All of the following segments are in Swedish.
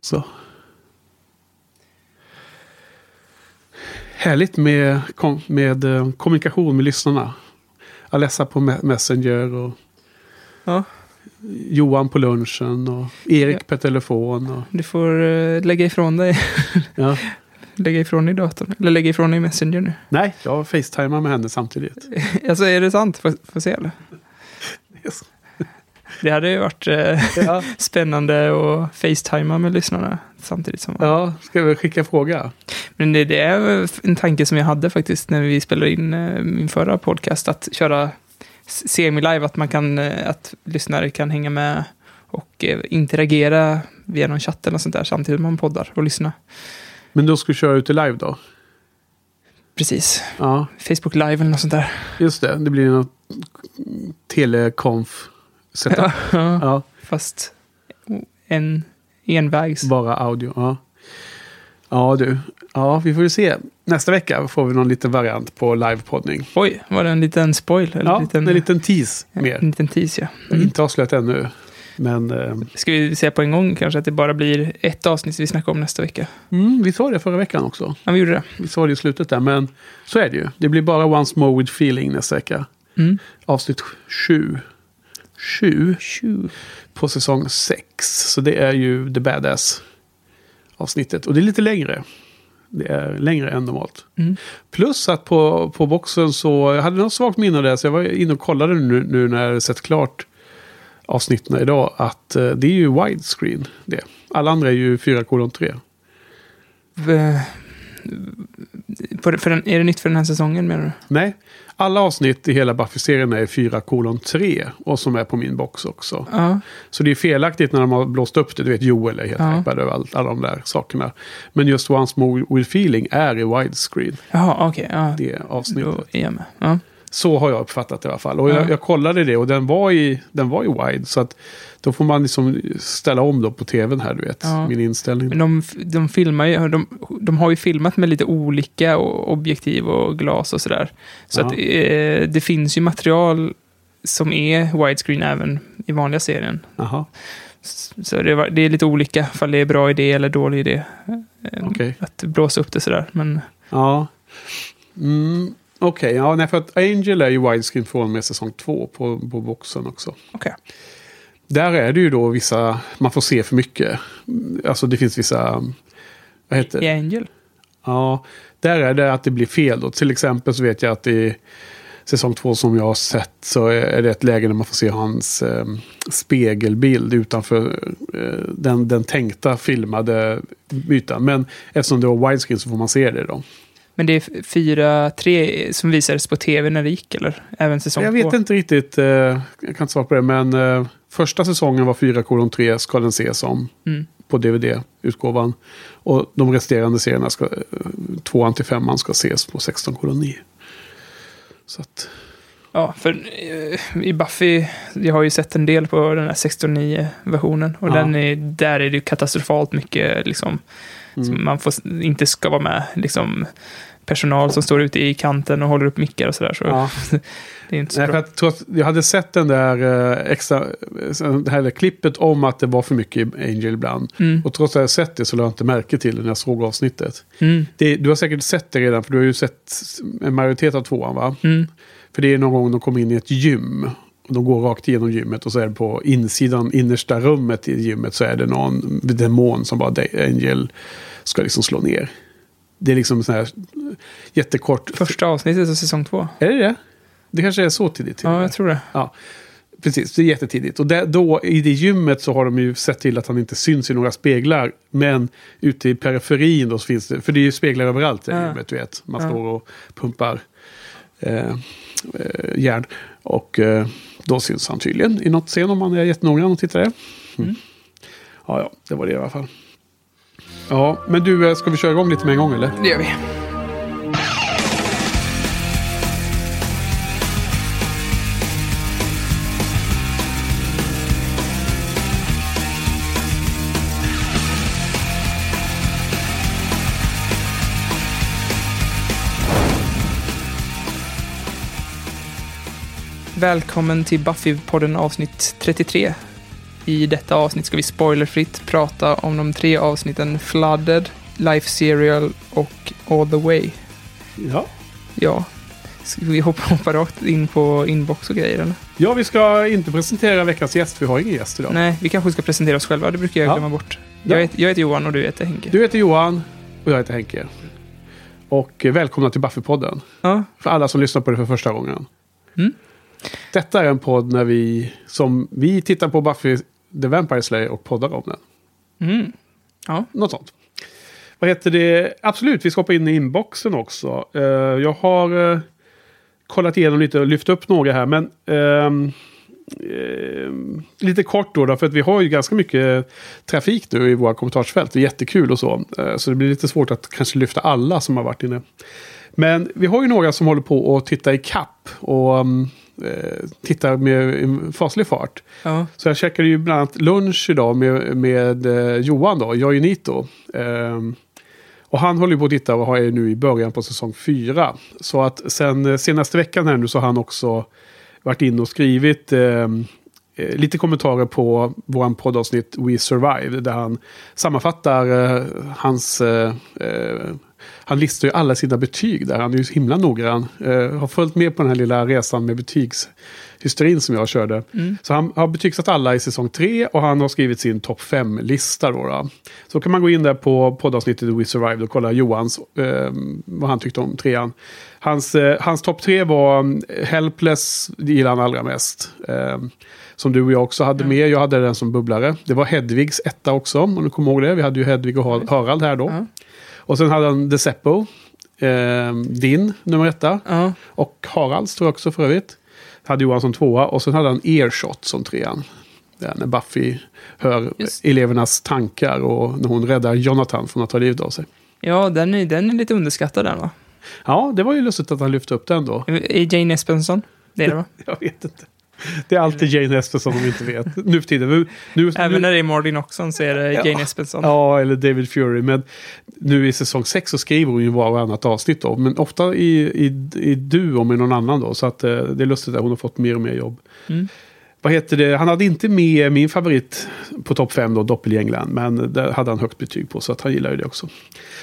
Så. Härligt med, med eh, kommunikation med lyssnarna. Alessa på Me- Messenger och Ja, Johan på lunchen och Erik Ja. per telefon. Och, du får eh, lägga ifrån dig. ja. lägga ifrån dig datorn. Eller lägga ifrån dig Messenger nu. Nej, jag facetimar med henne samtidigt. alltså är det sant? Får, får se eller? Det hade ju varit eh, Ja, spännande att facetima med lyssnarna samtidigt som... ja ska vi skicka fråga? Men det, det är en tanke som jag hade faktiskt när vi spelade in eh, min förra podcast. Att köra semi-live, att man kan, eh, att lyssnare kan hänga med och interagera via någon chatt eller sånt där samtidigt som man poddar och lyssna. Men då ska vi köra ut i live då? Precis. Ja, Facebook live eller något sånt där. just det. Det blir något telekonf setup. Ja, Fast en envägs. bara audio. Ja. ja, du. Ja, vi får ju se. Nästa vecka får vi någon liten variant på livepoddning. Oj, var det en liten spoil? Eller Ja, en liten, en liten tease en mer. liten tease, ja. Mm. Inte avslöjat ännu. Men eh, Ska vi säga på en gång kanske att det bara blir ett avsnitt vi snackar om nästa vecka? mm, vi sa det förra veckan också. Ja, vi gjorde det. Vi sa det i slutet där. Men så är det ju. Det blir bara Once More With Feeling nästa vecka. Mm. Avsnitt sju. Sju på säsong sex. Så det är ju The Badass avsnittet. Och det är lite längre. Det är längre än normalt. Mm. Plus att på, på boxen så, jag hade något svagt minne av det, så jag var inne och kollade nu, nu när jag sett klart avsnitten idag, att eh, det är ju widescreen det. Alla andra är ju 4 kolon 3. V- För, för den, är det nytt för den här säsongen menar du? Nej, alla avsnitt i hela Buffy-serien är 4 kolon 3 och som är på min box också. Ja. Så det är felaktigt när de har blåst upp det. Du vet, Joel är helt Ja. hypad över allt, alla de där sakerna. Men just Once More With Feeling är i widescreen, Jaha, okej. ja. det avsnittet. Då är jag med. Ja. Så har jag uppfattat det i alla fall. Och jag, Ja. jag kollade det och den var, i, den var i wide. Så att då får man liksom ställa om då på tvn här, du vet. Ja. Min inställning. Men de, de filmar ju, de, de har ju filmat med lite olika objektiv och glas och sådär. Så Ja. att eh, det finns ju material som är widescreen även i vanliga serien. Jaha, S- Så det, var, det är lite olika, ifall det är bra idé eller dålig idé. eh, okej. Att blåsa upp det sådär. Men Ja. Mm, Okej, ja, nej, för att Angel är ju widescreen från med säsong två på, på boxen också. okej. Där är det ju då vissa, man får se för mycket. Alltså det finns vissa, vad heter det? Angel? Ja, där är det att det blir fel då. Till exempel så vet jag att i säsong två som jag har sett så är det ett läge där man får se hans eh, spegelbild utanför eh, den, den tänkta filmade ytan. Men eftersom det var widescreen så får man se det då. Men det är fyra, tre som visades på tv när det gick, eller? Även säsong jag två? vet inte riktigt, eh, jag kan inte svara på det, men eh, första säsongen var 4 kolon 3 ska den ses som Mm. på DVD-utgåvan. Och de resterande serierna, ska, eh, tvåan till femman, ska ses på 16 kolon 9. Så att, Ja, för i Buffy, jag har ju sett en del på den här 16.9-versionen. Och Ja. den är, där är det ju katastrofalt mycket, liksom, mm. man får, inte ska vara med. Liksom, personal som står ute i kanten och håller upp mickar och sådär. Så ja. det är inte så Nej, bra. att, trots, jag hade sett den där eh, extra, eh, det här klippet om att det var för mycket Angel ibland. Mm. Och trots att jag sett det så lade jag inte märke till det när jag såg avsnittet. Mm. Det, du har säkert sett det redan, för du har ju sett en majoritet av tvåan va? Mm. För det är någon gång de kommer in i ett gym. Och de går rakt igenom gymmet och så är det på insidan, innersta rummet i gymmet så är det någon demon som bara Angel ska liksom slå ner. Det är liksom så här jättekort. Första avsnittet av säsong två. Är det det? Det kanske är så tidigt. Ja, jag tror det. Ja, precis. Det är jättetidigt. Och där, då, i det gymmet så har de ju sett till att han inte syns i några speglar. Men ute i periferin då så finns det, för det är ju speglar överallt i Ja. gymmet, du vet. Man Ja. står och pumpar eh, eh, järn. Och eh, då syns han tydligen i något scen om man är jättenoggrann och tittar. Mm. Ja, ja, det var det i alla fall. Ja, men du, eh, ska vi köra igång lite med en gång eller? Det gör vi. Välkommen till Buffy-podden avsnitt 33. I detta avsnitt ska vi spoilerfritt prata om de tre avsnitten Flooded, Life Serial och All the Way. Ja. Ja, ska vi hoppa, hoppa rakt in på inbox och grejer eller? ja, vi ska inte presentera veckans gäst. Vi har ingen gäst idag. Nej, vi kanske ska presentera oss själva. Det brukar jag Ja. glömma bort. Ja. Jag, heter, jag heter Johan och du heter Henke. Du heter Johan och jag heter Henke. Och eh, välkomna till Buffy-podden. Ja, För alla som lyssnar på det för första gången. Mm. Detta är en podd när vi, som vi tittar på Buffy the Vampire Slayer och poddar om den. mm. ja. Något sånt. Vad heter det? Absolut, vi ska hoppa in i inboxen också. Eh, jag har eh, kollat igenom lite och lyft upp några här. Men ehm, ehm, lite kort då, då, för att vi har ju ganska mycket trafik nu i våra kommentarsfält. Det är jättekul och så. Eh, så det blir lite svårt att kanske lyfta alla som har varit inne. Men vi har ju några som håller på att titta i kapp och um, eh, tittar med faslig fart. ja. Så jag käkade ju bland annat lunch idag med, med eh, Johan då, Joinito. Ehm, och han håller ju på att titta och är nu i början på säsong fyra. Så att sen eh, senaste veckan här nu så har han också varit inne och skrivit ehm, eh, lite kommentarer på våran poddavsnitt We Survive. Där han sammanfattar eh, hans... Eh, eh, han listar ju alla sina betyg där. Han är ju så himla noggrann. Eh, har följt med på den här lilla resan med betygshysterin som jag körde. Mm. Så han har betygsatt alla i säsong 3 och han har skrivit sin topp 5-lista. Då, då. Så kan man gå in där på poddavsnittet We Survived och kolla Johans, eh, vad han tyckte om trean. Hans, eh, hans topp 3 var mm, Helpless, det gillar han allra mest. Eh, som du och jag också hade med. Jag hade den som bubblare. Det var Hedvigs etta också, om du kommer ihåg det. Vi hade ju Hedvig och Har- Harald här då. Ja. Och sen hade han The Seppo, eh, din nummer etta. ja. Och Haralds tror jag också för övrigt. Hade Johan som tvåa och sen hade han Earshot som trean. Där när Buffy hör Just. elevernas tankar och när hon räddar Jonathan från att ta livet av sig. ja den, är, den är lite underskattad den va? Ja, det var ju lustigt att han lyfte upp den då. Är Jane Espenson? Det är det va? Jag vet inte. Det är alltid Jane Espenson som vi inte vet. Nu för tiden. Nu, nu, Även när det är Martin Oxon så är det Ja. Jane Espenson. Ja, eller David Fury. Men nu i säsong 6 så skriver hon ju var och annat avsnitt då. Men ofta i, i, i duo med någon annan då. Så att eh, det är lustigt att hon har fått mer och mer jobb. Mm. Vad heter det? Han hade inte med min favorit på topp 5 då, Doppelgängland. Men det hade han högt betyg på så att han gillar ju det också.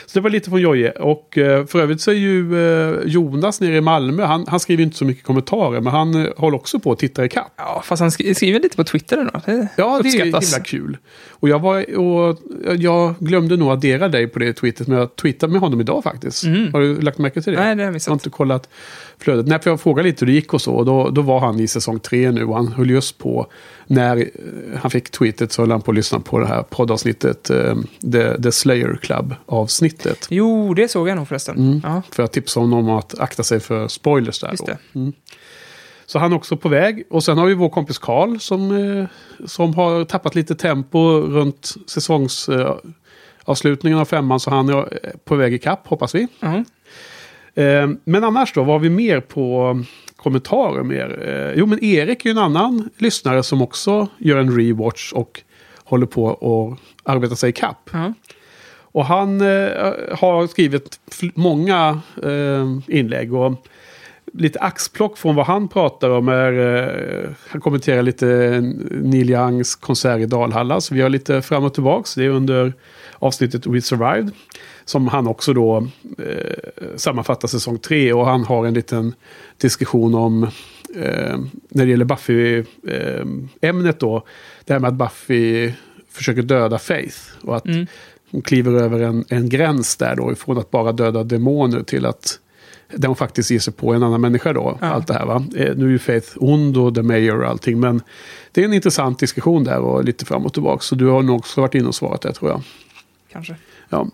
Så det var lite från Jojje. Och eh, för övrigt så är ju eh, Jonas nere i Malmö. Han, han skriver inte så mycket kommentarer. Men han eh, håller också på att titta i kapp. Ja, fast han sk- skriver lite på Twitter ändå. Det Ja, det är himla kul. Och jag, var, och jag glömde nog addera dig på det tweetet. Men jag tweetade med honom idag faktiskt. Mm. Har du lagt märke till det? Nej, det har jag Jag har missat. inte kollat flödet. Nej, för jag frågade lite hur det gick och så. Och då, då var han i säsong tre nu. Och han höll just på. När eh, han fick tweetet så höll han på att lyssna på det här poddavsnittet. Eh, The, The Slayer Club-avsnittet. Jo, det såg jag nog förresten. Mm. Ja, För jag tipsade honom om att akta sig för spoilers där. just det. Så han är också på väg. Och sen har vi vår kompis Karl som, eh, som har tappat lite tempo runt säsongsavslutningen avslutningen av femman. Så han är på väg i kapp hoppas vi. Eh, men annars då, vad har vi mer på kommentarer mer? Eh, jo, men Erik är ju en annan lyssnare som också gör en rewatch och håller på att arbeta sig i kapp. Ja. Och han eh, har skrivit många eh, inlägg. Och lite axplock från vad han pratar om är... Eh, han kommenterar lite Neil Youngs konsert i Dalhalla. Så vi har lite fram och tillbaks. Det är under avsnittet We Survived. Som han också då eh, sammanfattar säsong tre. Och han har en liten diskussion om... Eh, när det gäller Buffy-ämnet då. Det här med att Buffy försöker döda Faith. Och att Mm. hon kliver över en, en gräns där då. Ifrån att bara döda demoner till att där hon faktiskt ger sig på en annan människa då. Ja. Allt det här va. Eh, nu är ju Faith ond och The Mayor och allting. Men det är en intressant diskussion där och lite fram och tillbaka. Så du har nog också varit inne och svarat där tror jag. Kanske. Ja.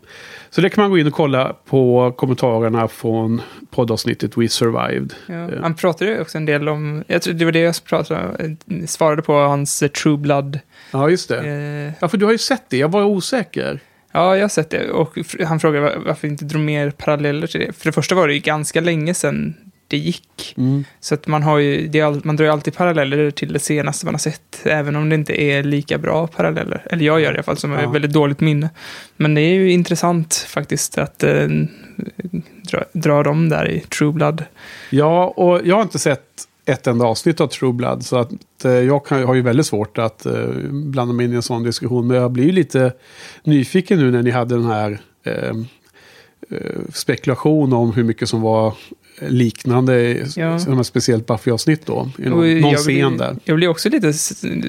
Så det kan man gå in och kolla på kommentarerna från poddavsnittet We Survived. Ja. Eh. Han pratade ju också en del om, jag tror det var det jag pratade, eh, svarade på, hans eh, True Blood. Ja, just det. Ja, för du har ju sett det. Jag var osäker. ja, jag har sett det. Och han frågade var- varför inte drog mer paralleller till det. För det första var det ju ganska länge sedan det gick. Mm. Så att man har ju, det man drar ju alltid paralleller till det senaste man har sett. Även om det inte är lika bra paralleller. Eller jag gör det i alla fall, som Ja. väldigt dåligt minne. Men det är ju intressant faktiskt att eh, dra, dra dem där i True Blood. Ja, och jag har inte sett ett enda avsnitt av True Blood. Så att eh, jag kan, har ju väldigt svårt att eh, blanda mig in i en sån diskussion. Men jag blir ju lite nyfiken nu när ni hade den här eh, eh spekulation om hur mycket som var liknande, ja. speciellt Buffy-avsnitt då. I någon, någon scen blir, där. Jag blir också lite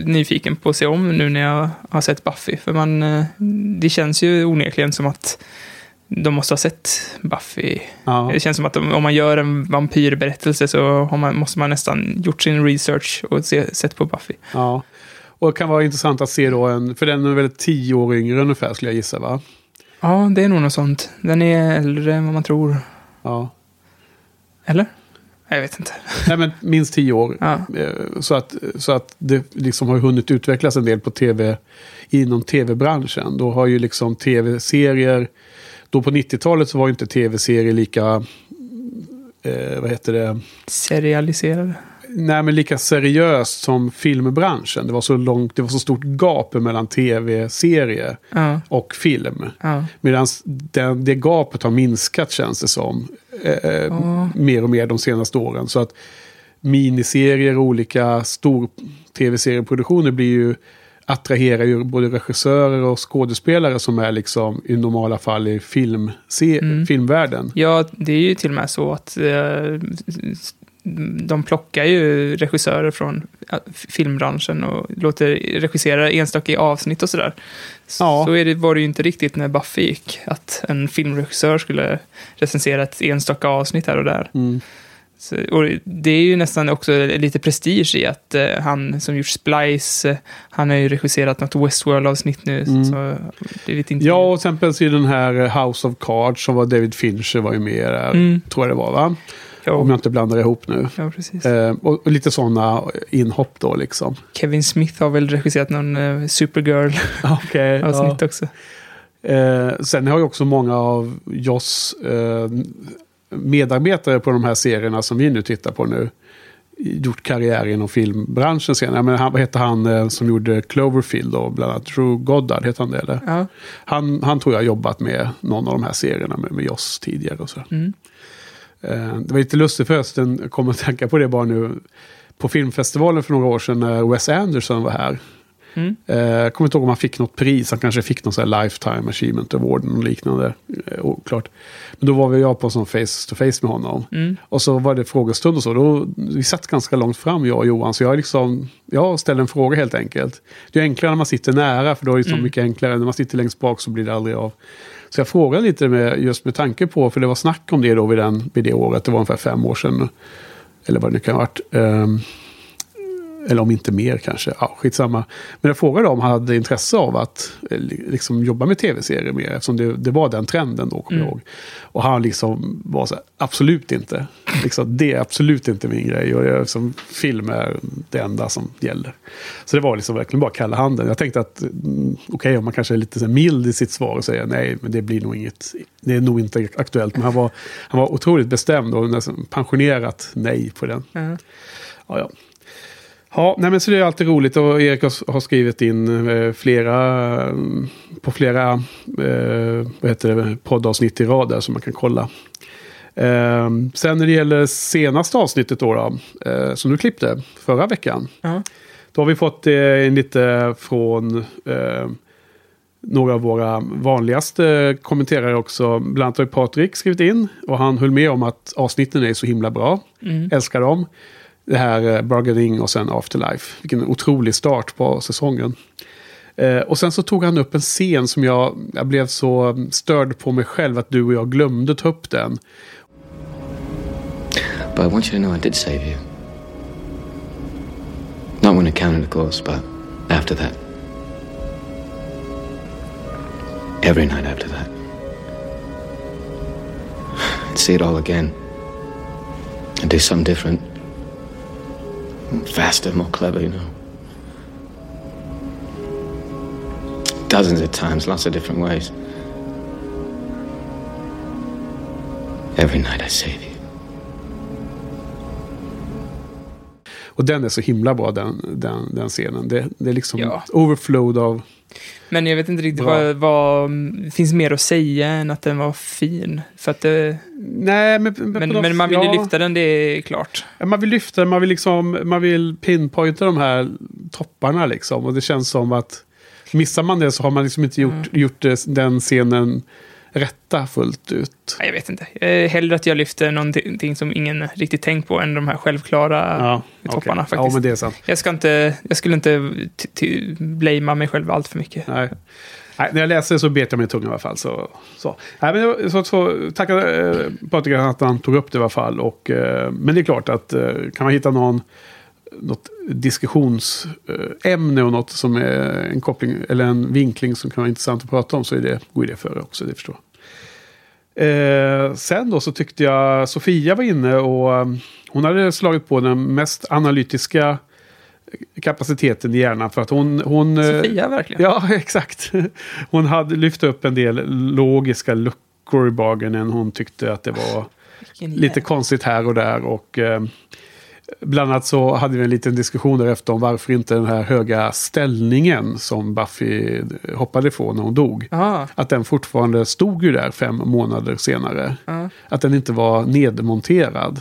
nyfiken på att se om nu när jag har sett Buffy. För man, eh, det känns ju onekligen som att de måste ha sett Buffy. Ja. Det känns som att om man gör en vampyrberättelse så man, måste man nästan gjort sin research och se, sett på Buffy. Ja, och det kan vara intressant att se då en, för den är väl tio år yngre ungefär skulle jag gissa va? Ja, det är nog något sånt. Den är äldre än vad man tror. Ja. Eller? Jag vet inte. Nej, men minst tio år. Ja. Eh, så, att, så att det liksom har hunnit utvecklas en del på tv, inom tv-branschen. Då har ju liksom tv-serier, då på 90-talet så var ju inte tv-serier lika, eh, vad heter det? Serialiserade? Nej, men lika seriöst som filmbranschen. Det var så långt, det var så stort gap mellan tv-serie ja. och film. Ja. Medan det, det gapet har minskat känns det som. Eh, ja. Mer och mer de senaste åren. Så att miniserier och olika stor tv-serieproduktioner blir ju attraherar ju både regissörer och skådespelare som är liksom i normala fall i film, se, mm. filmvärlden. Ja, det är ju till och med så att eh, de plockar ju regissörer från filmbranschen och låter regissera enstaka avsnitt och sådär. Ja. Så är det, var det ju inte riktigt när Buffy gick, att en filmregissör skulle recensera ett enstaka avsnitt här och där. Mm. Så, och det är ju nästan också lite prestige i att uh, han som gjort Splice, uh, han har ju regisserat något Westworld-avsnitt nu. Mm. Så det är lite ja, och till exempel den här House of Cards som var David Fincher var ju med där, mm. tror jag det var va? Jo. Om jag inte blandar ihop nu. Ja, precis. Eh, och, och, lite sådana inhopp då liksom. Kevin Smith har väl regisserat någon uh, Supergirl-avsnitt ja. också. Eh, sen har ju också många av Joss eh, medarbetare på de här serierna som vi nu tittar på nu gjort karriär inom filmbranschen sen. Jag menar, han, vad heter han eh, som gjorde Cloverfield och bland annat Drew Goddard, heter han det eller? Ja. Han, han tror jag har jobbat med någon av de här serierna med, med Joss tidigare och så. Mm. Eh, det var lite lustigt förresten, jag kommer att tänka på det bara nu. På filmfestivalen för några år sedan när Wes Anderson var här. Mm. Eh, jag kommer inte ihåg om han fick något pris. Han kanske fick någon sån här Lifetime Achievement Award och liknande. Eh, oklart. Men då var vi jag på en sån face to face med honom. Mm. Och så var det frågestund och så. Då, vi satt ganska långt fram jag och Johan. Så jag, liksom, jag ställde en fråga helt enkelt. Det är enklare när man sitter nära. För då är det så mm. mycket enklare. När man sitter längst bak så blir det aldrig av. Så jag frågade lite med, just med tanke på, för det var snack om det då vid, den, vid det året, det var ungefär fem år sedan. Eller vad det nu kan ha varit. Ehm, eller om inte mer kanske. Ja, skitsamma. Men jag frågade om han hade intresse av att eh, liksom, jobba med tv-serier mer. Eftersom det, det, var den trenden då, kommer mm. jag ihåg. Och han liksom var så här, absolut inte. Liksom, det är absolut inte min grej. Och jag, liksom, film är det enda som gäller. Så det var liksom verkligen bara kalla handen. Jag tänkte att, mm, okej okay, om man kanske är lite så mild i sitt svar och säger nej, men det blir nog inget. Det är nog inte aktuellt. Men han var, han var otroligt bestämd och nästan pensionerat nej på den. Mm. Ja, ja. Ja, nej men så det är alltid roligt och Erik har skrivit in eh, flera på flera eh, vad heter det, poddavsnitt i rad där som man kan kolla. Eh, sen när det gäller senaste avsnittet då, då eh, som du klippte förra veckan. Uh-huh. Då har vi fått eh, lite från några av våra vanligaste kommenterare också. Bland annat har Patrik skrivit in och han höll med om att avsnitten är så himla bra. Mm. Älskar dem det här eh, Bargaining och sen Afterlife. Vilken otrolig start på säsongen. Eh, och sen så tog han upp en scen som jag, jag blev så störd på mig själv att du och jag glömde ta upp den. But I want you to know I did save you. Not when it counted of course, but after that. Every night after that. I'd see it all again. And do something different. Faster, more clever, you know. Dozens of times, lots of different ways. Every night I save you. Och den är så himla bra den, den, den scenen. Det, det är liksom ja. overflowed av Men jag vet inte riktigt Bra. vad, vad finns mer att säga än att den var fin. För att det, Nej, men, men, men, men man vill ju ja. lyfta den, det är klart. Man vill lyfta den, man vill, liksom, man vill pinpointa de här topparna liksom. Och det känns som att missar man det så har man liksom inte gjort, Mm. gjort det, den scenen rätta fullt ut. Jag vet inte. Eh, Hellre att jag lyfter någonting som ingen riktigt tänkt på än de här självklara Ja, topparna. Ja, faktiskt. men det är sant. Jag, ska inte, jag skulle inte blamea mig själv allt för mycket. Nej. Nej, när jag läser så bet jag mig i tungan i alla fall. Så, så. Nej, men så, så, tackar eh, Patrik att han tog upp det i alla fall. Och, eh, men det är klart att eh, kan man hitta någon, något diskussionsämne och något som är en koppling eller en vinkling som kan vara intressant att prata om så är det för det också, det förstår. Eh, sen då så tyckte jag Sofia var inne och eh, hon hade slagit på den mest analytiska kapaciteten i hjärnan för att hon... hon eh, Sofia, verkligen. Ja, exakt. Hon hade lyft upp en del logiska luckor i bagenen. Hon tyckte att det var lite konstigt här och där. Och eh, bland annat så hade vi en liten diskussion därefter om varför inte den här höga ställningen som Buffy hoppade ifrån när hon dog. Ja, Att den fortfarande stod ju där fem månader senare. ja. Att den inte var nedmonterad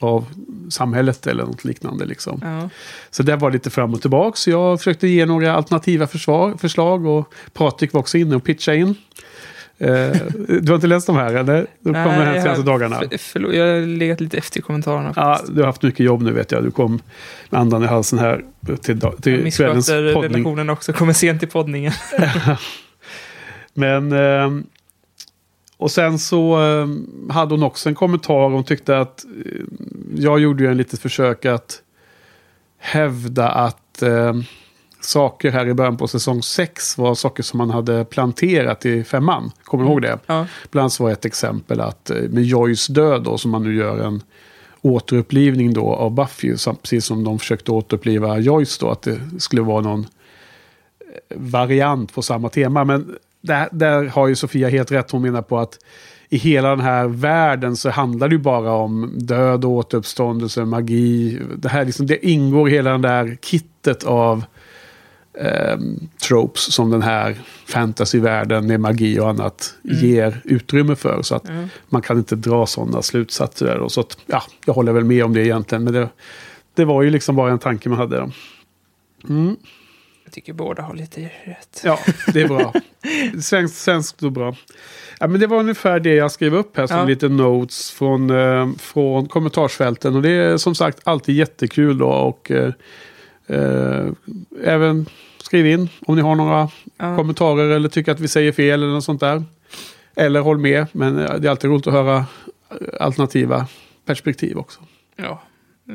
av samhället eller något liknande. Liksom. ja. Så det var lite fram och tillbaka. Så jag försökte ge några alternativa försvar, förslag och Patrik var också inne och pitchade in. Eh, du har inte läst de här eller? De kommer här de senaste dagarna. För, förlåt, jag har legat lite efter i kommentarerna. Ja, du har haft mycket jobb nu vet jag. Du kom med andan i halsen här till, till kvällens poddning. relationen också, kommer sent till poddningen. Men... ehm, och sen så ehm, hade hon också en kommentar. Hon tyckte att eh, jag gjorde ju en litet försök att hävda att ehm, saker här i början på säsong 6 var saker som man hade planterat i femman. Kommer du ihåg det? Ja, Bland annat var ett exempel att eh, med Joyce död då, som man nu gör en återupplivning då av Buffy, precis som de försökte återuppliva Joyce då, att det skulle vara någon eh, variant på samma tema. Men där, där har ju Sofia helt rätt, hon menar på att i hela den här världen så handlar det ju bara om död, återuppståndelse, magi. Det här liksom, det ingår i hela den där kittet av eh, tropes som den här fantasyvärlden med magi och annat ger utrymme för. Så att ja. man kan inte dra sådana slutsatser. Och så att, ja, jag håller väl med om det egentligen. Men det, det var ju liksom bara en tanke man hade. Då. Mm. Jag tycker båda har lite rätt. Ja, det är bra. Svenskt, svenskt och bra. Ja, men det var ungefär det jag skrev upp här som Ja. lite notes från, eh, från kommentarsfälten. Och det är som sagt alltid jättekul då. Och eh, eh, även skriv in om ni har några Ja. kommentarer eller tycker att vi säger fel eller något sånt där. Eller håll med, men eh, det är alltid roligt att höra eh, alternativa perspektiv också. Ja.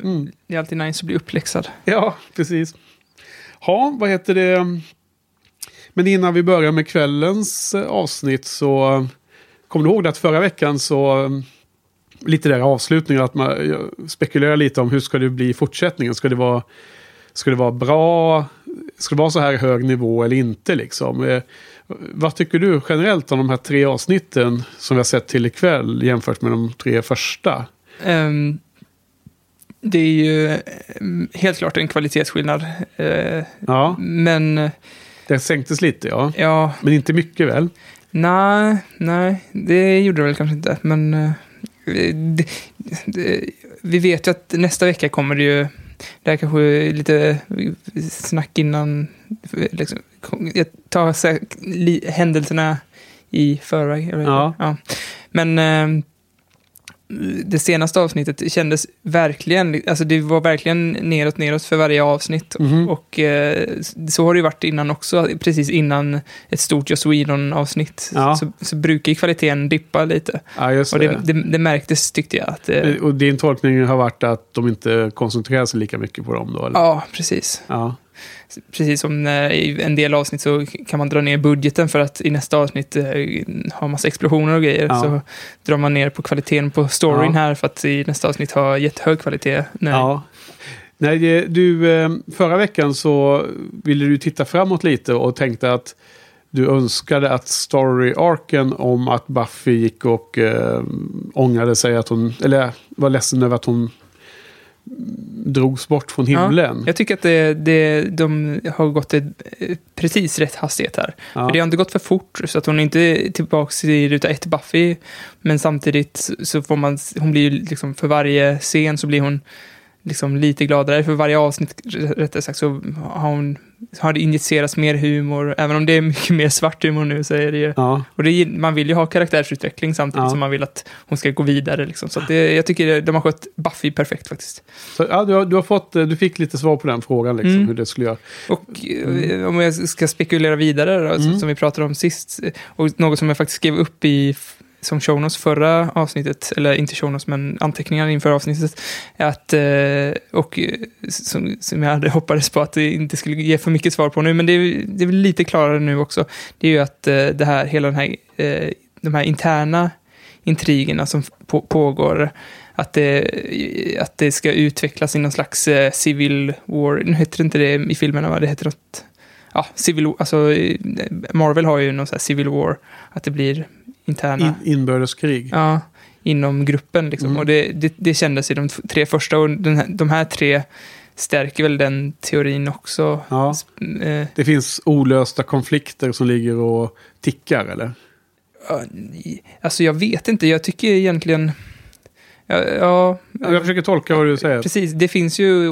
Mm. Det är alltid nice att bli uppläxad. Ja, precis. Ja, vad heter det? Men innan vi börjar med kvällens eh, avsnitt så kommer du ihåg att förra veckan så lite där avslutningen att man spekulerar lite om hur ska det bli i fortsättningen. Ska det vara, ska det vara bra? Ska det vara så här hög nivå eller inte liksom? Eh, Vad tycker du generellt om de här tre avsnitten som vi har sett till ikväll jämfört med de tre första? Ehm, det är ju ehm, helt klart en kvalitetsskillnad. Eh, Ja, men eh, det sänktes lite ja. ja, Men inte mycket väl? nej, nej, det gjorde det väl kanske inte. Men eh, det, det, vi vet ju att nästa vecka kommer det ju, det här kanske är lite snack innan, liksom, jag tar här, händelserna i förväg. Ja. ja. Men eh, det senaste avsnittet kändes verkligen, alltså det var verkligen neråt, neråt för varje avsnitt. Mhm. Och eh, så har det ju varit innan också, precis innan ett stort Joss Whedon-avsnitt. Ja. Så, så brukar kvaliteten dippa lite. Ja, just Och det. det, det, det märktes tyckte jag. Att, eh, Och din tolkning har varit att de inte koncentrerar sig lika mycket på dem då? Eller? ja, precis. Ja. Precis som eh, i en del avsnitt så kan man dra ner budgeten för att i nästa avsnitt eh, ha massa explosioner och grejer. Ja. Så drar man ner på kvaliteten på storyn Ja. här för att i nästa avsnitt ha jättehög kvalitet. Nej. ja. Nej, det- du, eh, förra veckan så ville du titta framåt lite och tänkte att du önskade att story-arken om att Buffy gick och eh, ångrade sig att hon, eller var ledsen över att hon drogs bort från himlen. Jag tycker att det, det, de har gått ett, eh, precis rätt hastighet här. Ja. För det har inte gått för fort, så att hon är inte tillbaka i ruta ett Buffy. Men samtidigt så får man, hon blir ju liksom, för varje scen så blir hon liksom lite gladare. För varje avsnitt, rättare sagt, så har hon har det injicerats mer humor. Även om det är mycket mer svart humor nu så är det ju... Ja. Och det, är- man vill ju ha karaktärsutveckling samtidigt Ja. som man vill att hon ska gå vidare. Liksom. Så det, jag tycker de har skött Buffy perfekt faktiskt. Så, ja, du, har, du, har fått, eh, du fick lite svar på den frågan, liksom, Mm. hur det skulle göra. Och eh, om jag ska spekulera vidare, då, Mm. som vi pratade om sist, eh, och något som jag faktiskt skrev upp i som show notes förra avsnittet, eller inte show notes, men anteckningar inför avsnittet, att, eh, och eh, som, som jag hade hoppades på att det inte skulle ge för mycket svar på nu, men det är, det är väl lite klarare nu också, det är ju att eh, det här, hela den här, de här interna intrigerna som på, pågår, att det, att det ska utvecklas i någon slags civil war. Nu heter det inte det i filmerna, va? Det heter något... Ja, civil alltså Marvel har ju någon sån här civil war, att det blir interna... In, inbördeskrig. Ja, inom gruppen liksom. Mm. Och det, det, det kändes i de tre första, och här, de här tre stärker väl den teorin också. Ja. Eh, Det finns olösta konflikter som ligger och tickar, eller? ja, alltså jag vet inte, jag tycker egentligen... Ja, ja, Jag försöker tolka vad du säger. Precis, det finns ju...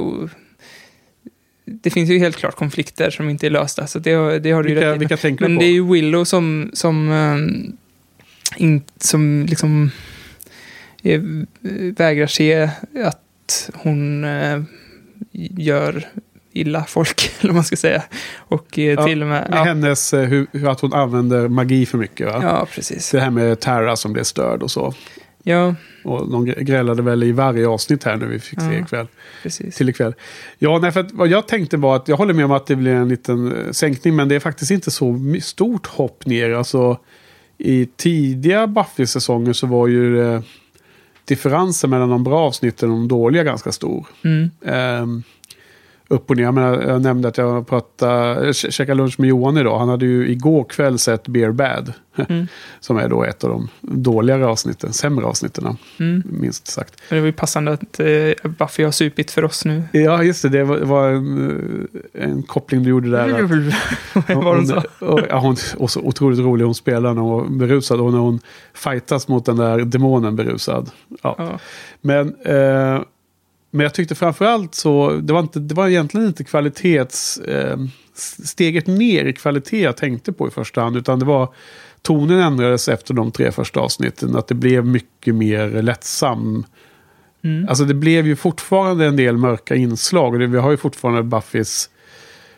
Det finns ju helt klart konflikter som inte är lösta, så det, det har du Vilka, rätt i. vilka tänker Men du det på? är ju Willow som, som, ehm, in, som liksom eh, vägrar se att hon eh, gör illa folk, eller vad man ska säga. Och eh, Ja, till och med... Ja, hennes, eh, hur, hur att hon använder magi för mycket, va? ja, precis. Det här med Tara som blev störd och så. Ja, Och de grälade väl i varje avsnitt här nu vi fick se Ja. ikväll. precis. Till ikväll. Ja, nej, för att vad jag tänkte var att jag håller med om att det blir en liten eh, sänkning, men det är faktiskt inte så stort hopp ner. Alltså, I tidiga Buffy-säsonger så var ju eh, differensen mellan de bra avsnitten och de dåliga ganska stor. Mm. Ehm, upp och ner. Jag, menar, jag nämnde att jag pratade, äh, käkade lunch med Johan idag. Han hade ju igår kväll sett Beer Bad. Mm. Som är då ett av de dåligare avsnitten, sämre avsnitten. Mm. Minst sagt. Men det var ju passande att eh, Buffy har supit för oss nu. Ja, just det. Det var, var en, eh, en koppling du gjorde där. att- Vad hon sa. och, ja, hon och så otroligt rolig hon spelar när hon var berusad. Och när hon fightas mot den där demonen berusad. Ja. Ja. Men, eh, men jag tyckte framförallt så, det var, inte, det var egentligen inte kvalitets... Eh, steget ner i kvalitet jag tänkte på i första hand. Utan det var, tonen ändrades efter de tre första avsnitten. Att det blev mycket mer lättsam. Mm. Alltså det blev ju fortfarande en del mörka inslag. Och det, vi har ju fortfarande Buffys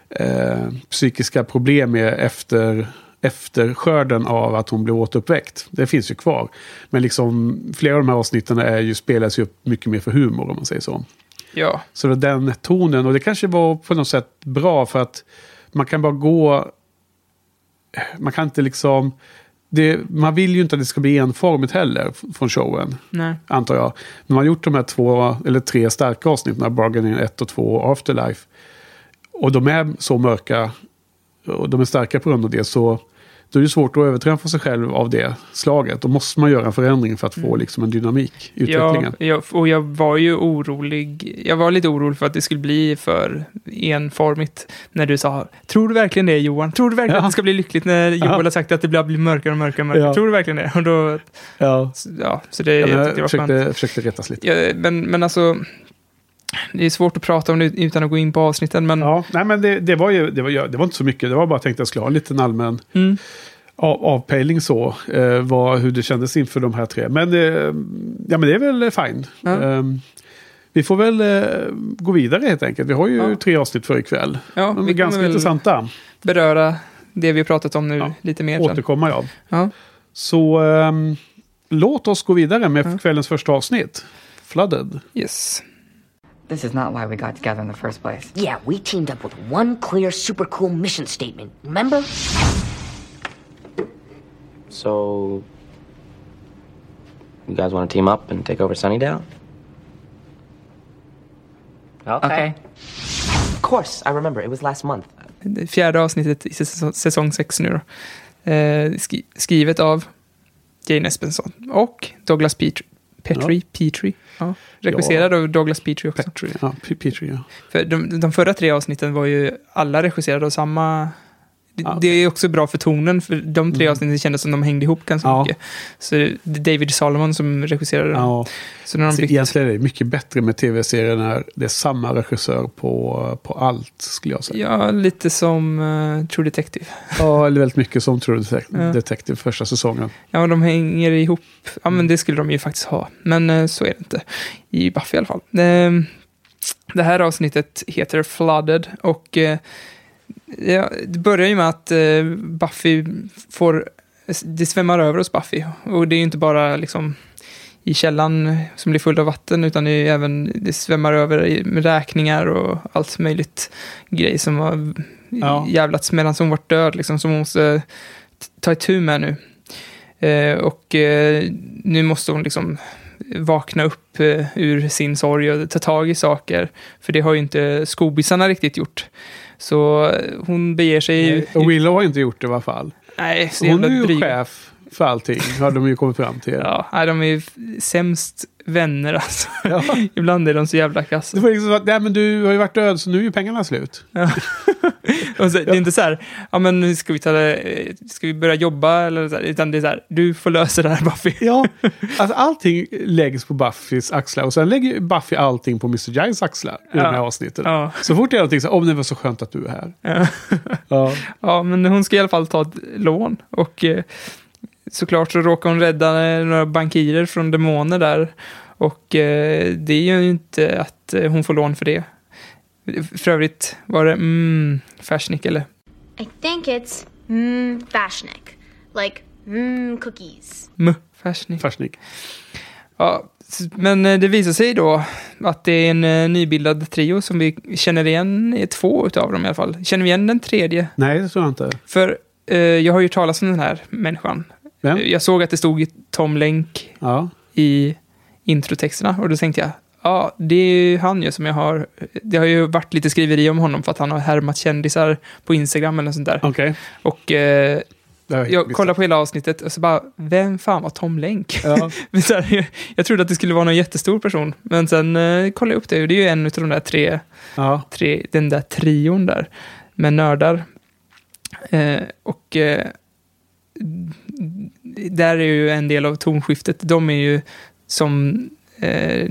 eh, psykiska problem med efter, efter skörden av att hon blev återuppväckt. Det finns ju kvar. Men liksom flera av de här avsnitten är ju, spelas ju upp mycket mer för humor om man säger så. ja. Så det den tonen, och det kanske var på något sätt bra för att man kan bara gå... Man kan inte liksom... Det, man vill ju inte att det ska bli enformigt heller från showen, Nej. antar jag. Men man har gjort de här två, eller tre starka avsnitten, Bargaining 1 och 2 och Afterlife. Och de är så mörka, och de är starka på grund av det, så då är det svårt att överträffa sig själv av det slaget. Då måste man göra en förändring för att få liksom en dynamik i utvecklingen. Ja, jag, och jag var ju orolig. Jag var lite orolig för att det skulle bli för enformigt. När du sa, tror du verkligen det Johan? Tror du verkligen Ja. att det ska bli lyckligt när Joel Ja. har sagt att det blir mörkare och mörkare och mörkare? Ja. Tror du verkligen det? Och då, Ja. ja, så det, jag jag skönt. försökte, försökte retas lite. Men, men alltså, det är svårt att prata om det utan att gå in på avsnitten. Men, Ja, nej men det, det, var ju, det, var, det var inte så mycket. Det var bara tänkte att jag skulle ha en liten allmän mm, av, avpejling så. Eh, vad, hur det kändes inför de här tre. Men, eh, ja, men det är väl fine. Ja. Eh, vi får väl eh, gå vidare helt enkelt. Vi har ju Ja. tre avsnitt för ikväll. ja, är vi ganska intressanta. beröra det vi har pratat om nu Ja. lite mer. Återkomma av. Ja. Så ehm, låt oss gå vidare med Ja. kvällens första avsnitt. Flooded. Yes. This is not why we got together in the first place. Yeah, we teamed up with one clear, super cool mission statement. Remember? So, you guys want to team up and take over Sunnydale? Okay. Of course, I remember. It was last month. Det fjärde avsnittet i säsong, säsong sex nu då. Eh, skrivet av Jane Espenson och Douglas Petrie. Petrie, Petrie. Ja. Regisserad av Douglas Petrie också. Petrie, ja, Petrie, ja. För de, de förra tre avsnitten var ju alla regisserade av samma... Det, Ja. det är också bra för tonen, för de tre avsnitten kändes som de hängde ihop ganska Mm. Ja. mycket. Så det är David Solomon som regisserade dem. ja. Så när de byggt, egentligen är det mycket bättre med tv-serier när det är samma regissör på, på allt, skulle jag säga. Ja, lite som uh, True Detective. Ja, eller väldigt mycket som True. Detective första säsongen. Ja, de hänger ihop. Ja, Mm. men det skulle de ju faktiskt ha. Men eh, så är det inte. I Buffy i alla fall. Det, det här avsnittet heter Flooded och eh, ja, det börjar ju med att eh, Buffy får... Det svämmar över hos Buffy. Och det är ju inte bara liksom i källan som blir full av vatten, utan det, är även, det svämmar över med räkningar och allt möjligt grej som har Ja. jävlats medan hon varit död, liksom, som hon måste ta itu med nu. Eh, och eh, nu måste hon liksom vakna upp eh, ur sin sorg och ta tag i saker. För det har ju inte skobisarna riktigt gjort. Så eh, hon beger sig... Och Willow har inte gjort det i alla fall. Nej, så Hon är ju dryg. chef för allting, har de ju kommit fram till. Ja, nej, de är sämst vänner alltså. Ja. Ibland är de så jävla kassa. Det var liksom att, nej men du har ju varit död så nu är ju pengarna slut. Och så, Det är inte så här, ja men nu ska vi, ta, det- ska vi börja jobba eller så här, utan det är så här, du får lösa det här Buffy. Ja, alltså allting läggs på Buffys axlar och sen lägger Buffy allting på Mr. Giles axlar i Ja. de här avsnitten. Ja. Så fort det är någonting så om det var så skönt att du är här. Ja. Ja. Ja, men hon ska i alla fall ta ett lån. Och eh, såklart så råkar hon rädda några bankirer från demoner där. Och eh, det är ju inte att eh, hon får lån för det. För övrigt var det mm, Fersnik eller? I think it's mmm Vashnik. Like mmm cookies. M. Fersnik. Fersnik. Ja, men eh, det visar sig då att det är en eh, nybildad trio som vi känner igen i två utav dem i alla fall. Känner vi igen den tredje? Nej, det tror jag inte. För eh, jag har ju talat om den här människan. Vem? Jag såg att det stod Tom Lenk Ja. i introtexterna och då tänkte jag, ja, det är ju han ju som jag har, det har ju varit lite skriveri om honom för att han har härmat kändisar på Instagram eller sånt där. Okej. Och eh, jag kollade på hela avsnittet och så bara, vem fan var Tom Lenk? Ja. Jag trodde att det skulle vara någon jättestor person, men sen eh, kollade jag upp det och det är ju en av de där tre, ja. tre den där trion där med nördar. Eh, och eh, där är ju en del av tonskiftet. De är ju som eh,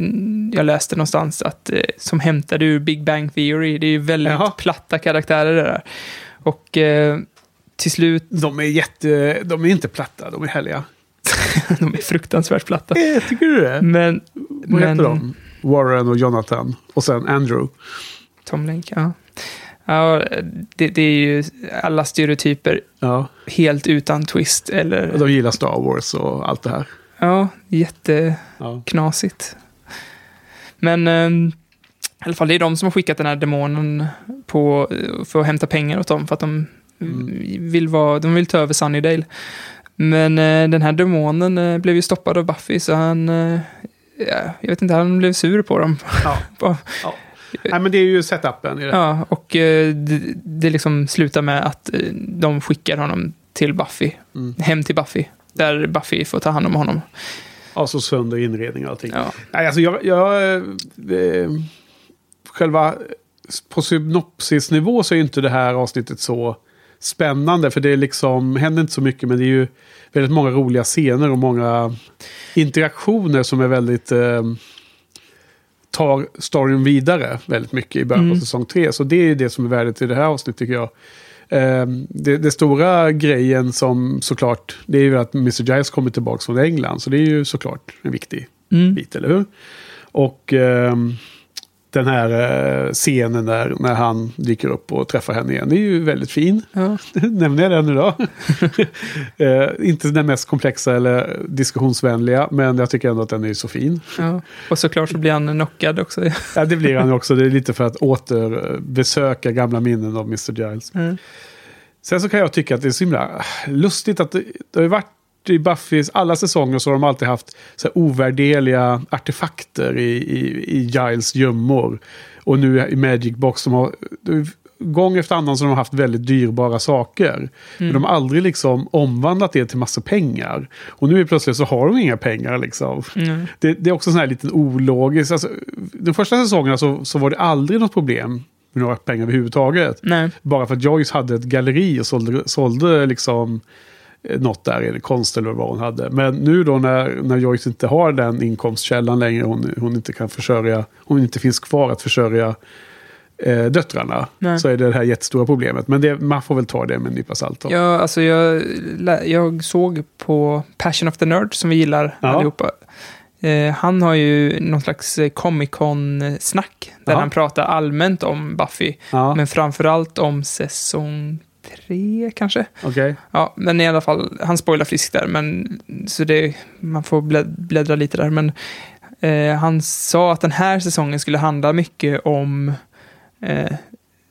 jag läste någonstans att eh, som hämtade ur Big Bang Theory. Det är ju väldigt Jaha. platta karaktärer det där. Och eh, till slut, De är jätte... De är inte platta, de är härliga. de är fruktansvärt platta. Eh, tycker du det? Men, Vad heter men de? Warren och Jonathan. Och sen Andrew. Tom Lenk, ja. Ja, det, det är ju alla stereotyper Ja. helt utan twist. Eller, de gillar Star Wars och allt det här. ja, jätte... Ja. Men ehm, i alla fall, det är de som har skickat den här demonen på, för att hämta pengar åt dem. För att de, vill, vara, de vill ta över Sunnydale. Men eh, den här demonen eh, blev ju stoppad av Buffy, så han... Eh, ja, jag vet inte, han blev sur på dem. Ja. Ja. Nej, men det är ju setupen i det. ja, och eh, det, det liksom slutar med att eh, de skickar honom till Buffy. Mm. Hem till Buffy. Där Buffy får ta hand om honom. Alltså sönder inredning och allting. Ja. Nej, alltså jag... jag eh, själva... På synopsisnivå så är ju inte det här avsnittet så spännande. För det är liksom, händer inte så mycket men det är ju väldigt många roliga scener och många interaktioner som är väldigt... Eh, tar storyn vidare väldigt mycket i början på Mm. säsong tre. Så det är det som är värdet i det här avsnittet tycker jag. Eh, det, det stora grejen som såklart, det är ju att Mr. Giles kommer tillbaka från England. Så det är ju såklart en viktig Mm. bit, eller hur? Och ehm, den här eh, scenen där när han dyker upp och träffar henne igen, det är ju väldigt fin. Ja. Nämner jag den nu då? eh, inte den mest komplexa eller diskussionsvänliga, men jag tycker ändå att den är så fin. Ja. Och såklart så blir han knockad också. Ja, det blir han också. Det är lite för att återbesöka gamla minnen av Mr. Giles. Mm. Sen så kan jag tycka att det är så himla lustigt att det, det har varit i Buffys alla säsonger så har de alltid haft så här ovärderliga artefakter i, i, i Giles gömmor. Och nu i Magic Box som har gång efter annan så har de haft väldigt dyrbara saker. Men de har aldrig liksom omvandlat det till massa pengar. Och nu plötsligt så har de inga pengar liksom. Det, det är också sån här liten ologisk. Alltså, de första säsongerna så, så var det aldrig något problem med några pengar överhuvudtaget. Nej. Bara för att Joyce hade ett galleri och sålde, sålde liksom något där, eller konst eller vad hon hade. Men nu då när, när Joyce inte har den inkomstkällan längre, hon, hon inte kan försörja, hon inte finns kvar att försörja eh, döttrarna, Nej. så är det det här jättestora problemet. Men det, man får väl ta det med en nypa salt. då. Ja, alltså jag, jag såg på Passion of the Nerd, som vi gillar Ja. allihopa. Eh, han har ju någon slags eh, Comic Con-snack, där Ja. han pratar allmänt om Buffy, Ja, men framförallt om säsong tre kanske. okej. Ja, men i alla fall, han spoilar friskt där, men så det, man får blä- bläddra lite där. Men eh, han sa att den här säsongen skulle handla mycket om, eh,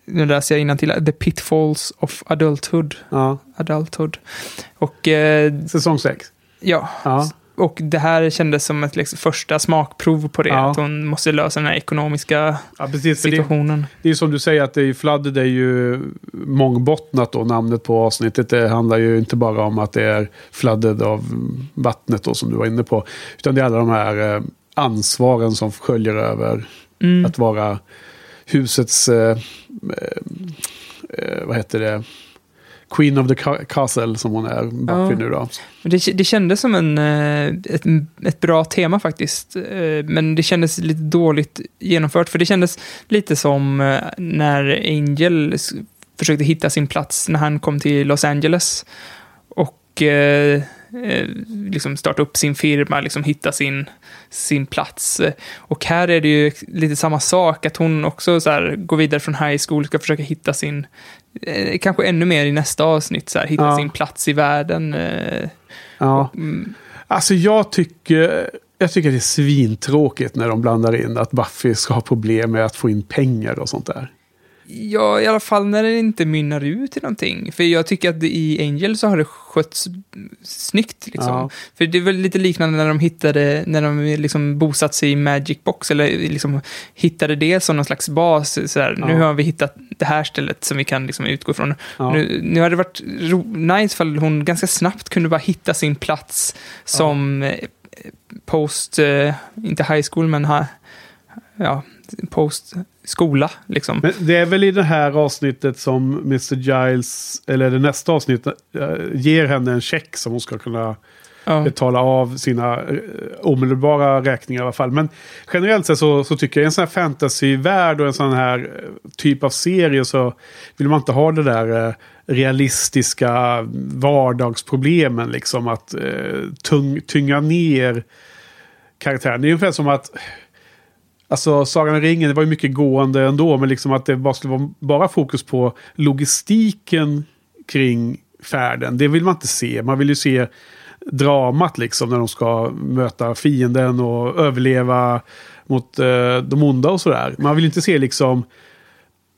nu läser jag till The Pitfalls of Adulthood. Ja. Adulthood. Och eh, Säsong 6. ja, Ja. Och det här kändes som ett liksom, första smakprov på det. Ja. Att hon måste lösa den här ekonomiska ja, precis. För det, situationen. det är som du säger att det är Flooded är ju mångbottnat då, namnet på avsnittet. Det handlar ju inte bara om att det är Flooded av vattnet då, som du var inne på. Utan det är alla de här eh, ansvaren som sköljer över Mm. att vara husets, eh, eh, vad heter det, Queen of the Ca- Castle som hon är, Buffy Ja. nu då. Det, det kändes som en, eh, ett, ett bra tema faktiskt. Eh, Men det kändes lite dåligt genomfört. För det kändes lite som eh, när Angel försökte hitta sin plats när han kom till Los Angeles. Och eh, liksom starta upp sin firma, liksom hitta sin, sin plats. Och här är det ju lite samma sak, att hon också så här, går vidare från high school, ska försöka hitta sin, eh, kanske ännu mer i nästa avsnitt, så här, hitta Ja. sin plats i världen. Eh, Ja. mm, Alltså jag tycker, jag tycker det är svintråkigt när de blandar in att Buffy ska ha problem med att få in pengar och sånt där. Ja, i alla fall när det inte mynnar ut till någonting. För jag tycker att i Angel så har det skötts snyggt. Liksom. Ja. För det är väl lite liknande när de hittade, när de liksom bosatt sig i Magic Box, eller liksom hittade det som någon slags bas. Sådär, Ja. Nu har vi hittat det här stället som vi kan liksom utgå ifrån. Ja. Nu, nu hade det varit nice ifall hon ganska snabbt kunde bara hitta sin plats som eh, post, eh, inte high school, men ha, ja, post skola liksom. Men det är väl i det här avsnittet som Mr. Giles, eller det nästa avsnitt, eh, ger henne en check som hon ska kunna Ja. betala av sina eh, omedelbara räkningar i alla fall. Men generellt sett så, så tycker jag i en sån här fantasyvärld och en sån här eh, typ av serie så vill man inte ha det där realistiska vardagsproblemen liksom att tung, tynga ner karaktären. Det är ungefär som att Alltså Sagan om ringen, det var ju mycket gående ändå, men liksom att det bara skulle vara bara fokus på logistiken kring färden. Det vill man inte se. Man vill ju se dramat liksom när de ska möta fienden och överleva mot eh, de onda och sådär. Man vill inte se liksom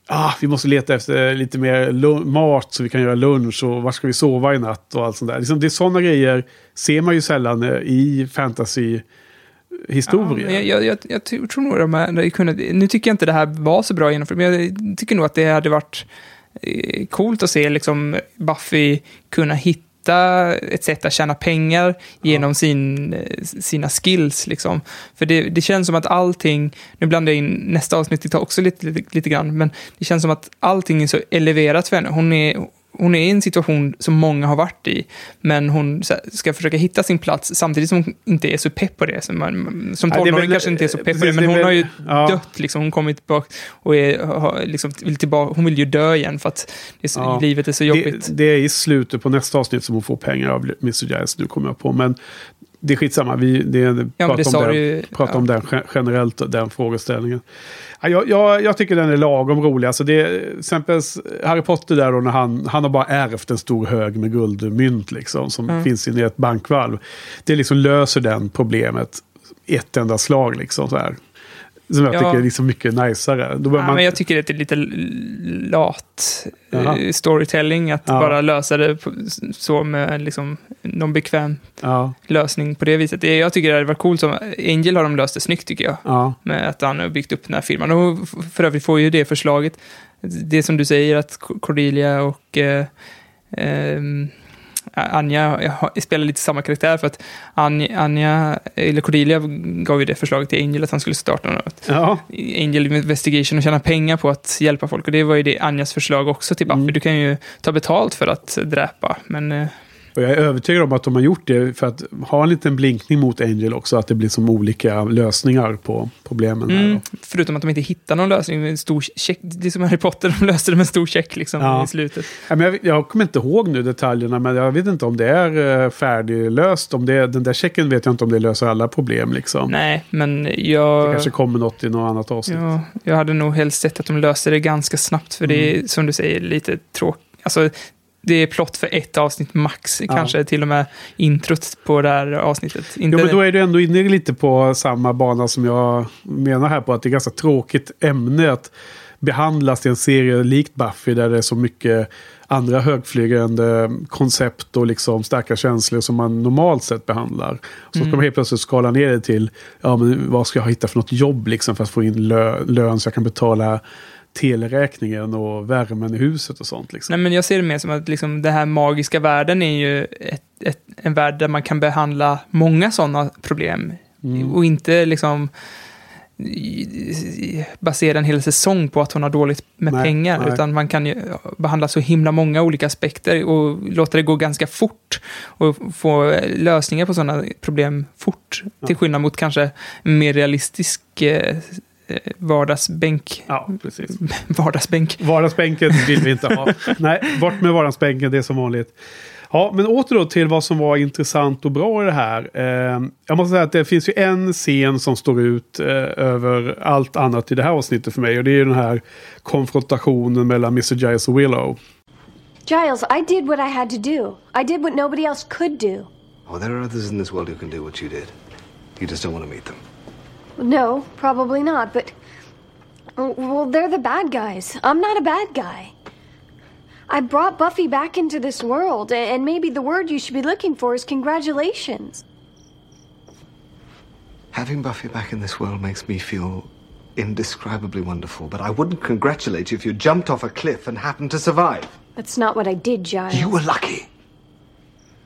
Ah, vi måste leta efter lite mer mat så vi kan göra lunch och var ska vi sova i natt och allt sånt där. Liksom, det är sådana grejer ser man ju sällan eh, fantasy fantasyhistorier. Ja, jag, jag, jag, jag tror nog de hade kunnat, nu tycker jag inte det här var så bra genomfört, men jag tycker nog att det hade varit eh, coolt att se liksom Buffy kunna hitta ett sätt att tjäna pengar genom sin, eh, sina skills. Liksom. För det, det känns som att allting, nu blandar jag in nästa avsnitt också lite, lite, lite grann, men det känns som att allting är så eleverat för henne. Hon är, hon är i en situation som många har varit i, men hon ska försöka hitta sin plats samtidigt som hon inte är så pepp på det. Som, man, som tonåring väl- kanske inte är så pepp på det, men det hon väl- har ju ja. dött. Liksom. Hon kommer tillbaka och är, har, liksom, vill tillbaka. Hon vill ju dö igen för att så, Ja. livet är så jobbigt. Det, det är i slutet på nästa avsnitt som hon får pengar av Mr. Giles, nu kommer jag på. Men det är skitsamma, vi det, Ja, pratar, det om, den, ju. pratar Ja. om den gen- generellt, den frågeställningen. Ja, jag, jag, jag tycker den är lagom rolig. Alltså det, till exempel Harry Potter där då, när han, han har bara ärvt en stor hög med guldmynt liksom, som Mm. finns inne i ett bankvalv. Det liksom löser den problemet ett enda slag. Liksom, så här. Som jag Ja. tycker är liksom mycket najsare. Ja, man, men jag tycker att det är lite lat eh, storytelling, att Ja. bara lösa det på, så med liksom, någon bekväm ja, lösning på det viset. Jag tycker det hade varit coolt som Angel har de löst det snyggt tycker jag. ja, Med att han har byggt upp den här firman. Och för övrigt får ju det förslaget det som du säger att Cordelia och eh, ehm, Anja spelar lite samma karaktär för att Anja, Anja, eller Cordelia gav ju det förslaget till Angel att han skulle starta något. Ja, Angel Investigation och tjäna pengar på att hjälpa folk. Och det var ju det Anjas förslag också till Buffy. Mm. Du kan ju ta betalt för att dräpa, men eh, och jag är övertygad om att de har gjort det för att ha en liten blinkning mot Angel också. Att det blir som olika lösningar på problemen. Mm, förutom att de inte hittar någon lösning med en stor check. Det är som Harry Potter, de löste det med en stor check liksom Ja. i slutet. Ja, men jag, jag kommer inte ihåg nu detaljerna, men jag vet inte om det är eh, färdiglöst. Om det, den där checken vet jag inte om det löser alla problem. Liksom. Nej, men Det jag... kanske kommer något i något annat avsnitt. Ja, jag hade nog helst sett att de löste det ganska snabbt, för det Mm. är som du säger lite tråkigt. Alltså, det är plott för ett avsnitt max, kanske till och med introt på det här avsnittet. Inte... Jo, men då är du ändå inne lite på samma bana som jag menar här på. Att det är ganska tråkigt ämne att behandlas i en serie likt Buffy. Där det är så mycket andra högflygande koncept och liksom starka känslor som man normalt sett behandlar. Så ska man helt plötsligt skala ner det till, ja men vad ska jag hitta för något jobb liksom för att få in lö- lön så jag kan betala teleräkningen och värmen i huset och sånt. Liksom. Nej, men jag ser det mer som att liksom, den här magiska världen är ju ett, ett, en värld där man kan behandla många sådana problem. Mm. Och inte liksom basera en hel säsong på att hon har dåligt med Nej, pengar. nej. Utan man kan ju behandla så himla många olika aspekter och låta det gå ganska fort. Och få lösningar på sådana problem fort. Till skillnad mot kanske mer realistisk eh, vardagsbänk. Ja, precis. vardagsbänk. Vardagsbänken vill vi inte ha. Nej, bort med vardagsbänken, det är som vanligt. Ja, men åter då till vad som var intressant och bra i det här. Eh, jag måste säga att det finns ju en scen som står ut eh, över allt annat i det här avsnittet för mig. Och det är ju den här konfrontationen mellan Mr. Giles och Willow. Giles, I did what I had to do. I did what nobody else could do. Oh, there are others in this world who can do what you did. You just don't want to meet them. No, probably not, but. Well, they're the bad guys. I'm not a bad guy. I brought Buffy back into this world, and maybe the word you should be looking for is congratulations. Having Buffy back in this world makes me feel indescribably wonderful, but I wouldn't congratulate you if you jumped off a cliff and happened to survive. That's not what I did, Giles. You were lucky.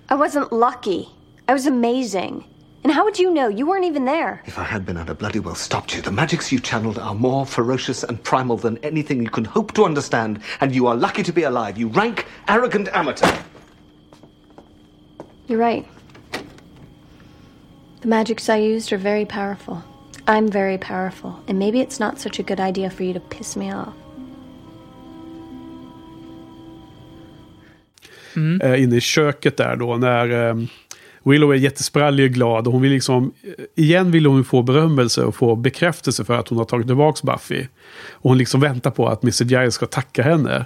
I wasn't lucky. I was amazing. And how would you know? You weren't even there. If I had been, I'd have bloody well stopped you. The magics you channeled are more ferocious and primal than anything you can hope to understand, and you are lucky to be alive. You rank arrogant amateur. You're right. The magics I used are very powerful. I'm very powerful, and maybe it's not such a good idea for you to piss me off. eh, inne i köket där då när eh, Willow är jättesprallig och glad och hon vill liksom, eh, igen vill hon få berömmelse och få bekräftelse för att hon har tagit tillbaka Buffy. Och hon liksom väntar på att Mr. Giles ska tacka henne.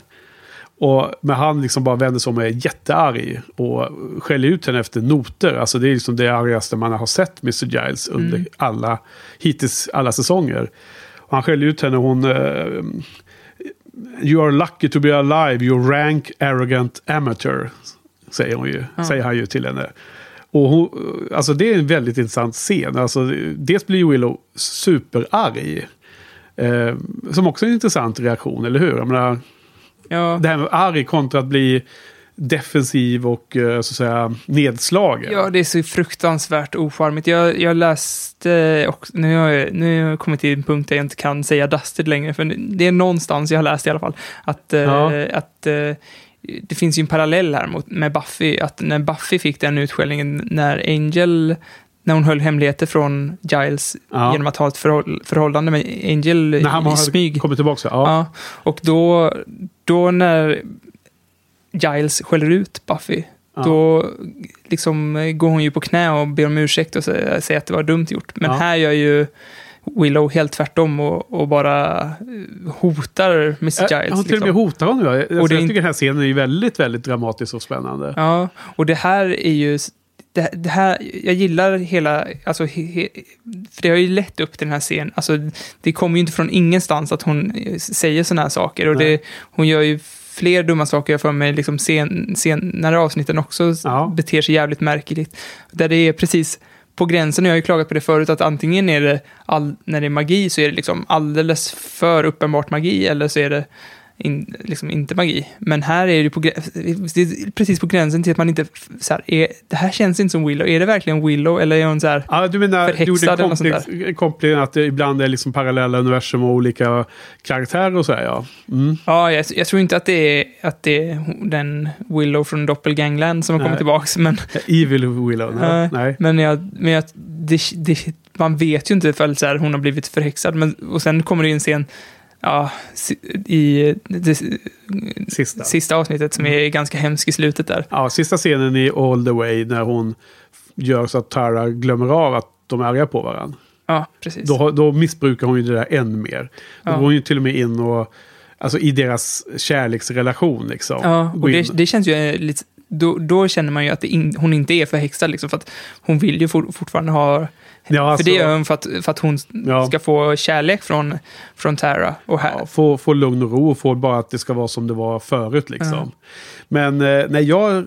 Och, men han liksom bara vänder sig om och är jättearg och skäller ut henne efter noter. Alltså det är liksom det argaste man har sett Mr. Giles under alla, hittills alla säsonger. Och han skäller ut henne och hon... Eh, You are lucky to be alive, you rank arrogant amateur. Säger, hon ju, säger han ju till henne. Och hon, alltså det är en väldigt intressant scen. Alltså, dels blir Willow superarg. Eh, som också är en intressant reaktion, eller hur? Jag menar, Ja. det här med arg kontra att bli defensiv och eh, så att säga nedslagen. Ja, det är så fruktansvärt ocharmigt. Jag, jag läste, och nu har jag, nu har jag kommit till en punkt där jag inte kan säga Dusted längre, för det är någonstans jag har läst i alla fall, att, eh, Ja. att eh, det finns ju en parallell här mot, med Buffy, att när Buffy fick den utskällningen när Angel, när hon höll hemligheter från Giles Ja. genom att ha ett förhåll, förhållande med Angel När han i smyg. kommit tillbaka. Ja. Ja, och då, då när Giles skäller ut Buffy, Ja. då liksom går hon ju på knä och ber om ursäkt och säger, att det var dumt gjort. Men här gör ju Willow helt tvärtom och, och bara eh, hotar Mr. Giles. Jag har till och med liksom. hotat honom. Jag, alltså, Och det är jag tycker den här scenen är väldigt, väldigt dramatisk och spännande. Ja, och det här är ju... Det, det här, jag gillar hela, alltså, he, he, för det har ju lett upp till den här scenen. Alltså, det kommer ju inte från ingenstans att hon eh, säger sådana här saker. Och det, hon gör ju fler dumma saker jag för mig, liksom sen, senare avsnitten också Ja. beter sig jävligt märkligt. Där det är precis på gränsen, och jag har ju klagat på det förut, att antingen är det, all, när det är magi så är det liksom alldeles för uppenbart magi, eller så är det in, liksom inte magi. Men här är det, på, det är precis på gränsen till att man inte... Så här, är, det här känns inte som Willow. Är det verkligen Willow eller är hon så här... Ja, du menar, Förhäxad gjorde sånt komplex- koppling att det ibland är liksom parallella universum och olika karaktärer och så här, ja. Mm. Ja, jag, jag tror inte att det är, att det är den Willow från Doppelgangland som har kommit Nej. tillbaks. Men, Evil Willow, nej. Nej. nej. men, jag, men jag, det, det, man vet ju inte ifall så här, hon har blivit förhäxad. Men, och sen kommer det in en scen ja, i det Sista. sista avsnittet som är ganska hemsk i slutet där. Ja, sista scenen i All the Way när hon gör så att Tara glömmer av att de är arga på varandra. Ja, precis. Då, då missbrukar hon ju det där än mer. Då Ja. går hon ju till och med in och, alltså i deras kärleksrelation liksom. Ja, och det, det känns ju eh, lite... Då, då känner man ju att in, hon inte är förhäxad, liksom, för att hon vill ju for, fortfarande ha... Ja, för det alltså- gör hon för att, för att hon Ja. ska få kärlek från, från Tara. Och här, Ja, få, få lugn och ro och få bara att det ska vara som det var förut. Liksom. Men eh, nej, jag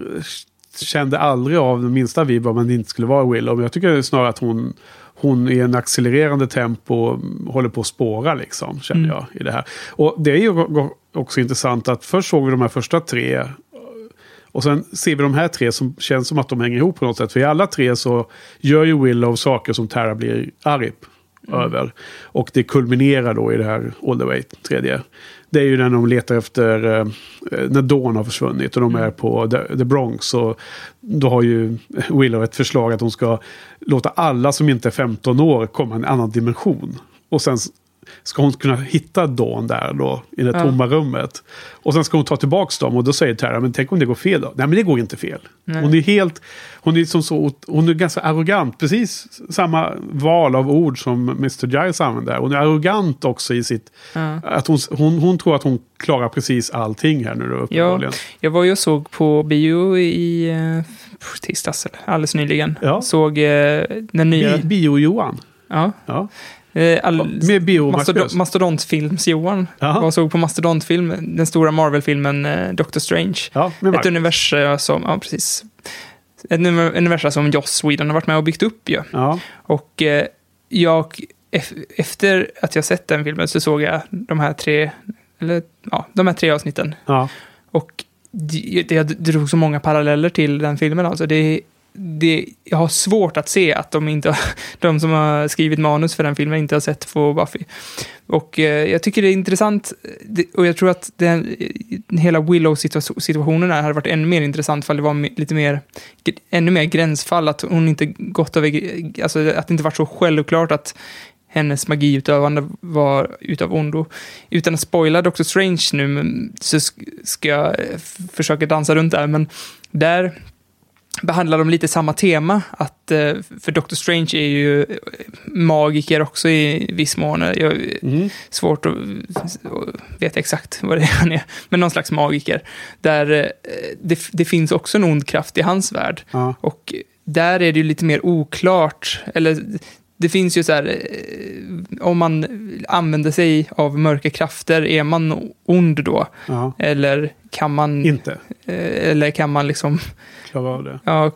kände aldrig av den minsta vibb om att det inte skulle vara Willow. Men jag tycker snarare att hon, hon i en accelererande tempo mm, håller på att spåra liksom, känner jag i det här. Och det är ju också intressant att först såg vi de här första tre. Och sen ser vi de här tre som känns som att de hänger ihop på något sätt. För i alla tre så gör ju Willow saker som Tara blir arg över. Och det kulminerar då i det här All the Way, tredje. Det är ju när de letar efter, eh, när Dawn har försvunnit och de är på The, the Bronx. Och då har ju Willow ett förslag att hon ska låta alla som inte är 15 år komma i en annan dimension. Och sen ska hon kunna hitta Dawn där då, i det Ja. tomma rummet. Och sen ska hon ta tillbaka dem och då säger Tara, men tänk om det går fel då? Nej men det går inte fel. Hon är helt, hon är som så, hon är ganska arrogant, precis samma val av ord som Mr. Giles använder. Hon är arrogant också i sitt, att hon, hon, hon tror att hon klarar precis allting här nu då Ja, uppenbarligen. jag var ju och såg på bio i eh, tisdags, alldeles nyligen. Ja. Såg eh, den nya... Bi- Bio-Johan. ja, Ja. Eh, all, Med bio Mastodon, Mastodontfilms-Johan var såg på Mastodontfilm, den stora Marvel-filmen eh, Doctor Strange. Ja, Ett universum som, ja precis. Ett univer- universum som Joss Whedon har varit med och byggt upp ju. Ja. Och eh, jag, ef- efter att jag sett den filmen så såg jag de här tre, eller ja, de här tre avsnitten. Ja. Och det drog så många paralleller till den filmen. Alltså det, det, jag har svårt att se att de, inte, de som har skrivit manus för den filmen inte har sett på Buffy. Och eh, jag tycker det är intressant, det, och jag tror att den, eh, hela Willow-situationen här hade varit ännu mer intressant för det var lite mer, ännu mer gränsfall, att hon inte gått över, alltså att det inte varit så självklart att hennes magiutövande var utav ondo. Utan att spoila Doctor Strange nu så ska jag försöka dansa runt där, men där behandlar de lite samma tema, att, eh, för Doctor Strange är ju eh, magiker också i viss mån. Jag, Mm. Svårt att, veta exakt vad det är han är, men någon slags magiker. Där eh, det, det finns också en ond kraft i hans värld. Ja. Och där är det ju lite mer oklart, eller det finns ju så här, eh, om man använder sig av mörka krafter, är man ond då? Ja. Eller kan man, Inte eh, eller kan man liksom, klara av det. ja,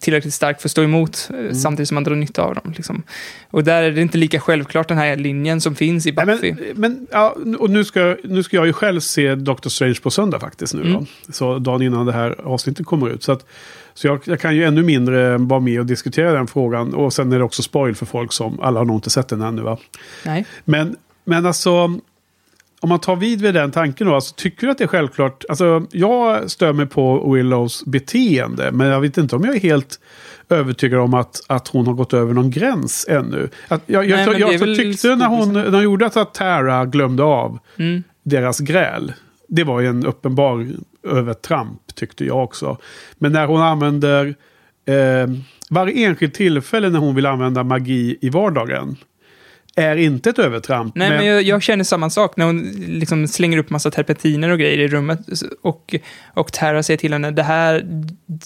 tillräckligt stark för att stå emot, eh, Mm. samtidigt som man drar nytta av dem. Liksom. Och där är det inte lika självklart den här linjen som finns i Nej, Buffy. men, men, ja, och nu ska, nu ska jag ju själv se Doctor Strange på söndag faktiskt nu Mm. då. Så dagen innan det här avsnittet kommer ut. Så, att, så jag, jag kan ju ännu mindre vara med och diskutera den frågan. Och sen är det också spoil för folk som, alla har nog inte sett den ännu va. Nej. Men, men alltså, om man tar vid vid den tanken då, alltså, tycker du att det är självklart? Alltså, jag stör mig på Willows beteende, men jag vet inte om jag är helt övertygad om att, att hon har gått över någon gräns ännu. Att, jag jag, Nej, jag, jag, tyckte när hon, när hon gjorde att Tara glömde av Mm. deras gräl. Det var ju en uppenbar övertramp tyckte jag också. Men när hon använder eh, varje enskilt tillfälle när hon vill använda magi i vardagen är inte ett övertramp. Nej, men, jag, jag känner samma sak när hon liksom slänger upp massa terpentiner och grejer i rummet. Och, och Tara säger till henne, det här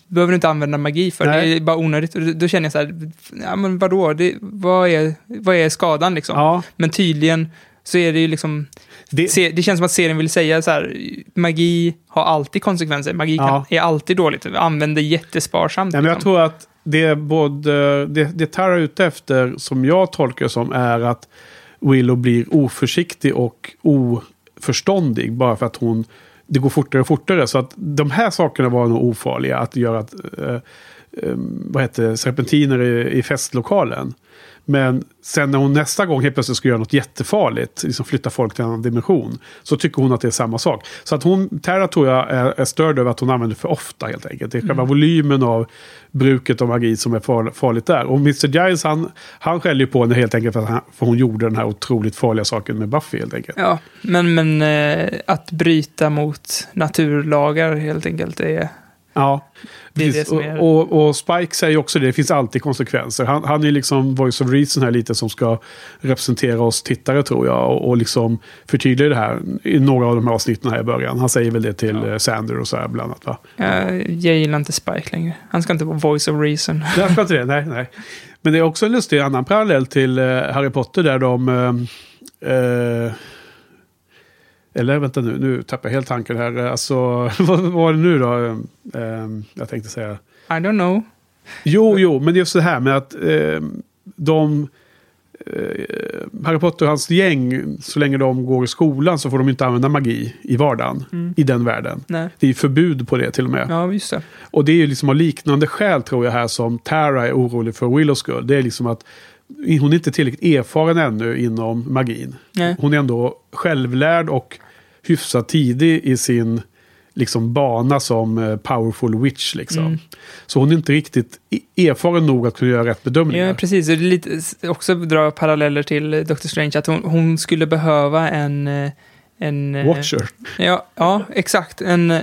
behöver du inte använda magi för, Nej. det är bara onödigt. Och då- då känner jag så här, ja men vadå, det, vad, är, vad är skadan liksom? Ja, Men tydligen så är det ju liksom, det, se, det känns som att serien vill säga så här, magi har alltid konsekvenser, magi kan, Ja. är alltid dåligt, använd det jättesparsamt. Nej, men jag liksom. tror att det både det, det Tara är ute efter, som jag tolkar som, är att Willow blir oförsiktig och förståndig bara för att hon det går fortare och fortare. Så att de här sakerna var nog ofarliga. Att göra att, eh, eh, vad heter serpentiner i, i festlokalen. Men sen när hon nästa gång helt plötsligt ska göra något jättefarligt, liksom flytta folk till en annan dimension, så tycker hon att det är samma sak. Så att hon, Terra tror jag är, är störd över att hon använder för ofta helt enkelt. Det är själva volymen av bruket av magi som är far, farligt där. Och Mr. Giles han, han skäller ju på henne helt enkelt för att han, för hon gjorde den här otroligt farliga saken med Buffy helt enkelt. Ja, men, men eh, att bryta mot naturlagar helt enkelt är... Ja, precis. är- Och, och, och Spike säger också det, det finns alltid konsekvenser. Han, han är liksom voice of reason här lite som ska representera oss tittare tror jag. Och, och liksom förtydliga det här i några av de här avsnitten här i början. Han säger väl det till ja. Sander och så här bland annat va? Eh, jag gillar inte Spike längre. Han ska inte vara voice of reason. Jag ska inte det, nej, nej. Men det är också en lustig annan parallell till eh, Harry Potter där de... eh, eh, eller vänta nu, nu tappar jag helt tanken här. Alltså, vad var det nu då? Eh, jag tänkte säga... I don't know. Jo, jo, men det är just det här med att eh, de... Eh, Harry Potter och hans gäng, så länge de går i skolan så får de inte använda magi i vardagen. I den världen. Nej. Det är förbud på det till och med. Ja, det. Och det är ju liksom av liknande skäl tror jag här som Tara är orolig för Willows skull. Det är liksom att hon är inte tillräckligt erfaren ännu inom magin. Nej. Hon är ändå självlärd och hyfsat tidig i sin liksom bana som eh, powerful witch. Liksom. Mm. Så hon är inte riktigt erfaren nog att kunna göra rätt bedömningar. Ja, precis. Och det är lite, också dra paralleller till eh, Doctor Strange. Att hon, hon skulle behöva en... eh, en Watcher. Ja, ja, exakt. En...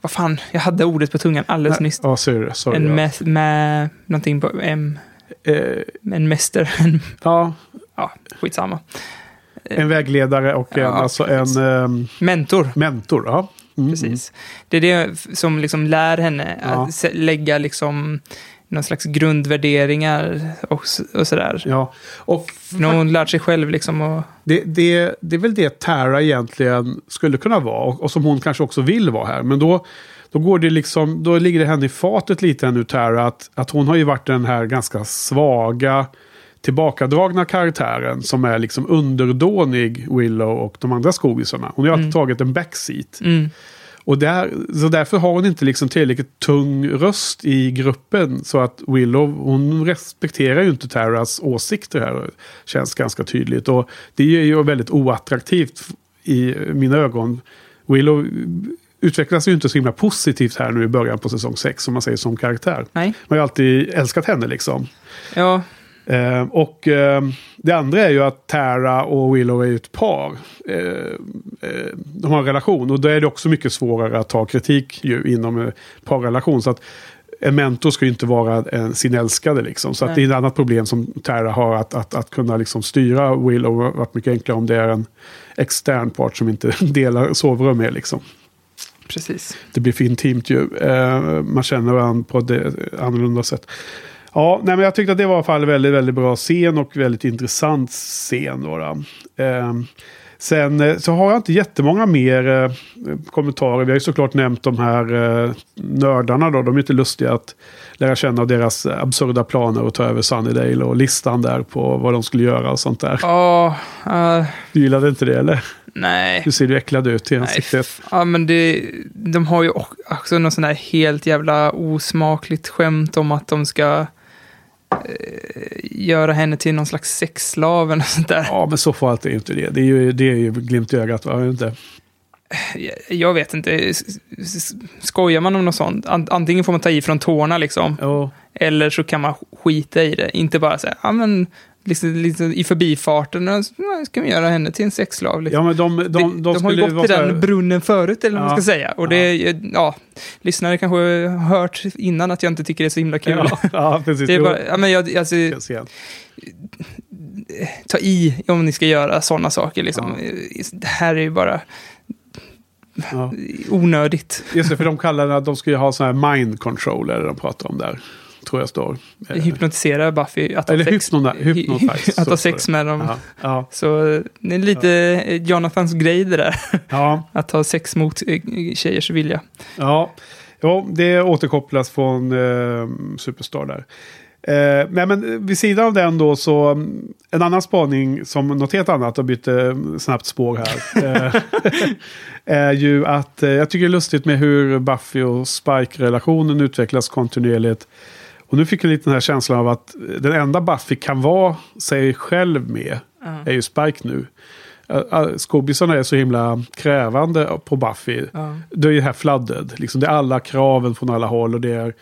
Vad fan, jag hade ordet på tungan alldeles nyss. Ja, sorry. sorry En ja. med, med någonting på M. Eh, En mäster. En, ja, ja, skitsamma. en vägledare och en, Ja, alltså en ehm, Mentor. mentor. Ja. Mm, Precis. Det är det som liksom lär henne att lägga liksom någon slags grundvärderingar och, och sådär. Ja. Och när hon lärt sig själv liksom och... Det, det, det är väl det Tara egentligen skulle kunna vara och, och som hon kanske också vill vara här. Men då, då, går det liksom, då ligger det henne i fatet lite nu Tara att, att hon har ju varit den här ganska svaga tillbakadragna karaktären som är liksom underdånig Willow och de andra skogisarna. Hon har ju alltid tagit en backseat. Mm. Och där, så därför har hon inte liksom tillräckligt tung röst i gruppen. Så att Willow, hon respekterar ju inte Taras åsikter här. Känns ganska tydligt. Och det är ju väldigt oattraktivt i mina ögon. Willow utvecklas ju inte så himla positivt här nu i början på säsong 6 som man säger som karaktär. Nej. Man har ju alltid älskat henne liksom. Ja, Eh, och eh, det andra är ju att Tara och Willow är ju ett par. Eh, eh, de har en relation och då är det också mycket svårare att ta kritik ju inom en parrelation. Så att en mentor ska ju inte vara en, sin älskade liksom. Så att det är ett annat problem som Tara har att, att, att kunna liksom styra Willow. Det har varit mycket enklare om det är en extern part som inte delar sovrum med liksom precis. Det blir för intimt ju. Eh, man känner varandra på ett eh, annorlunda sätt. Ja, nej, men jag tyckte att det var i alla fall väldigt, väldigt bra scen och väldigt intressant scen. Då, då. Eh, sen så har jag inte jättemånga mer eh, kommentarer. Vi har ju såklart nämnt de här eh, nördarna. Då. De är inte lustiga att lära känna deras absurda planer och ta över Sunnydale och listan där på vad de skulle göra och sånt där. Ja, eh, Du gillade inte det eller? nej. Du ser ju äcklad ut i ansiktet. ja, men det, de har ju ock- också någon sån här helt jävla osmakligt skämt om att de ska eh, göra henne till någon slags sexslav eller sånt där. Ja, men så farligt är ju inte det. Det är ju, det är ju glimt i ögat. Va? Inte? Jag- Jag vet inte, skojar man om något sånt? An- Antingen får man ta i från tårna liksom, Ja. eller så kan man skita i det. Inte bara säga, ja men, liksom, liksom i förbifarten, "Ja, ska vi göra henne till en sexslav? Liksom. Ja, men de, de, de, de, har ju gått till så här- den brunnen förut, eller vad man Ja. ska säga. Och det, är- ja, lyssnare kanske har hört innan att jag inte tycker det är så himla kul. Ja, ja, precis. Det är bara, ja, men jag, alltså, igen. ta i om ni ska göra sådana saker. Liksom. Det här är ju bara Ja. onödigt. Just det, för de kallar det att de skulle ha sån här mind control, eller de pratar om där. Tror jag står. Eh, Hypnotisera Buffy att ha Eller sex, hypnona- hypnotize, att ha sex med dem. Ja, ja, Så det är lite Jonathans grej det där. ja, Att ha sex mot eh, tjejers vilja. ja. ja, det återkopplas från eh, Superstar där. Eh, nej, men vid sidan av den då så, mm, en annan spaning som något helt annat och byter snabbt spår här. eh, är ju att eh, jag tycker det är lustigt med hur Buffy och Spike-relationen utvecklas kontinuerligt. Och nu fick jag lite den här känslan av att den enda Buffy kan vara sig själv med är ju Spike nu. Uh, Skobisarna är så himla krävande på Buffy. Ja. Det är ju här flooded. Liksom, det är alla kraven från alla håll och det är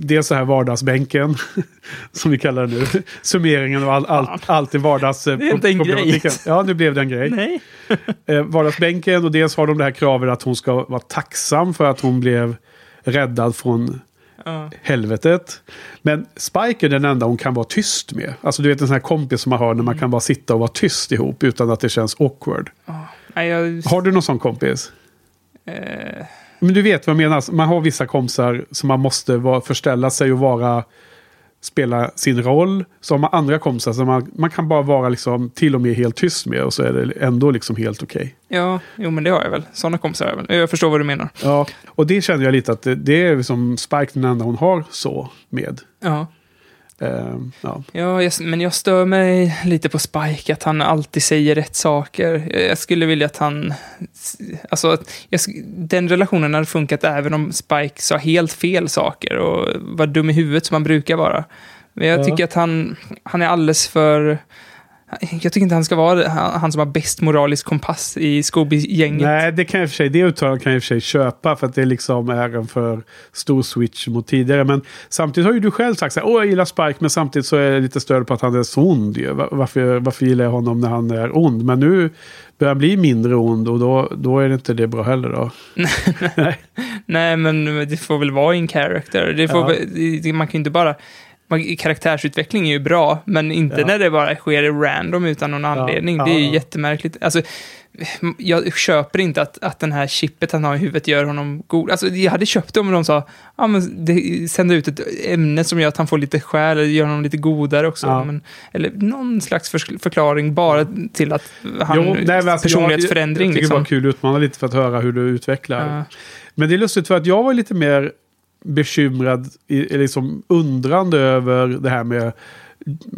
dels så här vardagsbänken, som vi kallar det nu. Summeringen och all, allt, allt i vardags... Det är inte en grej. Ja, nu blev det en grej. Nej. Eh, vardagsbänken och dels har de det här kravet att hon ska vara tacksam för att hon blev räddad från Ja. helvetet. Men Spike är den enda hon kan vara tyst med. Alltså du vet en sån här kompis som man har när Mm. man kan bara sitta och vara tyst ihop utan att det känns awkward. Nej, jag, Har du någon sån kompis? eh, Men du vet vad jag menar. Man har vissa kompisar som man måste vara, förställa sig och vara spela sin roll. Så har man andra kompisar som man, man kan bara vara liksom till och med helt tyst med och så är det ändå liksom helt okej. ja, jo men det har jag väl. Sådana kompisar har jag väl. Jag förstår vad du menar. Ja, och det känner jag lite att det, det är som Spike den enda hon har så med. Ja. Ehm, ja. Ja, jag, men jag stör mig lite på Spike, att han alltid säger rätt saker. Jag, jag skulle vilja att han... Alltså, att jag, den relationen hade funkat även om Spike sa helt fel saker och var dum i huvudet som han brukar vara. Men jag Ja. tycker att han, han är alldeles för... Jag tycker inte han ska vara han, som har bäst moralisk kompass i Scooby-gänget. Nej, det kan jag för sig, det uttalandet kan jag för sig köpa för att det liksom är en för stor switch mot tidigare. Men samtidigt har ju du själv sagt så här, åh jag gillar Spike, men samtidigt så är det lite stöd på att han är så ond ju. Va- Varför, varför gillar jag honom när han är ond? Men nu börjar han bli mindre ond och då, då är det inte det bra heller då. Nej. Nej, men det får väl vara in character. Det får Ja. man kan ju inte bara... Karaktärsutveckling är ju bra, men inte Ja. när det bara sker random utan någon anledning. Det är ju Ja. jättemärkligt. Alltså, jag köper inte att, att den här chippet han har i huvudet gör honom god. Alltså, jag hade köpt det om de sa, ja men det, sända ut ett ämne som gör att han får lite själ, eller gör honom lite godare också. Ja. Men, eller någon slags för, förklaring bara till att han, Jo, nej, alltså, personlighetsförändring. Jag, jag tycker liksom. det var kul att utmana lite för att höra hur du utvecklar. Ja. Men det är lustigt för att jag var lite mer bekymrad, liksom undrande över det här med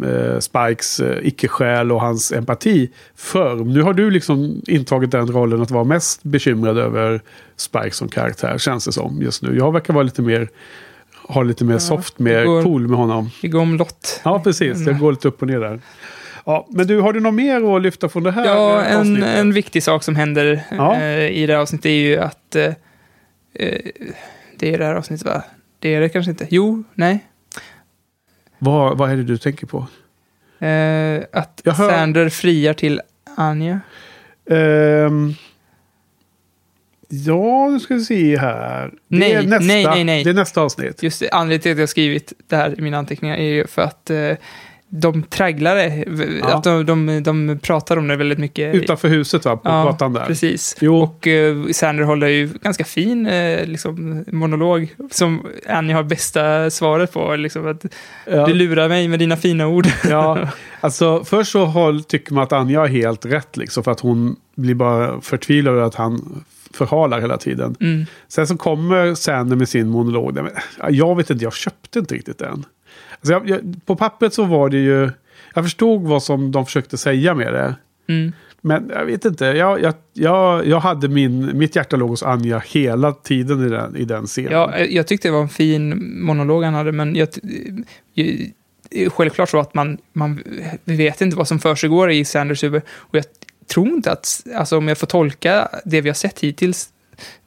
eh, Spikes eh, icke-själ och hans empati förr. Nu har du liksom intagit den rollen att vara mest bekymrad över Spike som karaktär, känns det som just nu. Jag verkar vara lite mer, ha lite mer soft, mer det går- cool med honom. Vi går om lott. Ja, precis. Det går lite upp och ner där. Ja, men du, har du något mer att lyfta från det här Ja, eh, en, en viktig sak som händer Ja. eh, i det här avsnittet är ju att... Eh, det är det här avsnittet, va? Det är det kanske inte. Jo, nej. Vad, vad är det du tänker på? Eh, att Jag hör- Sander friar till Anja. Ehm, ja, nu ska vi se här. Det Nej, är nästa, nej, nej, nej. Det är nästa avsnitt. Just det, anledningen till att jag har skrivit det här i mina anteckningar är ju för att eh, de tragglar det. Ja. Att de, de, de pratar om det väldigt mycket. Utanför huset va, på gatan där. precis. Jo. Och eh, Sander håller ju ganska fin eh, liksom, monolog som Annie har bästa svaret på. Liksom, att Ja. Du lurar mig med dina fina ord. Ja, alltså först så håll, tycker man att Anja har helt rätt liksom för att hon blir bara förtvivlad över att han förhalar hela tiden. Mm. Sen så kommer Sander med sin monolog. Men, ja, Jag vet inte, jag köpte inte riktigt den. Alltså jag, jag, på pappret så var det ju... Jag förstod vad som de försökte säga med det. Mm. Men jag vet inte, jag, jag, jag, jag hade min, mitt hjärta låg hos Anja hela tiden i den, i den scenen. Ja, jag tyckte det var en fin monolog han hade, men jag, är självklart så att man, man vi vet inte vad som försiggår i Sanders huvud. Och jag tror inte att, alltså om jag får tolka det vi har sett hittills,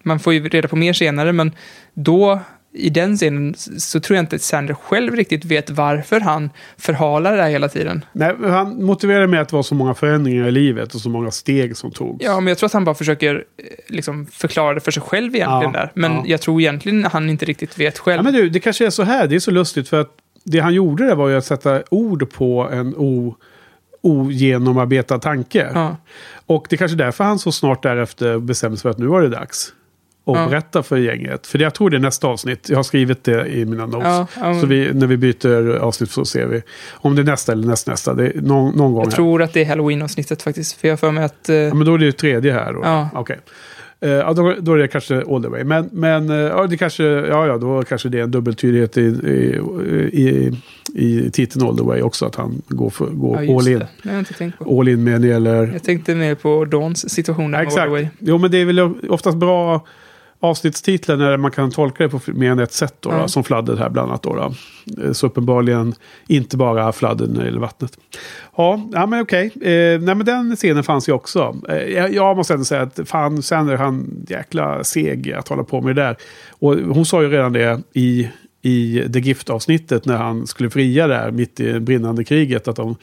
man får ju reda på mer senare, men då i den scenen så tror jag inte att Sander själv riktigt vet varför han förhalar det här hela tiden. Nej, han motiverade med att det var så många förändringar i livet och så många steg som togs. Ja, men jag tror att han bara försöker eh, liksom, förklara det för sig själv egentligen Ja, där. Men ja. jag tror egentligen han inte riktigt vet själv. Ja, men du, det kanske är så här. Det är så lustigt för att det han gjorde där var ju att sätta ord på en o, ogenomarbetad tanke. Ja. Och det är kanske därför han så snart därefter bestämde sig för att nu var det dags. Och Ja. berätta för gänget. För jag tror det är nästa avsnitt. Jag har skrivit det i mina notes. Ja, ja, Så vi, när vi byter avsnitt så ser vi om det är nästa eller nästnästa. Det någon, någon gång Jag här. tror att det är halloween-avsnittet faktiskt. För jag för mig att... eh, Ja, men då är det ju tredje här. Då. Ja. Okej. Eh, ja, då, då är det kanske all the way. Men, men eh, ja, det kanske, ja, ja, då kanske det är en dubbeltydighet i, i, i, i titeln all the way också. Att han går, för, går Ja, all in. All in med när det gäller... Jag tänkte mer på Dawns situation Ja, exakt. Jo, men det är väl oftast bra avsnittstitlar när man kan tolka det på mer än ett sätt. Då, Ja. då, som fladdet här bland annat. Då, då. Eh, Så uppenbarligen inte bara fladden när det gäller vattnet. Ja, ja men okej. Eh, nej, men den scenen fanns ju också. Eh, jag, jag måste ändå säga att fan, sen är han jäkla seg att hålla på med det där. Och hon sa ju redan det i, i The Gift-avsnittet när han skulle fria där mitt i brinnande kriget. Att de,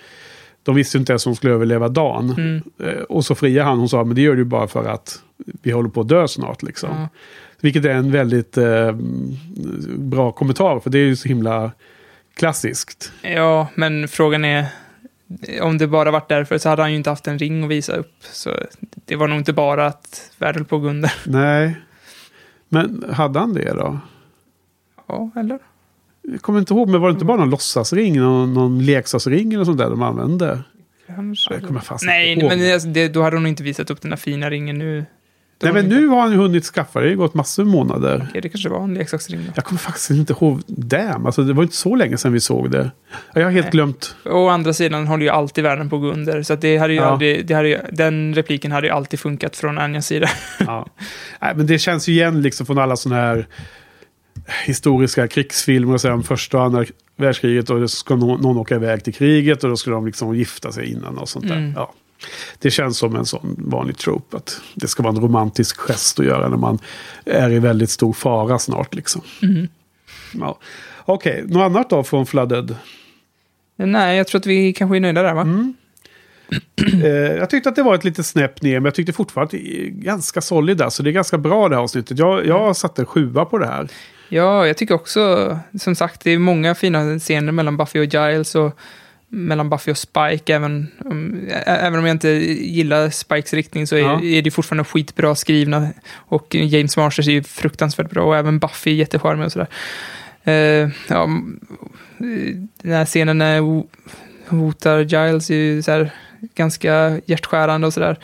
de visste inte ens om de skulle överleva dagen. Mm. Eh, Och så friar han. Hon sa, men det gör du bara för att vi håller på att dö snart. Liksom. Ja. Vilket är en väldigt eh, bra kommentar. För det är ju så himla klassiskt. Ja, men frågan är... Om det bara varit därför så hade han ju inte haft en ring att visa upp. Så det var nog inte bara att världen på att gå under. Nej. Men hade han det då? Ja, eller? Jag kommer inte ihåg, men var det inte bara någon låtsasring? Någon, någon leksaksring eller sånt där de använde? Kanske. Jag kommer fast Nej, inte ihåg. men det, det, då hade hon inte visat upp den där fina ringen nu. Då Nej, men hon nu inte- har han ju hunnit skaffa det. Det har gått massor med månader. Okej, det kanske var en leksaksring då. Jag kommer faktiskt inte ihåg. Damn, alltså det var inte så länge sedan vi såg det. Jag har helt Nej. glömt. Å andra sidan håller ju alltid världen på att gå under. Så att det hade ju Ja. aldrig, det hade ju, den repliken hade ju alltid funkat från Anjas sida. Ja. Nej, men det känns ju igen liksom från alla sådana här historiska krigsfilmer och så om första och andra världskriget och då ska någon, någon åka iväg till kriget och då ska de liksom gifta sig innan och sånt där. Mm. Ja. Det känns som en sån vanlig trope att det ska vara en romantisk gest att göra när man är i väldigt stor fara snart liksom. Mm. Ja. Okej, något annat då från Flooded? Nej, jag tror att vi kanske är nöjda där va? Mm. Eh, jag tyckte att det var ett litet snäpp ner, men jag tyckte fortfarande att det är ganska solid där. Så det är ganska bra det här avsnittet. Jag, jag satte sjua på det här. Ja, jag tycker också, som sagt, det är många fina scener mellan Buffy och Giles och mellan Buffy och Spike. Även om, även om jag inte gillar Spikes riktning så är, Ja. är det fortfarande skitbra skrivna. Och James Marsters är ju fruktansvärt bra och även Buffy är jättecharmig och sådär. Eh, ja, den här scenen när hotar Giles är ju så här ganska hjärtskärande och sådär.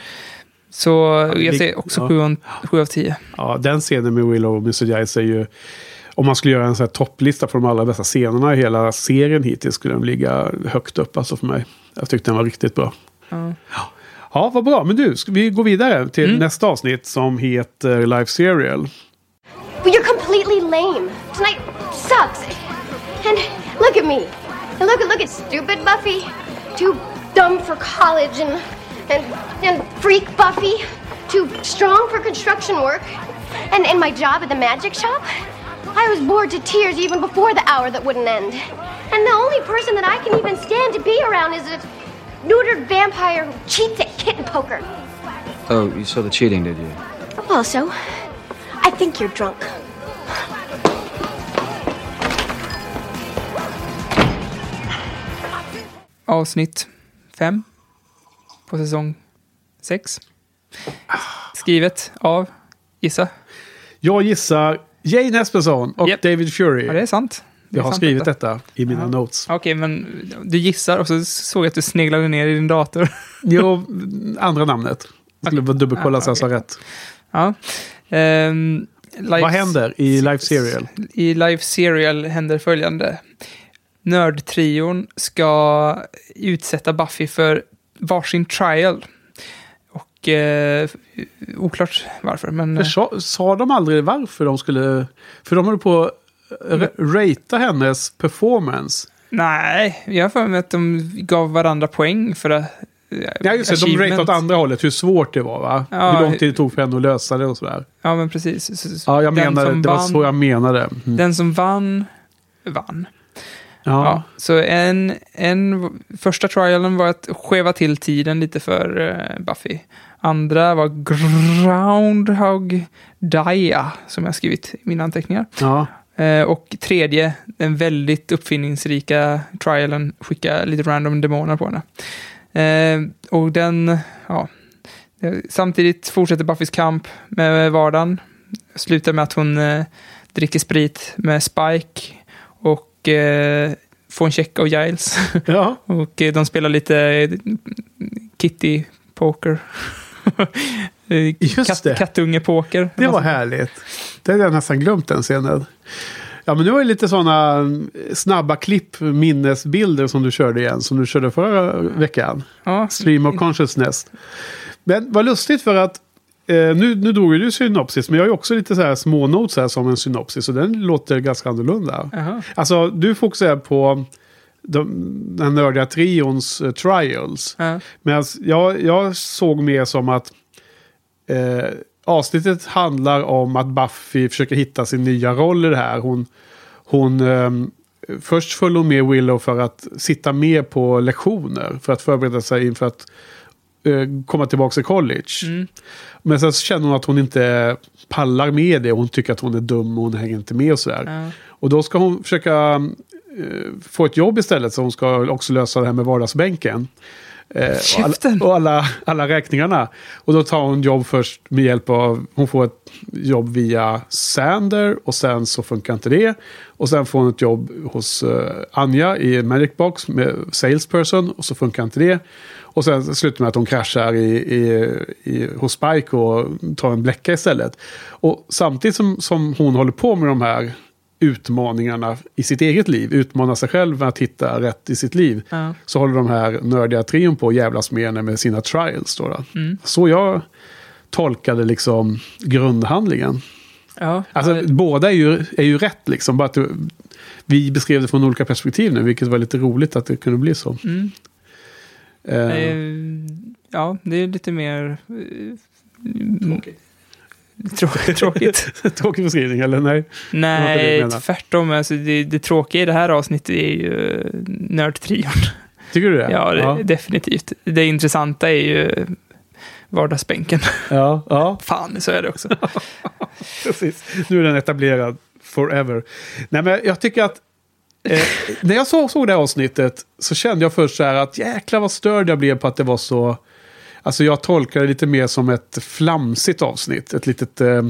Så jag ser också ja. 7 av, sju av 10. Ja, den scenen med Willow och Mr. Giles är ju... Om man skulle göra en sån här topplista för de allra bästa scenerna i hela serien hittills skulle den ligga högt upp alltså för mig. Jag tyckte den var riktigt bra. Ja. Ja, vad bra. Men du, ska vi gå vidare till Mm. nästa avsnitt som heter Life Serial. But you're completely lame. Tonight sucks. And look at me. And look at look at stupid Buffy. Too dumb for college and and and freak Buffy. Too strong for construction work. And and my job at the magic shop. I was bored to tears even before the hour that wouldn't end. And the only person that I can even stand to be around is a neutered vampire who cheats at kitten poker. Oh, you saw the cheating, did you? Also, I think you're drunk. avsnitt fem på säsong sex. Skrivet av, gissa? Jag gissar Jane Espenson och Japp. David Fury. Ja, det är sant. Det är jag har sant skrivit detta i mina Ja. notes. Okej, men du gissar och så såg jag att du sneglade ner i din dator. Jo, andra namnet. Jag skulle bara dubbelkolla så jag sa rätt. ja. Life- Vad händer i Life Serial? I Life Serial händer följande. Nördtrion ska utsätta Buffy för varsin trial. Och eh, oklart varför, men... För sa, sa de aldrig varför de skulle... För de håller på att ra- ratea hennes performance. Nej, jag har för mig att de gav varandra poäng för att... Ja, just det. De rateade åt andra hållet. Hur svårt det var, va? Ja, hur lång tid det tog för henne att lösa det och sådär. Ja, men precis. Så- Ja, jag menade, det var vann- så jag menade. Mm. Den som vann, vann. Ja. Ja. så en, en första trialen var att skeva till tiden lite för eh, Buffy. Andra var Groundhog Dia, som jag skrivit i mina anteckningar. Ja. Eh, och tredje, den väldigt uppfinningsrika trialen, skicka lite random demoner på henne. Eh, och den, ja. Eh, Samtidigt fortsätter Buffys kamp med vardagen. Slutar med att hon dricker sprit med Spike och eh, får en check av Giles. ja. och eh, de spelar lite Kitty Poker. Eh, Just katt, det. Kattungepoker. Det var härligt. Det hade jag nästan glömt den scenen. Ja, men nu var det lite sådana snabba klipp, minnesbilder som du körde igen. Som du körde förra veckan. Ja, Stream of consciousness. Men vad lustigt för att eh, nu, nu drog du synopsis. Men jag har ju också lite så här små notes här som en synopsis. Och den låter ganska annorlunda. Jaha. Alltså du fokuserar på de, den nördiga trions eh, trials. Ja. Medan jag, jag såg mer som att eh, avsnittet handlar om att Buffy försöker hitta sin nya roll i det här. Hon, hon ehm, först följer hon med Willow för att sitta med på lektioner. För att förbereda sig inför att eh, komma tillbaka till college. Men sen så känner hon att hon inte pallar med det. Hon tycker att hon är dum och hon hänger inte med och sådär. Ja. Och då ska hon försöka eh, få ett jobb istället. Så hon ska också lösa det här med vardagsbänken. Eh, och alla, och alla, alla räkningarna. Och då tar hon jobb först med hjälp av... Hon får ett jobb via Sander och sen så funkar inte det. Och sen får hon ett jobb hos eh, Anja i Magic Box med salesperson och så funkar inte det. Och sen slutar med att hon kraschar i, i, i, hos Spike och tar en bläcka istället. Och samtidigt som, som hon håller på med de här utmaningarna i sitt eget liv, utmanar sig själv att hitta rätt i sitt liv, Ja. så håller de här nördiga trion på att jävlas med henne med sina trials. Då, då. Mm. Så jag tolkade liksom grundhandlingen. Ja, Alltså, båda är ju, är ju rätt, liksom, bara att du, vi beskrev det från olika perspektiv nu, vilket var lite roligt att det kunde bli så. Mm. Eh, ja, det är lite mer... eh, Tråkigt. Tråkigt. Tråkig beskrivning, eller nej? Nej, tvärtom. Alltså det, det tråkiga i det här avsnittet är ju eh, nördtrion. Tycker du det? Ja, det, ja. definitivt. Det intressanta är ju vardagsbänken. ja, ja. Fan, så är det också. Precis. Nu är den etablerad forever. Nej, men jag tycker att eh, när jag såg, såg det här avsnittet så kände jag först så här att jäklar vad störd jag blev på att det var så... Alltså jag tolkar det lite mer som ett flamsigt avsnitt. Ett litet... Eh,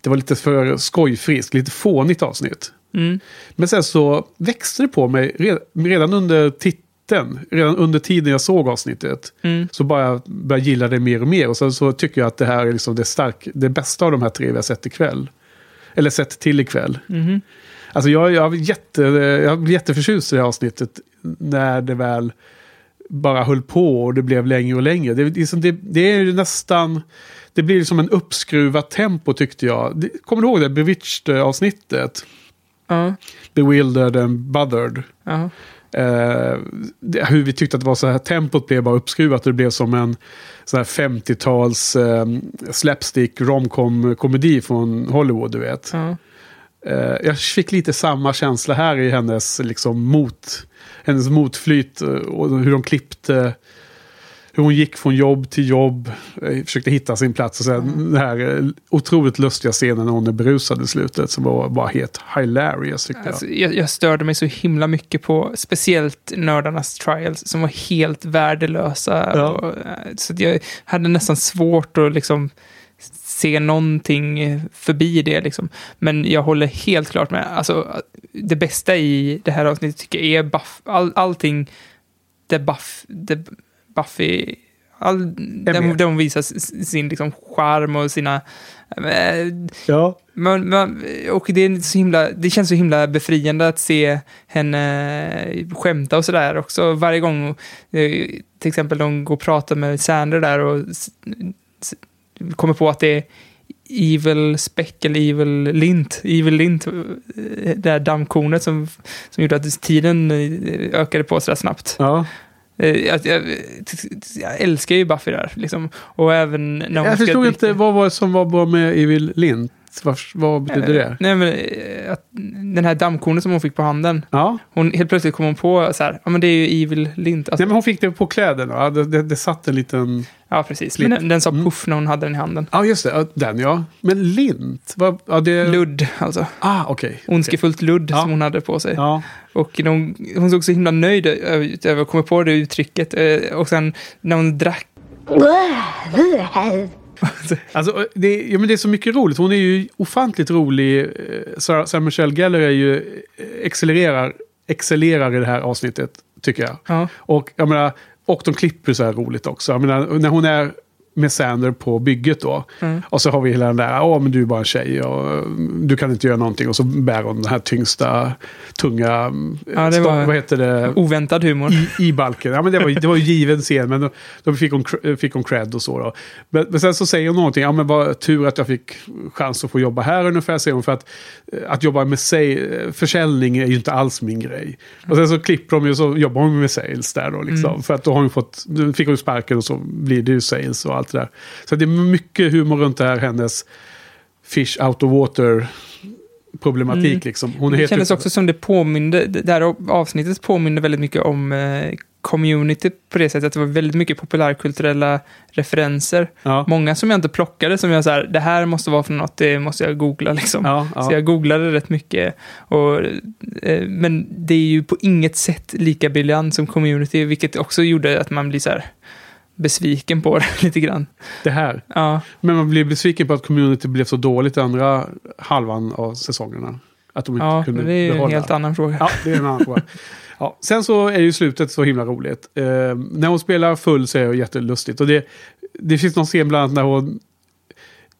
det var lite för skojfriskt, lite fånigt avsnitt. Mm. Men sen så växte det på mig red- redan under titeln. Redan under tiden jag såg avsnittet. Mm. Så bara började jag gilla det mer och mer. Och sen så tycker jag att det här är liksom det, stark, det bästa av de här tre vi har sett ikväll. Eller sett till ikväll. Mhm. Alltså jag, jag, jätte, jag blev jätteförtjust i det här avsnittet. När det väl bara höll på och det blev längre och längre. Det, det, är som- det, det är ju nästan... Det blir som en uppskruvat tempo tyckte jag. Det, kommer du ihåg det Bewitched-avsnittet? Ja, Bewildered and Bothered. ja. Eh, det, hur vi tyckte att det var så här, tempot blev bara uppskruvat och det blev som en sån här 50-tals eh, slapstick romcom komedi från Hollywood, du vet. Eh, jag fick lite samma känsla här i hennes, liksom, mot, hennes motflyt eh, och hur de klippte. Hur hon gick från jobb till jobb, eh, försökte hitta sin plats. Och sen den här eh, otroligt lustiga scenen när hon är berusad i slutet som var bara helt hilarious tyckte jag. Alltså, jag, jag störde mig så himla mycket på speciellt nördarnas trials som var helt värdelösa. Ja. Och, så jag hade nästan svårt att liksom se någonting eh, förbi det. Liksom. Men jag håller helt klart med. Alltså, det bästa i det här avsnittet tycker jag är buff, all, allting där buff, där Buffy All, där, där hon visar sin liksom, charm och sina... eh, Ja, man, man, och det, är så himla, det känns så himla befriande att se henne skämta och sådär också. Varje gång, eh, till exempel, de går och pratar med Sander där och kommer på att det är Evil Speck eller Evil Lint, Evil Lint, eh, det där dammkornet som, som gjorde att tiden eh, ökade på sådär snabbt. ja. Eh, Jag, jag, jag älskar ju Buffy där, liksom. Och även när hon Jag förstod inte vad var det som var bra med Evil Vad, vad betyder det? Nej, men eh, att den här dammkornet som hon fick på handen. Ja. Hon, helt plötsligt kom hon på så här, ja men det är ju Evil Lint. Alltså, Nej, men hon fick det på kläderna. Ja, det, det, det satt en liten... ja, precis. Men den, den sa Mm. puff när hon hade den i handen. Ja, just det. Den ja. Men lint? Vad, ja, det... Ludd, alltså. Ah, okej. Ondskefullt ludd Ja. som hon hade på sig. Ja. Och hon, hon såg så himla nöjd ut över att komma på det uttrycket. Eh, Och sen när hon drack. Alltså, det, ja, men det är så mycket roligt. Hon är ju ofantligt rolig. Eh, Sarah, Sarah Michelle Gellar är ju eh, excellerar, excellerar i det här avsnittet, tycker jag. Ja, Och, jag menar, och de klipper så här roligt också. Jag menar, när hon är med Sander på bygget då. Mm. Och så har vi hela den där, ja men du är bara en tjej och du kan inte göra någonting. Och så bär hon den här tyngsta, tunga, Ja, det var- vad heter det? Oväntad humor. i, i balken. Ja, men det, var, det var ju given scen, men då, då fick, hon, fick hon cred och så. Då. Men, men sen så säger hon någonting, ja men vad tur att jag fick chans att få jobba här ungefär, säger hon. För att, eh, att jobba med sig, eh, försäljning är ju inte alls min grej. Och sen så klipper de ju så jobbar hon med sales där då. Liksom. Mm. För att då har hon fått, fick hon sparken och så blir det ju sales och allt det där. Så det är mycket humor runt det här, hennes fish out of water problematik Mm. liksom. Hon är Det kändes ute- också som det påminde, det här avsnittet påminde väldigt mycket om eh, community på det sättet att det var väldigt mycket populärkulturella referenser. Ja. Många som jag inte plockade, som jag så här, det här måste vara från något, det måste jag googla liksom. Ja, ja. Så jag googlade rätt mycket. Och, eh, men det är ju på inget sätt lika briljant som community, vilket också gjorde att man blir så här besviken på det lite grann. det här. Ja, Men man blir besviken på att community blev så dåligt andra halvan av säsongerna. Att de inte ja kunde det är ju en behålla. helt annan fråga. Ja, det är en annan fråga. Ja, sen så är ju slutet så himla roligt. Eh, när hon spelar full så är det jättelustigt. Och det, det finns någon scen bland annat när hon...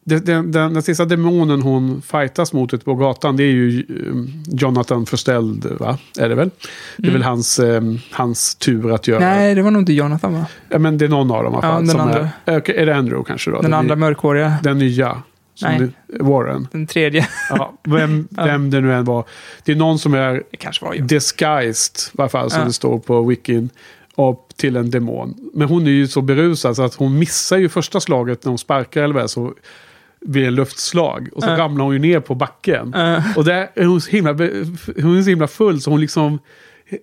Den, den, den, den sista demonen hon fightas mot ute på gatan det är ju eh, Jonathan Förställd, va? Är det väl? Det är Mm. väl hans, eh, hans tur att göra. Nej, det var nog inte Jonathan va? Ja, men det är någon av dem i alla Ja, fall. den som andra. Är, är det Andrew kanske då? Den andra ny- mörkhåriga. Den nya. Nej. det, Warren. Den tredje. Ja, vem, Ja. vem det nu än var. Det är någon som är Det kanske var disguised, i alla fall som Ja. det står på wikin, upp till en demon. Men hon är ju så berusad så att hon missar ju första slaget när hon sparkar eller det är, så blir en luftslag. Och så Ja. ramlar hon ju ner på backen. Ja. Och där är hon så himla, hon är så himla full så hon liksom,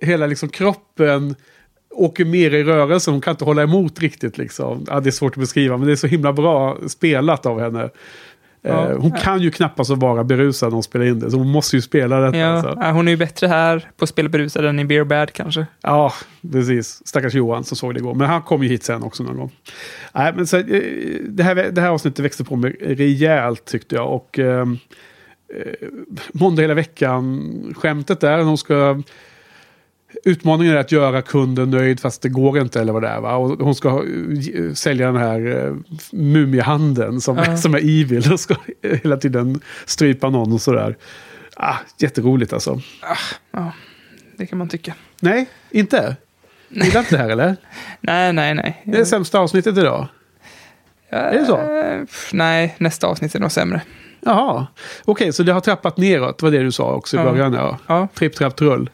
hela liksom kroppen åker mer i rörelse. Hon kan inte hålla emot riktigt liksom. Ja, det är svårt att beskriva men det är så himla bra spelat av henne. Ja. Eh, hon kan ju knappast vara berusad när hon spelar in det. Så hon måste ju spela detta. Ja, alltså. hon är ju bättre här på att spela berusad än i Beer Bad kanske. Ja, precis. Stackars Johan som såg det igår. Men han kom ju hit sen också någon gång. Nej, men så, eh, det, här, det här avsnittet växte på mig rejält tyckte jag. Och eh, eh, måndag hela veckan-skämtet där. Hon ska... Utmaningen är att göra kunden nöjd fast det går inte eller vad det är. Va? Och hon ska eh, sälja den här uh, mumiehandeln som, Ja. som är evil och ska hela tiden strypa någon och sådär. Ah, jätteroligt alltså. Det kan man tycka. Nej, inte? Gillar inte det här eller? Nej, nej, nej. Det är sämsta avsnittet idag. är det så? Eh, Nej, nästa avsnitt är nog sämre. Jaha. Okej, så det har trappat neråt. Var det du sa också i Ja. början. Ja. Ja. Tripp, trapp, trull.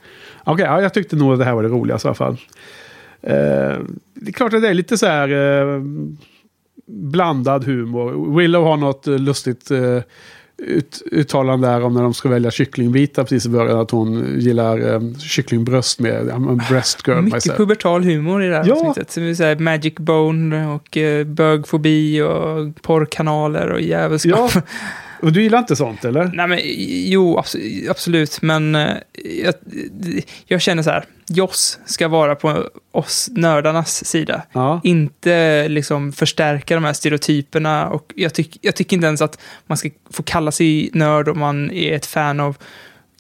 Okej, ja, jag tyckte nog att det här var det roligaste i alla fall. Eh, det är klart att det är lite så här eh, blandad humor. Willow har något eh, lustigt eh, ut, uttalande där om när de ska välja kycklingbitar precis i början. Att hon gillar eh, kycklingbröst med breast girl Mycket myself. pubertal humor i det här Ja. avsnittet. Som vi säger, Magic Bone och eh, bögfobi och porrkanaler och djävulskap. Ja, och du gillar inte sånt eller? Nej, men jo, abs- absolut. Men eh, jag, jag känner så här, Joss ska vara på oss nördarnas sida. Ja. Inte liksom förstärka de här stereotyperna. Och jag, tyck, jag tycker inte ens att man ska få kalla sig nörd om man är ett fan av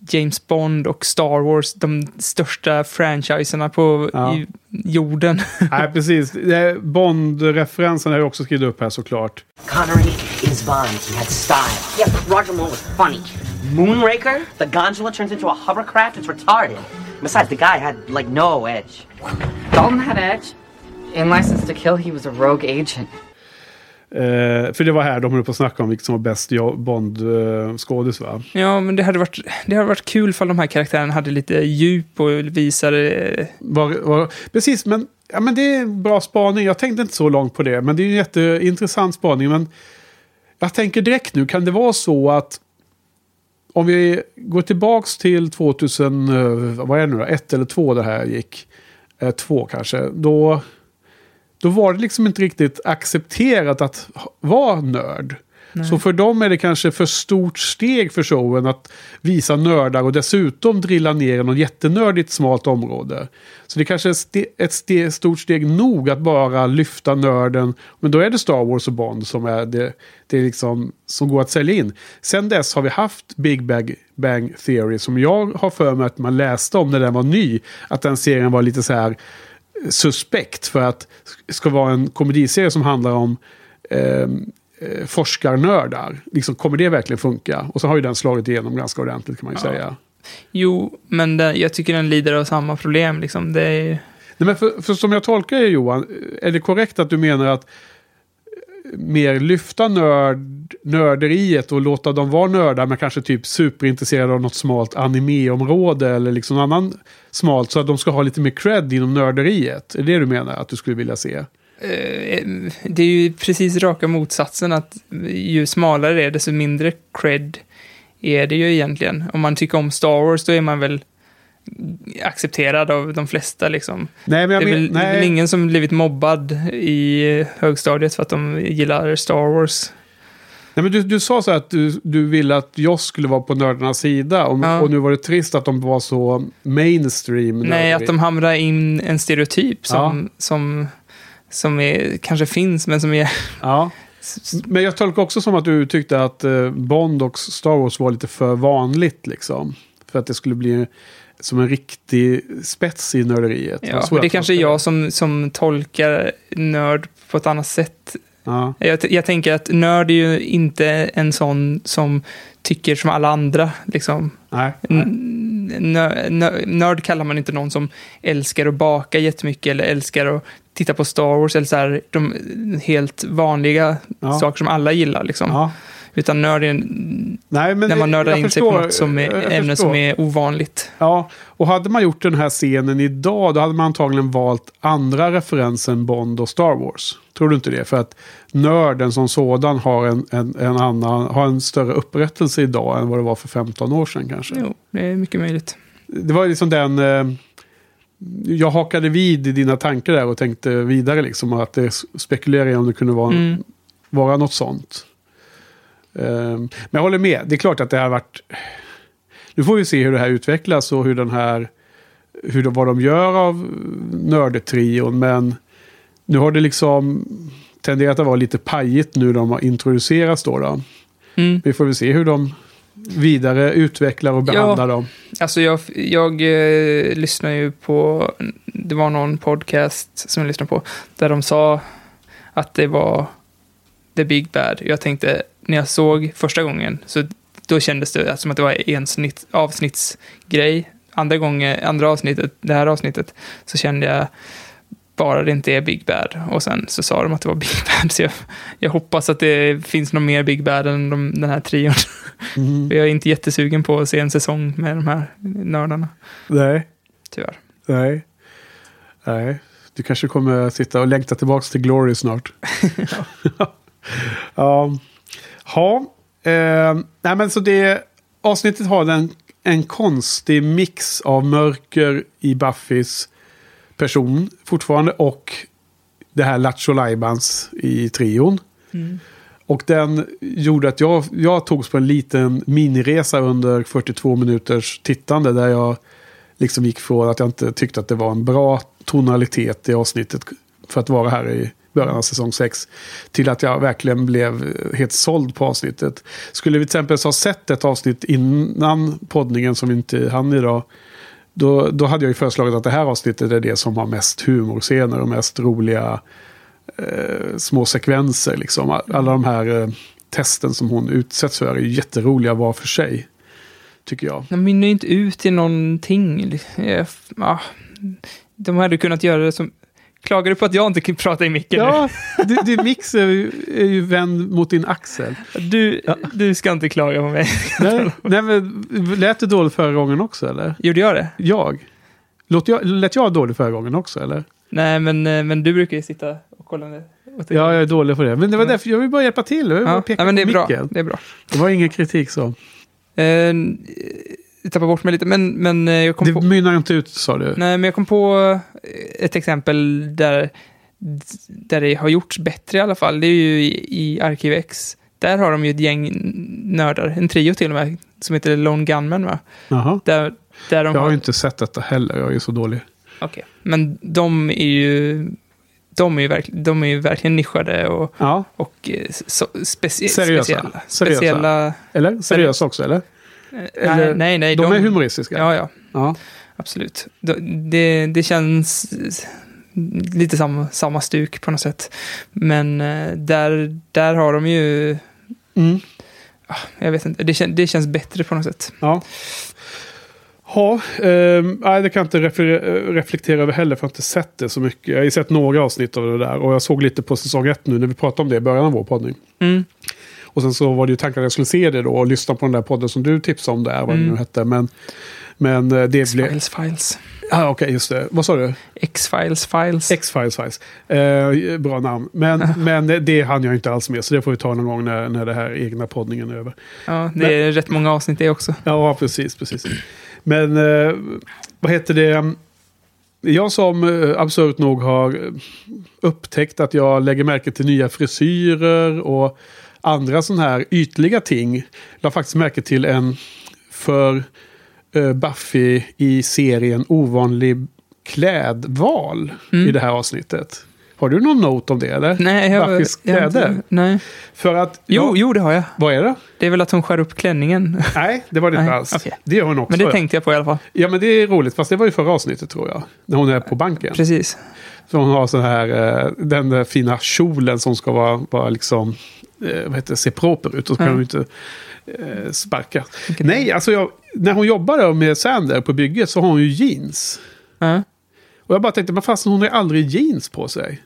James Bond och Star Wars, de största franchiserna på Ja. jorden. Nej, precis. Bond-referensen har jag också skrivit upp här såklart. Connery is Bond. He had style. Yeah, Roger Moore was funny. Moonraker? The gondola turns into a hovercraft? It's retarded. Besides, the guy had, like, no edge. Dalton had edge. In License to Kill, he was a rogue agent. Eh, för det var här de höll på att snacka om vilket som var bäst Bond-skådis va? Ja, men det hade varit, det hade varit kul ifall de här karaktärerna hade lite djup och visade... Var, var, precis, men, ja, men det är en bra spaning. Jag tänkte inte så långt på det, men det är en jätteintressant spaning. Men jag tänker direkt nu, kan det vara så att om vi går tillbaks till 2000, eh, vad är det nu då, ett eller två det här gick, eh, två kanske, då, då var det liksom inte riktigt accepterat att vara nörd. Så för dem är det kanske för stort steg för showen att visa nördar och dessutom drilla ner i något jättenördigt smalt område. Så det kanske är ste- ett ste- stort steg nog att bara lyfta nörden. Men då är det Star Wars och Bond som är det, det liksom, som går att sälja in. Sen dess har vi haft Big Bang, Bang Theory som jag har för mig att man läste om när den var ny. Att den serien var lite så här suspekt för att det ska vara en komediserie som handlar om eh, eh, forskarnördar. Liksom, kommer det verkligen funka? Och så har ju den slagit igenom ganska ordentligt kan man ju Ja. säga. Jo, men den, jag tycker den lider av samma problem. Liksom. Det är, Nej, men för, för som jag tolkar det Johan, är det korrekt att du menar att eh, mer lyfta nörd, nörderiet och låta dem vara nördar men kanske typ superintresserade av något smalt animeområde eller liksom annan smalt så att de ska ha lite mer cred inom nörderiet? Är det det du menar att du skulle vilja se? eh, det är ju precis raka motsatsen. att Ju smalare det är, desto mindre cred är det ju egentligen. Om man tycker om Star Wars, då är man väl accepterad av de flesta. Liksom. Nej, men jag det är väl nej. ingen som blivit mobbad i högstadiet för att de gillar Star Wars. Nej, men du, du sa så att du, du ville att jag skulle vara på nördarnas sida och, Ja. och nu var det trist att de var så mainstream. Nej, nörderi. att de hamrar in en stereotyp som, som, som är, kanske finns, men som är... Ja. Men jag tolkar också som att du tyckte att eh, Bond och Star Wars var lite för vanligt liksom. För att det skulle bli som en riktig spets i nörderiet. Ja, det kanske är jag som, som tolkar nörd på ett annat sätt. Ja. Jag, jag tänker att nörd är ju inte en sån som tycker som alla andra. Liksom. Nej. nej. Nörd kallar man inte någon som älskar att baka jättemycket eller älskar att titta på Star Wars eller så här, de helt vanliga Ja. saker som alla gillar. Liksom. Ja. Utan nörd är Nej, men när man nördar in sig på något som är, ämne som är ovanligt. Ja, och hade man gjort den här scenen idag då hade man antagligen valt andra referenser än Bond och Star Wars. Tror du inte det? För att nörden som sådan har en, en, en, annan, har en större upprättelse idag än vad det var för 15 år sedan kanske. Jo, det är mycket möjligt. Det var liksom den... Eh, jag hakade vid i dina tankar där och tänkte vidare liksom. Att det spekulerade om det kunde vara, Mm. vara något sånt. Eh, men jag håller med. Det är klart att det har varit... Nu får vi se hur det här utvecklas och hur den här... Hur de, vad de gör av nördetrion. Men nu har det liksom tenderat att vara lite pajigt nu de har introducerats då. då. Mm. Vi får väl se hur de vidare utvecklar och behandlar dem. Alltså jag, jag eh, lyssnar ju på, det var någon podcast som jag lyssnade på, där de sa att det var The Big Bad. Jag tänkte, när jag såg första gången, så då kändes det som att det var en snitt, avsnittsgrej. Andra gången, andra avsnittet, det här avsnittet, så kände jag bara det inte är Big Bad. Och sen så sa de att det var Big Bad, så jag, jag hoppas att det finns någon mer Big Bad än de, den här trion. Mm. Jag är inte jättesugen på att se en säsong med de här nördarna, Nej. tyvärr. Nej. Nej. Du kanske kommer sitta och längta tillbaka till Glory snart. ja. Ja. Eh, nej men så det... Avsnittet har en, en konstig mix av mörker i Buffys person fortfarande och det här Lattjo Lajbans i trion. Och den gjorde att jag, jag togs på en liten miniresa under 42 minuters tittande. Där jag liksom gick från att jag inte tyckte att det var en bra tonalitet i avsnittet. För att vara här i början av säsong 6. Till att jag verkligen blev eh, helt såld på avsnittet. Skulle vi till exempel ha sett ett avsnitt innan poddningen som vi inte hann idag. Då, då hade jag ju föreslagit att det här avsnittet är det som har mest humorscener och mest roliga eh, små sekvenser. Liksom. Alla de här eh, testen som hon utsätts för är jätteroliga var för sig. Tycker jag. De mynnar ju inte ut i någonting. Eh, ja, de hade kunnat göra det som... Klagar du på att jag inte kan prata i micken Ja, du, din mix är ju, är ju vänd mot din axel. nu? Du, du ska inte klaga på mig. Nej, nej, men lät det dåligt förra gången också eller? Gjorde jag det? Jag? Låt jag lät jag dålig förra gången också eller? Nej, men, eh, men du brukar ju sitta och kolla ner. Ja, jag är dålig på det. Men det var därför jag vill bara hjälpa till. Jag vill bara ja. peka Nej, men det är på bra. micken. Det är bra. Det var ingen kritik så. Eh, jag tappar bort mig lite, men, men eh, jag kom Det på... mynnar inte ut sa du. Nej, men jag kom på ett exempel där, där det har gjorts bättre i alla fall. Det är ju i, i Arkiv X. Där har de ju ett gäng nördar, en trio till och med, som heter Lone Gunman va? Jaha. Där, där de Jag har har... ju inte sett detta heller. Jag är ju så dålig. Okej. Men de är ju... De är ju, verk, de är ju verkligen nischade och, Ja, och eh, så, specie, Seriösa. speciella. Seriösa. speciella eller? Seriösa också eller? Eh, nej, nej, nej. De, är humoristiska. Ja, ja. Ja. Absolut. Det, det, det känns... lite samma, samma stuk på något sätt. Men eh, där, där har de ju... Mm. Ah, Jag vet inte, det, kän, det känns bättre på något sätt. Ja. Ja, eh, nej, det kan jag inte refle- reflektera över heller för jag har inte sett det så mycket. Jag har ju sett några avsnitt av det där och jag såg lite på säsong ett nu när vi pratade om det i början av vår poddning. Mm. Och sen så var det ju tanken att jag skulle se det då och lyssna på den där podden som du tipsade om där, vad det Mm. nu hette. Men, men eh, det blev... X-Files Files. Ah, Okej, just det. Vad sa du? X-Files Files. X-Files Files. Eh, bra namn. Men, men det hann jag inte alls med, så det får vi ta någon gång när, när det här egna poddningen är över. ja, det är rätt många avsnitt det också. Ja, precis. precis. Men eh, vad heter det? Jag som eh, absurt nog har upptäckt att jag lägger märke till nya frisyrer och andra sådana här ytliga ting. La faktiskt märke till en för eh, Buffy i serien ovanlig klädval i det här avsnittet. Har du någon not om det eller? Mm. Nej, jag, Buffys jag, kläder? nej. För att... Jo, ja, jo, det har jag. Vad är det? Det är väl att hon skär upp klänningen. Nej, det var det inte alls. okej. Det gör hon också. Men det tänkte jag på i alla fall. Ja, men det är roligt. Fast det var ju förra avsnittet tror jag. När hon är på banken. Precis. Så hon har sån här, eh, den där fina kjolen som ska vara, vara liksom, vad heter det, se proper ut. Och så kan Ja. hon inte eh, sparka. Nej, alltså jag, när hon jobbade med Sander på bygget så har hon ju jeans. Ja. Och jag bara tänkte, men fast hon har ju aldrig jeans på sig.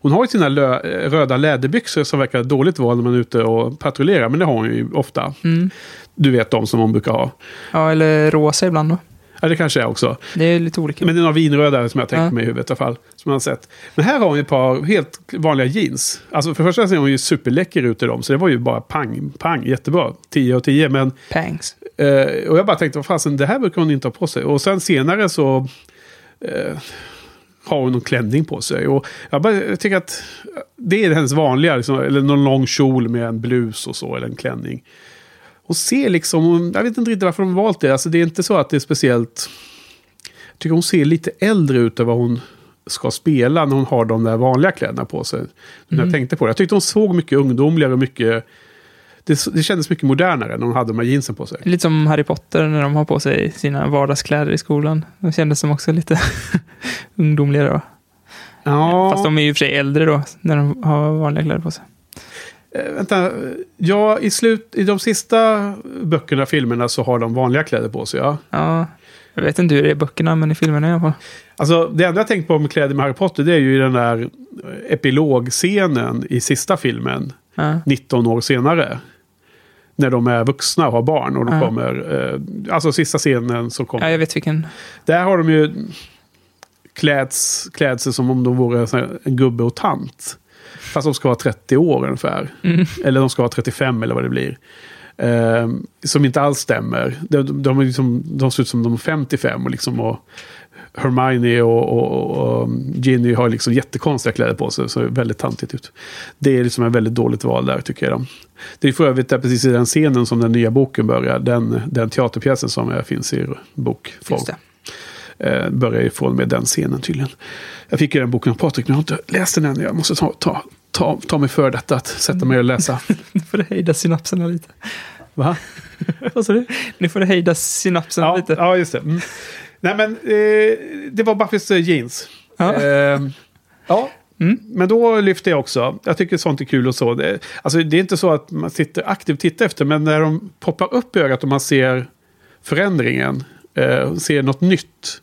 Hon har ju sina lö, eh, röda läderbyxor som verkar dåligt val när man är ute och patrullerar. Men det har hon ju ofta. Mm. Du vet de som hon brukar ha. ja, eller rosa ibland då. Ja, det kanske är också. Det är lite olika. Men det är några vinröda som jag tänker Ja. mig i huvudet i alla fall. Som har sett. Men här har hon ett par helt vanliga jeans. Alltså för det första ser hon ju superläcker ut i dem. Så det var ju bara pang, pang, jättebra. 10 och 10. Men, Pangs. eh, och jag bara tänkte, vad fasen, det här brukar hon inte ha på sig. Och sen senare så eh, har hon någon klänning på sig. Och jag, bara, jag tycker att det är hennes vanliga, liksom, eller någon lång kjol med en blus och så, eller en klänning. Hon ser liksom, jag vet inte riktigt varför de valt det. Alltså det är inte så att det är speciellt... Jag tycker hon ser lite äldre ut än vad hon ska spela när hon har de där vanliga kläderna på sig. När jag tänkte på det. Jag tyckte hon såg mycket ungdomligare och mycket... Det, det kändes mycket modernare när hon hade de här jeansen på sig. Lite som Harry Potter när de har på sig sina vardagskläder i skolan. De kändes som också lite ungdomligare då. Ja, Fast de är ju och för sig äldre då, när de har vanliga kläder på sig. Eh, vänta. Ja, i, slut, i de sista böckerna, filmerna, så har de vanliga kläder på sig. Ja. Ja, jag vet inte hur det är i böckerna, men i filmerna i alla fall. Alltså, det enda jag tänkt på med kläder med Harry Potter, det är ju den där eh, epilogscenen i sista filmen. Ja. 19 år senare. När de är vuxna och har barn. Och de Ja. kommer, eh, alltså sista scenen som kommer. ja, jag vet vilken. Där har de ju kläds, klädd sig som om de vore en gubbe och tant. Fast de ska vara 30 år ungefär. Mm. Eller de ska vara 35 eller vad det blir. Eh, som inte alls stämmer. De, de, liksom, de ser ut som de är 55 och liksom... Och, Hermione och, och, och Ginny har liksom jättekonstiga kläder på sig. Så det är väldigt tantigt ut. Det är liksom ett väldigt dåligt val där tycker jag. Det är för övrigt där precis i den scenen som den nya boken börjar. Den, den teaterpjäsen som finns i bokform. Eh, börjar ju från med den scenen tydligen. Jag fick ju den boken av Patrik men jag har inte läst den än. Jag måste ta, ta, ta, ta mig för detta att sätta mig och läsa. Nu får du hejda synapserna lite. Va? Vad sa du? Nu får du hejda synapserna Ja, lite. ja, just det. Mm. Nej men eh, det var Buffys eh, jeans. Ja. Eh, ja. Mm. Men då lyfter jag också. Jag tycker sånt är kul och så. Det, alltså, det är inte så att man sitter aktivt och tittar efter. Men när de poppar upp i ögat och man ser förändringen. Eh, ser något nytt.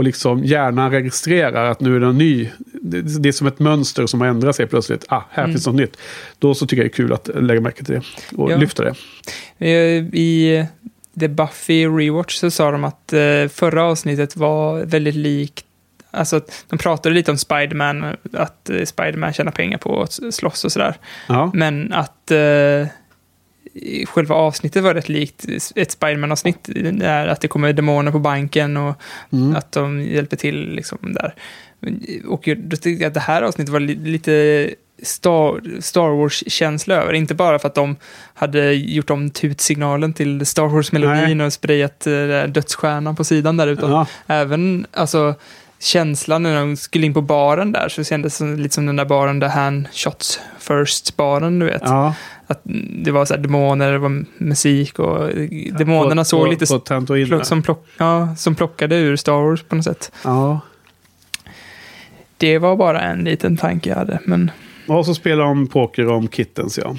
Och liksom hjärnan registrerar att nu är det en ny. Det, är som ett mönster som har ändrat sig plötsligt. Ah, här finns något nytt. Då så tycker jag det är kul att lägga märke till det. Och Ja. lyfta det. Eh, I The Buffy Rewatch så sa de att eh, förra avsnittet var väldigt likt Alltså, att de pratade lite om Spiderman, att eh, Spiderman tjänar pengar på att slåss och sådär. Ja. Men att eh, själva avsnittet var rätt likt ett Spiderman-avsnitt. Där att det kommer demoner på banken och Mm. att de hjälper till liksom där. Och då tyckte jag att det här avsnittet var li- lite Star, Star Wars-känsla över. Inte bara för att de hade gjort om tutsignalen till Star Wars-melodin och sprayat eh, dödsstjärnan på sidan där, utan Ja. även alltså, känslan när de skulle in på baren där så kändes det lite som den där baren där han shots first-baren, du vet. Ja. Att det var så här demoner, det var musik och demonerna På- såg på- lite på plock, som, plock, ja, som plockade ur Star Wars på något sätt. Ja. Det var bara en liten tanke jag hade. Men Och så spelar de poker om kittens ja.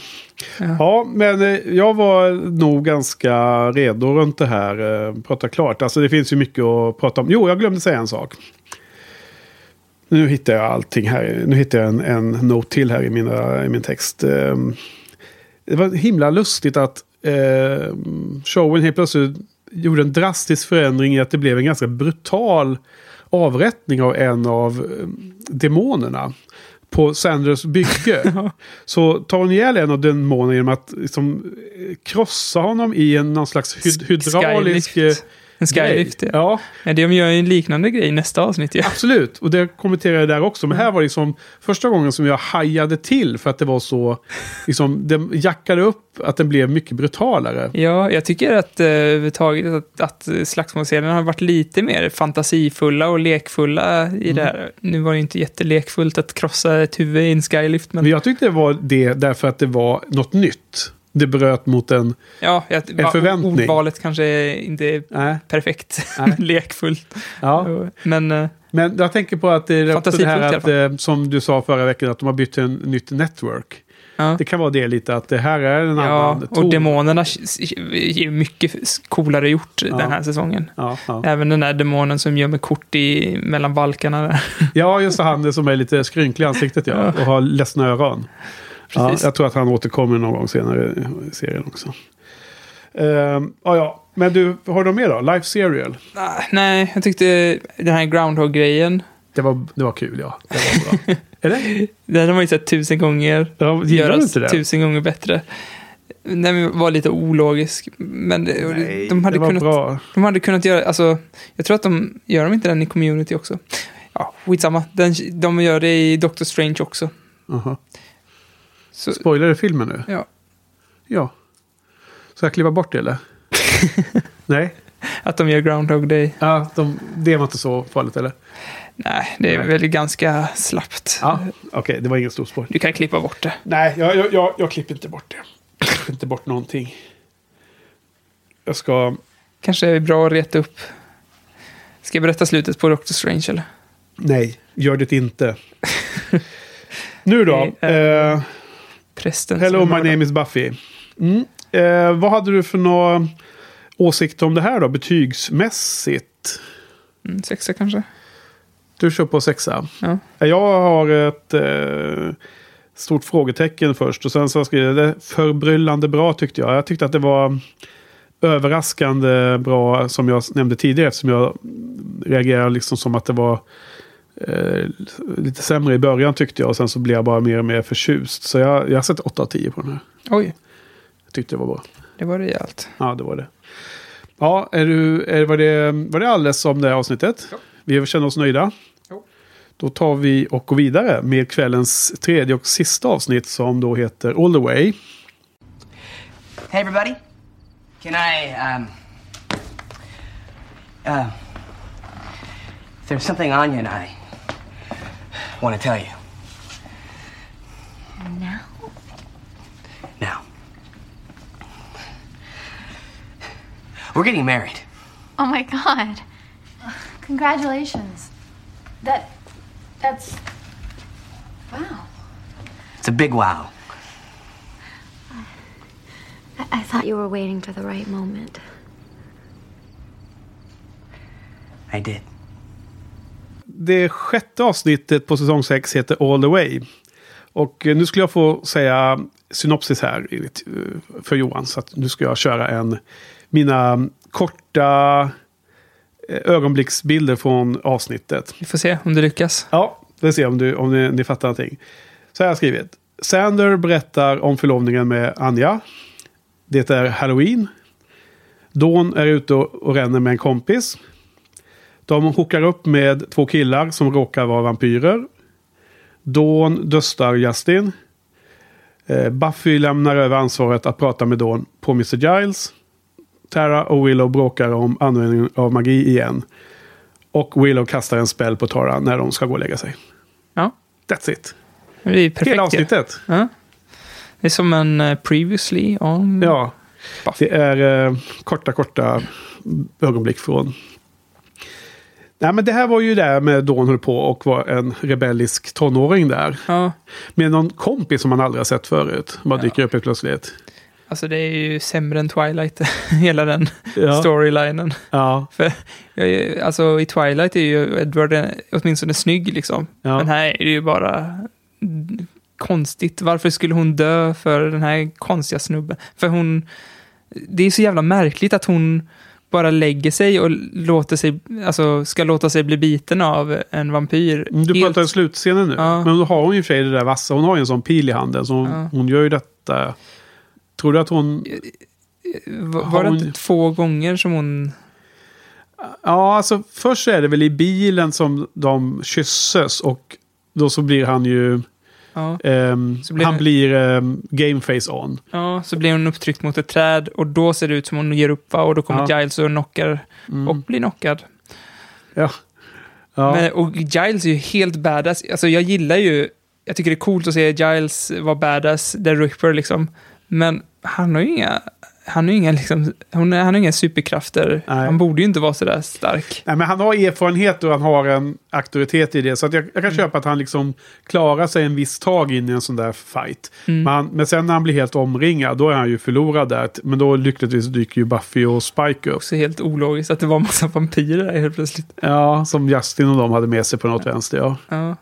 Ja. Ja, men eh, jag var nog ganska redo runt det här. eh, Prata klart. Alltså det finns ju mycket att prata om. Jo, jag glömde säga en sak. Nu hittar jag allting här. Nu hittar jag en, en note till här i, mina, i min text. Eh, Det var himla lustigt att eh, showen helt plötsligt gjorde en drastisk förändring i att det blev en ganska brutal avrättning av en av demonerna på Sanders bygge. Så tar hon ihjäl en av demonerna genom att liksom, eh, krossa honom i en någon slags hyd hydraulisk... eh, Skylift. En skylift, ja. Ja. De gör ju en liknande grej i nästa avsnitt. Ja. absolut. Och det kommenterar jag där också. Men här var det liksom första gången som jag hajade till för att det var så... Liksom, det jackade upp att den blev mycket brutalare. Ja, jag tycker att eh, överhuvudtaget att, att slagsmålscenerna har varit lite mer fantasifulla och lekfulla Mm. i det här. Nu var det inte jättelekfullt att krossa ett huvud i en skylift, men Men jag tyckte det var det därför att det var något nytt. Det bröt mot en... ja, jag, En förväntning. ordvalet kanske inte är Nej. perfekt Nej. lekfullt. Ja. Men eh, Men jag tänker på att det är det här att, eh, som du sa förra veckan, att de har bytt till en nytt network. ja. Det kan vara det lite att det här är en Ja, annan och ton. demonerna är mycket coolare gjort Ja. den här säsongen. Ja. Även den där demonen som gömmer kort i, mellan balkarna där. ja, just det, han som är lite skrynklig i ansiktet ja, och har ledsna öron. Ja, Precis. jag tror att han återkommer någon gång senare i serien också. Ehm, ja, ja. Men du, har du mer då? Life Serial. Ah, Nej, jag tyckte den här Groundhog-grejen, Det var, det var kul, ja. Det var bra. Eller? den har man ju sett tusen gånger. Ja, göras inte det? tusen gånger bättre. Den var lite ologisk, men det, Nej, de, hade det var kunnat, bra. de hade kunnat göra, alltså, jag tror att de, gör de inte den i Community också? Ja, skitsamma. Den, de gör det i Doctor Strange också. Aha. Så, Spoilar du filmen nu? ja, Ja. Ska jag kliva bort det eller? Nej? att de gör Groundhog Day. Ja, de, det var inte så farligt eller? Nej, det är Nej. väl ganska slappt. Ja, okej, det var ingen stor spoiler. Du kan klippa bort det. Nej, jag, jag, jag, jag klipper inte bort det. Jag klipper inte bort någonting. Jag ska... Kanske är bra att reta upp. Ska jag berätta slutet på Doctor Strange eller? Nej, gör det inte. nu då. Det är- Eh, Prästen hello, my name is Buffy. Mm. Eh, vad hade du för några åsikter om det här då, betygsmässigt? Mm, sexa kanske? Du kör på sexa. Ja. Jag har ett eh, stort frågetecken först. Och sen så skrev jag det förbryllande bra tyckte jag. Jag tyckte att det var överraskande bra som jag nämnde tidigare. Eftersom jag reagerade liksom som att det var eh, lite sämre i början tyckte jag. Och sen så blev jag bara mer och mer förtjust. Så jag, jag har sett 8 av 10 på den här. Oj, Jag tyckte det var bra. det var rejält. Ja, det var det. Ja, är du, är, var, det, var det alldeles om det här avsnittet? Vi känner oss nöjda. Då tar vi och går vidare med kvällens tredje och sista avsnitt som då heter All the way. Hey, everybody. Can I, um. Uh. There's something Anya and I want to tell you. Now? Now. We're getting married. Oh my god. Congratulations. That. That's. Wow. It's a big wow. I, I thought you were waiting for the right moment. I did. Det sjätte avsnittet på säsong 6 heter All the way. Och eh, nu skulle jag få säga synopsis här eh, för Johan. Så att nu ska jag köra en mina korta eh, ögonblicksbilder från avsnittet. Vi får se om du lyckas. Ja, vi får se om, du, om ni, ni fattar någonting. Så här har jag skrivit. Sander berättar om förlovningen med Anja. Det är Halloween. Dawn är ute och ränner med en kompis. De hookar upp med två killar som råkar vara vampyrer. Dawn döstar Justin. Eh, Buffy lämnar över ansvaret att prata med Dawn på Mr. Giles. Tara och Willow bråkar om användningen av magi igen. Och Willow kastar en spel på Tara när de ska gå och lägga sig. Ja, That's it. det är perfekt. Hela avsnittet. Ja. Det är som en eh, previously on... Ja. Buffy. Det är eh, korta, korta ögonblick från... Nej, men det här var ju där med Dawn höll på och var en rebellisk tonåring där. Ja, Med någon kompis som man aldrig har sett förut. Bara Ja. dyker upp helt plötsligt. alltså det är ju sämre än Twilight, hela den Ja. storylinen. Ja, För, alltså i Twilight är ju Edward åtminstone snygg liksom. Ja. Men här är det ju bara konstigt. Varför skulle hon dö för den här konstiga snubben? För hon... Det är så jävla märkligt att hon bara lägger sig och låter sig, alltså ska låta sig bli biten av en vampyr. Du Helt- pratar slutscenen nu. Ja. Men då har hon ju för sig det där vassa. Hon har ju en sån pil i handen. Så hon, Ja. hon gör ju detta. Tror du att hon... Var, har var det hon- inte två gånger som hon... Ja, alltså först är det väl i bilen som de kysses. Och då så blir han ju... Ja, Så blir han det- blir um, gameface on. ja, så blir hon upptryckt mot ett träd och då ser det ut som hon ger upp va? och då kommer Ja. Giles och knockar och blir knockad. Ja. Ja. Men, och Giles är ju helt badass. Alltså jag gillar ju, jag tycker det är coolt att se Giles vara badass, The Ripper liksom. Men han har ju inga, han har ju inga, liksom, hon, han har inga superkrafter. Nej. Han borde ju inte vara sådär stark. Nej, men han har erfarenhet och han har en auktoritet i det. Så att jag, Mm. jag kan köpa att han liksom klarar sig en viss tag in i en sån där fight. Mm. Men, men sen när han blir helt omringad, då är han ju förlorad där. Men då lyckligtvis dyker ju Buffy och Spike upp. Också helt ologiskt att det var en massa vampyrer där helt plötsligt. Ja, som Justin och de hade med sig på något vänster. Ja. Ja.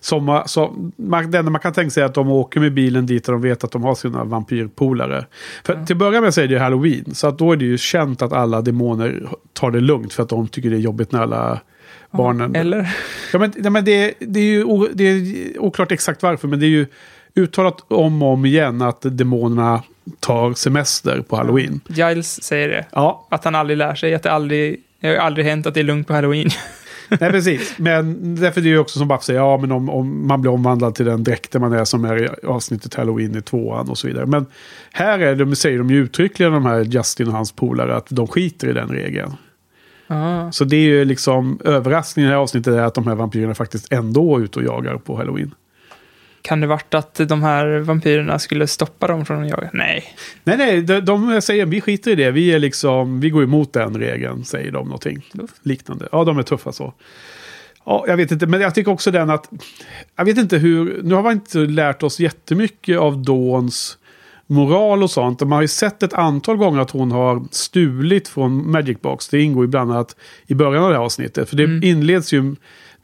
Som, så, man, det enda man kan tänka sig är att de åker med bilen dit och de vet att de har sina vampyrpolare. För till att börja med så är det ju halloween. Så att då är det ju känt att alla demoner tar det lugnt för att de tycker det är jobbigt när alla barnen... Eller? Ja, men, nej, men det, det är ju o, det är oklart exakt varför, men det är ju uttalat om och om igen att demonerna tar semester på halloween. Giles säger det. Ja, Att han aldrig lär sig, att det aldrig, det har aldrig hänt att det är lugnt på halloween. nej precis. Men därför är det ju också som Baff säger, ja men om, om man blir omvandlad till den dräkten man är som är i avsnittet halloween i tvåan och så vidare. Men här är de, säger de ju uttryckligen, de här Justin och hans polare, att de skiter i den regeln. Ja. Så det är ju liksom överraskningen i det här avsnittet är att de här vampyrerna faktiskt ändå är ute och jagar på halloween. Kan det varit att de här vampyrerna skulle stoppa dem från att jaga? Nej. Nej, nej, de, de säger vi skiter i det. Vi, är liksom, vi går emot den regeln, säger de någonting liknande. Ja, de är tuffa så. Ja, jag vet inte, men jag tycker också den att... Jag vet inte hur... Nu har vi inte lärt oss jättemycket av Dawns moral och sånt. Man har ju sett ett antal gånger att hon har stulit från Magic Box. Det ingår ju bland annat i början av det här avsnittet. För det inleds ju...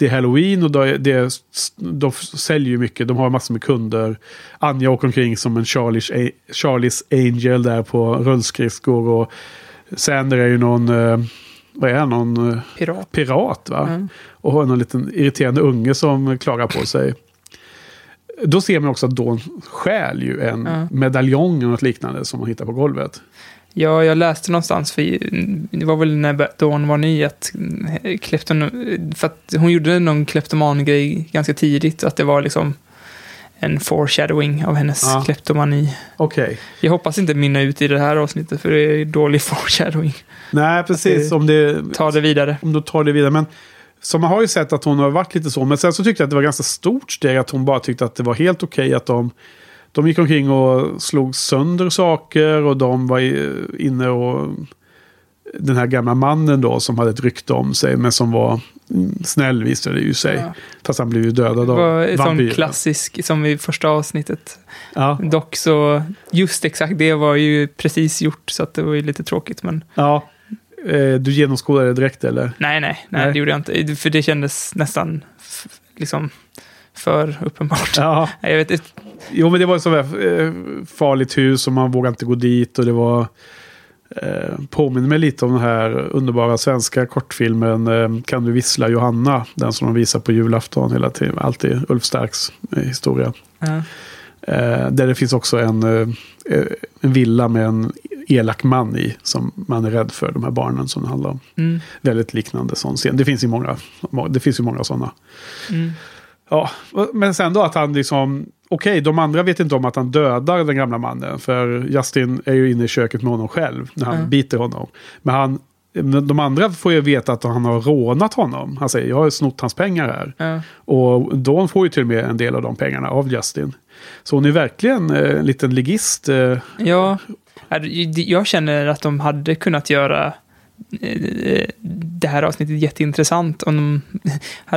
Det är halloween och det, det, de säljer ju mycket. De har massor med kunder. Anja åker omkring som en Charlies, Charlies Angel där på rullskridskor. Och Sander är ju någon... eh, Vad är han? Någon eh, Pirat. pirat va? Mm. Och har någon liten irriterande unge som klagar på sig. Då ser man också att Dawn stjäl ju en Ja. medaljong eller något liknande som hon hittar på golvet. Ja, jag läste någonstans, för det var väl när Dawn var ny, att klepton, för att hon gjorde någon kleptoman-grej ganska tidigt, att det var liksom en foreshadowing av hennes Ja. kleptomani. Okej. Jag hoppas inte mynna ut i det här avsnittet, för det är dålig foreshadowing. Nej, precis. det- Om, det, Ta det vidare. om du tar det vidare. Men så man har ju sett att hon har varit lite så. Men sen så tyckte jag att det var ganska stort steg att hon bara tyckte att det var helt okej att de de gick omkring och slog sönder saker och de var inne och... Den här gamla mannen då som hade ett rykte om sig men som var snäll visade det ju sig. Ja. Fast han blev ju dödad Det av var en sån klassisk, som i första avsnittet. Ja, Dock så, just exakt det var ju precis gjort, så att det var ju lite tråkigt, men ja. Eh, Du genomskådade det direkt eller? nej, nej, nej, Nej. det gjorde jag inte. För det kändes nästan, liksom, för uppenbart. Ja. Jag vet inte. Jo men det var ett sånt eh, farligt hus och man vågade inte gå dit och det var... Eh, påminner mig lite om den här underbara svenska kortfilmen eh, Kan du vissla Johanna? Den som de visar på julafton hela tiden. Alltid Ulf Starks historia. Eh, där det finns också en, en villa med en elak man i. Som man är rädd för, de här barnen som det handlar om. Mm. Väldigt liknande sån scen. Det finns ju många, det finns ju många sådana. Mm. Ja, men sen då att han liksom... Okej, de andra vet inte om att han dödar den gamla mannen. För Justin är ju inne i köket med honom själv när han Ja. biter honom. Men han, de andra får ju veta att han har rånat honom. Han säger, jag har snott hans pengar här. Ja. Och Dawn får ju till och med en del av de pengarna av Justin. Så hon är verkligen eh, en liten ligist. Eh, Ja, jag känner att de hade kunnat göra det här avsnittet jätteintressant. Om,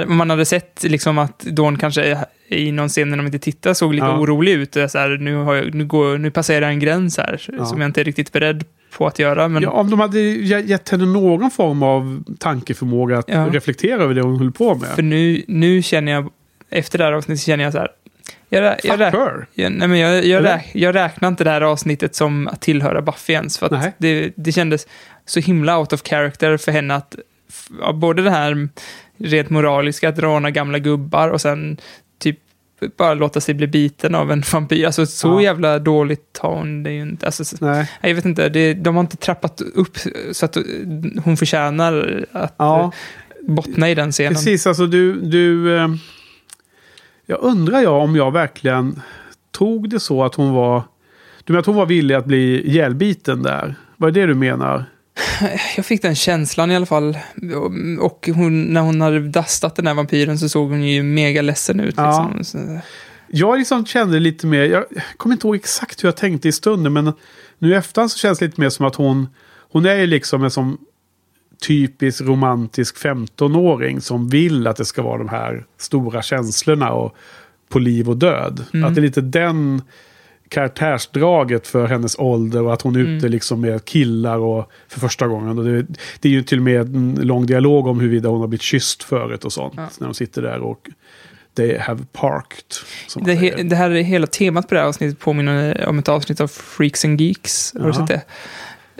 om man hade sett liksom att Dawn kanske i någon scen när de inte tittar såg lite Ja. orolig ut. Så här, nu, har jag, nu, går, nu passerar jag en gräns här Ja. som jag inte är riktigt beredd på att göra. Men, Ja, om de hade ge- gett henne någon form av tankeförmåga att Ja. reflektera över det hon höll på med. För nu, nu känner jag, efter det här avsnittet känner jag så här. Jag, jag, Fuck her. jag, nej men jag, jag, Eller? rä- jag räknar inte det här avsnittet som att tillhöra Buffy ens. För att det, det kändes så himla out of character för henne att ja, både det här rent moraliska, att råna gamla gubbar och sen typ bara låta sig bli biten av en vampyr. Alltså så Ja. jävla dåligt har hon det ju inte. Alltså, så- Nej. jag vet inte, det, de har inte trappat upp så att hon förtjänar att Ja, bottna i den scenen. precis. Alltså du... du eh, jag undrar jag om jag verkligen tog det så att hon var... Du menar att hon var villig att bli ihjälbiten där? Vad är det du menar? Jag fick den känslan i alla fall. Och hon, när hon hade dastat den här vampyren så såg hon ju mega ledsen ut. Ja. Liksom. Jag liksom kände lite mer, jag kommer inte ihåg exakt hur jag tänkte i stunden, men nu i efterhand så känns det lite mer som att hon, hon är ju liksom en som typisk romantisk 15-åring som vill att det ska vara de här stora känslorna och på liv och död. Att det är lite den karaktärsdraget för hennes ålder och att hon är ute liksom med killar och för första gången. Och det, det är ju till och med en lång dialog om huruvida hon har blivit kysst förut och sånt. När de sitter där och they have parked. det, he, det här hela temat på det här avsnittet påminner om ett avsnitt av Freaks and Geeks. Har du Ja. sett det?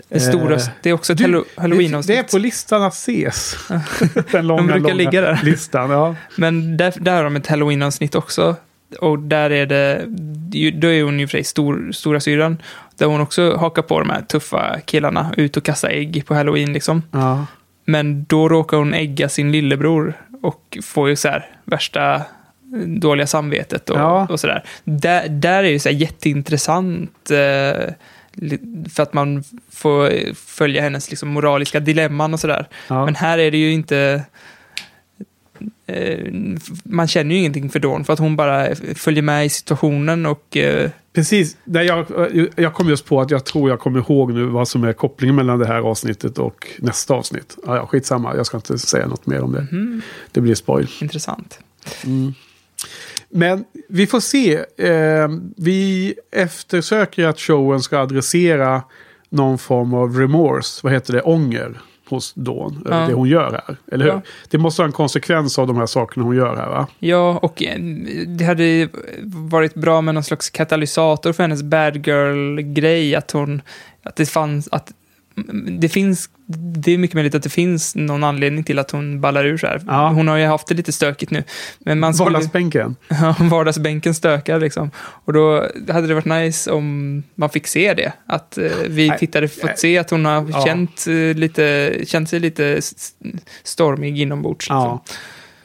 Det, stora, Eh, det är också ett Du, halloween-avsnitt. det är på listan att ses. Den långa, brukar långa ligga där. listan. Ja. Men där, där har de ett halloween-avsnitt också. Och där är det, då är hon ju för sig stor, stora syran Där hon också hakar på de här tuffa killarna, ut och kasta ägg på halloween liksom. Ja. Men då råkar hon ägga sin lillebror och får ju så här värsta eh, dåliga samvetet och, Ja. och sådär. Där, där är ju så här jätteintressant eh, för att man får följa hennes liksom, moraliska dilemman och sådär. Ja. Men här är det ju inte... Eh, man känner ju ingenting för Dawn för att hon bara följer med i situationen och... Eh, Precis. Nej, jag, jag kom just på att jag tror jag kommer ihåg nu vad som är kopplingen mellan det här avsnittet och nästa avsnitt. Ja, ja, skitsamma, jag ska inte säga något mer om det. Mhm. Det blir spoil. intressant. Men vi får se. Eh, vi eftersöker att showen ska adressera någon form av remorse. Vad heter det? Ånger hos Dawn. Ja. Det hon gör här. Eller hur? Ja. Det måste ha en konsekvens av de här sakerna hon gör här va? Ja, och eh, det hade varit bra med någon slags katalysator för hennes bad girl-grej. Att hon... Att det fanns... Att det finns... Det är mycket möjligt att det finns någon anledning till att hon ballar ur så här. Ja. Hon har ju haft det lite stökigt nu. Men man skulle, Vardagsbänken. Ja, vardagsbänken stökar liksom. Och då hade det varit nice om man fick se det. Att eh, vi Nej. tittare fått se att hon har Ja. känt, eh, lite, känt sig lite stormig inombords. Liksom. Ja.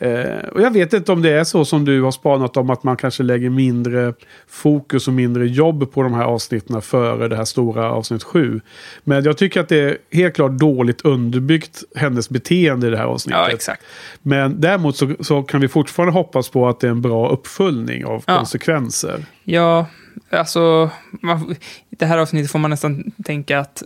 Eh, och jag vet inte om det är så som du har spanat om att man kanske lägger mindre fokus och mindre jobb på de här avsnitten före det här stora avsnitt 7. Men jag tycker att det är helt klart dåligt underbyggt hennes beteende i det här avsnittet. ja, exakt. Men däremot så, så kan vi fortfarande hoppas på att det är en bra uppföljning av Ja. konsekvenser. Ja, alltså, man, i det här avsnittet får man nästan tänka att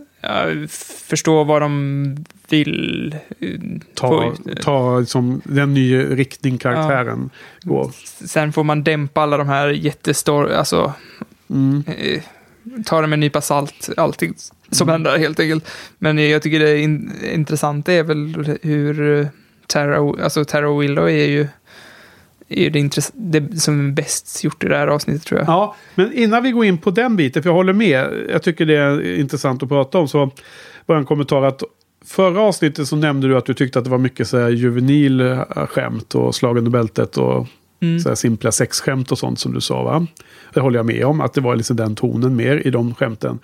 förstå vad de vill. eh, Ta, ta liksom, den nya riktning karaktären går. Sen får man dämpa alla de här jättestor... Alltså, Mm. eh, ta det med en nypa salt, allting som händer helt enkelt. Men jag tycker det in, intressanta är väl hur eh, Tara, alltså och Willow är ju är ju det, intress- det som är bäst gjort i det här avsnittet tror jag. Ja, men innan vi går in på den biten, för jag håller med, jag tycker det är intressant att prata om, så var en kommentar att förra avsnittet så nämnde du att du tyckte att det var mycket så här juvenil skämt och slag under bältet och Mm. så här simpla sexskämt och sånt som du sa va? Det håller jag med om, att det var liksom den tonen mer i de skämten.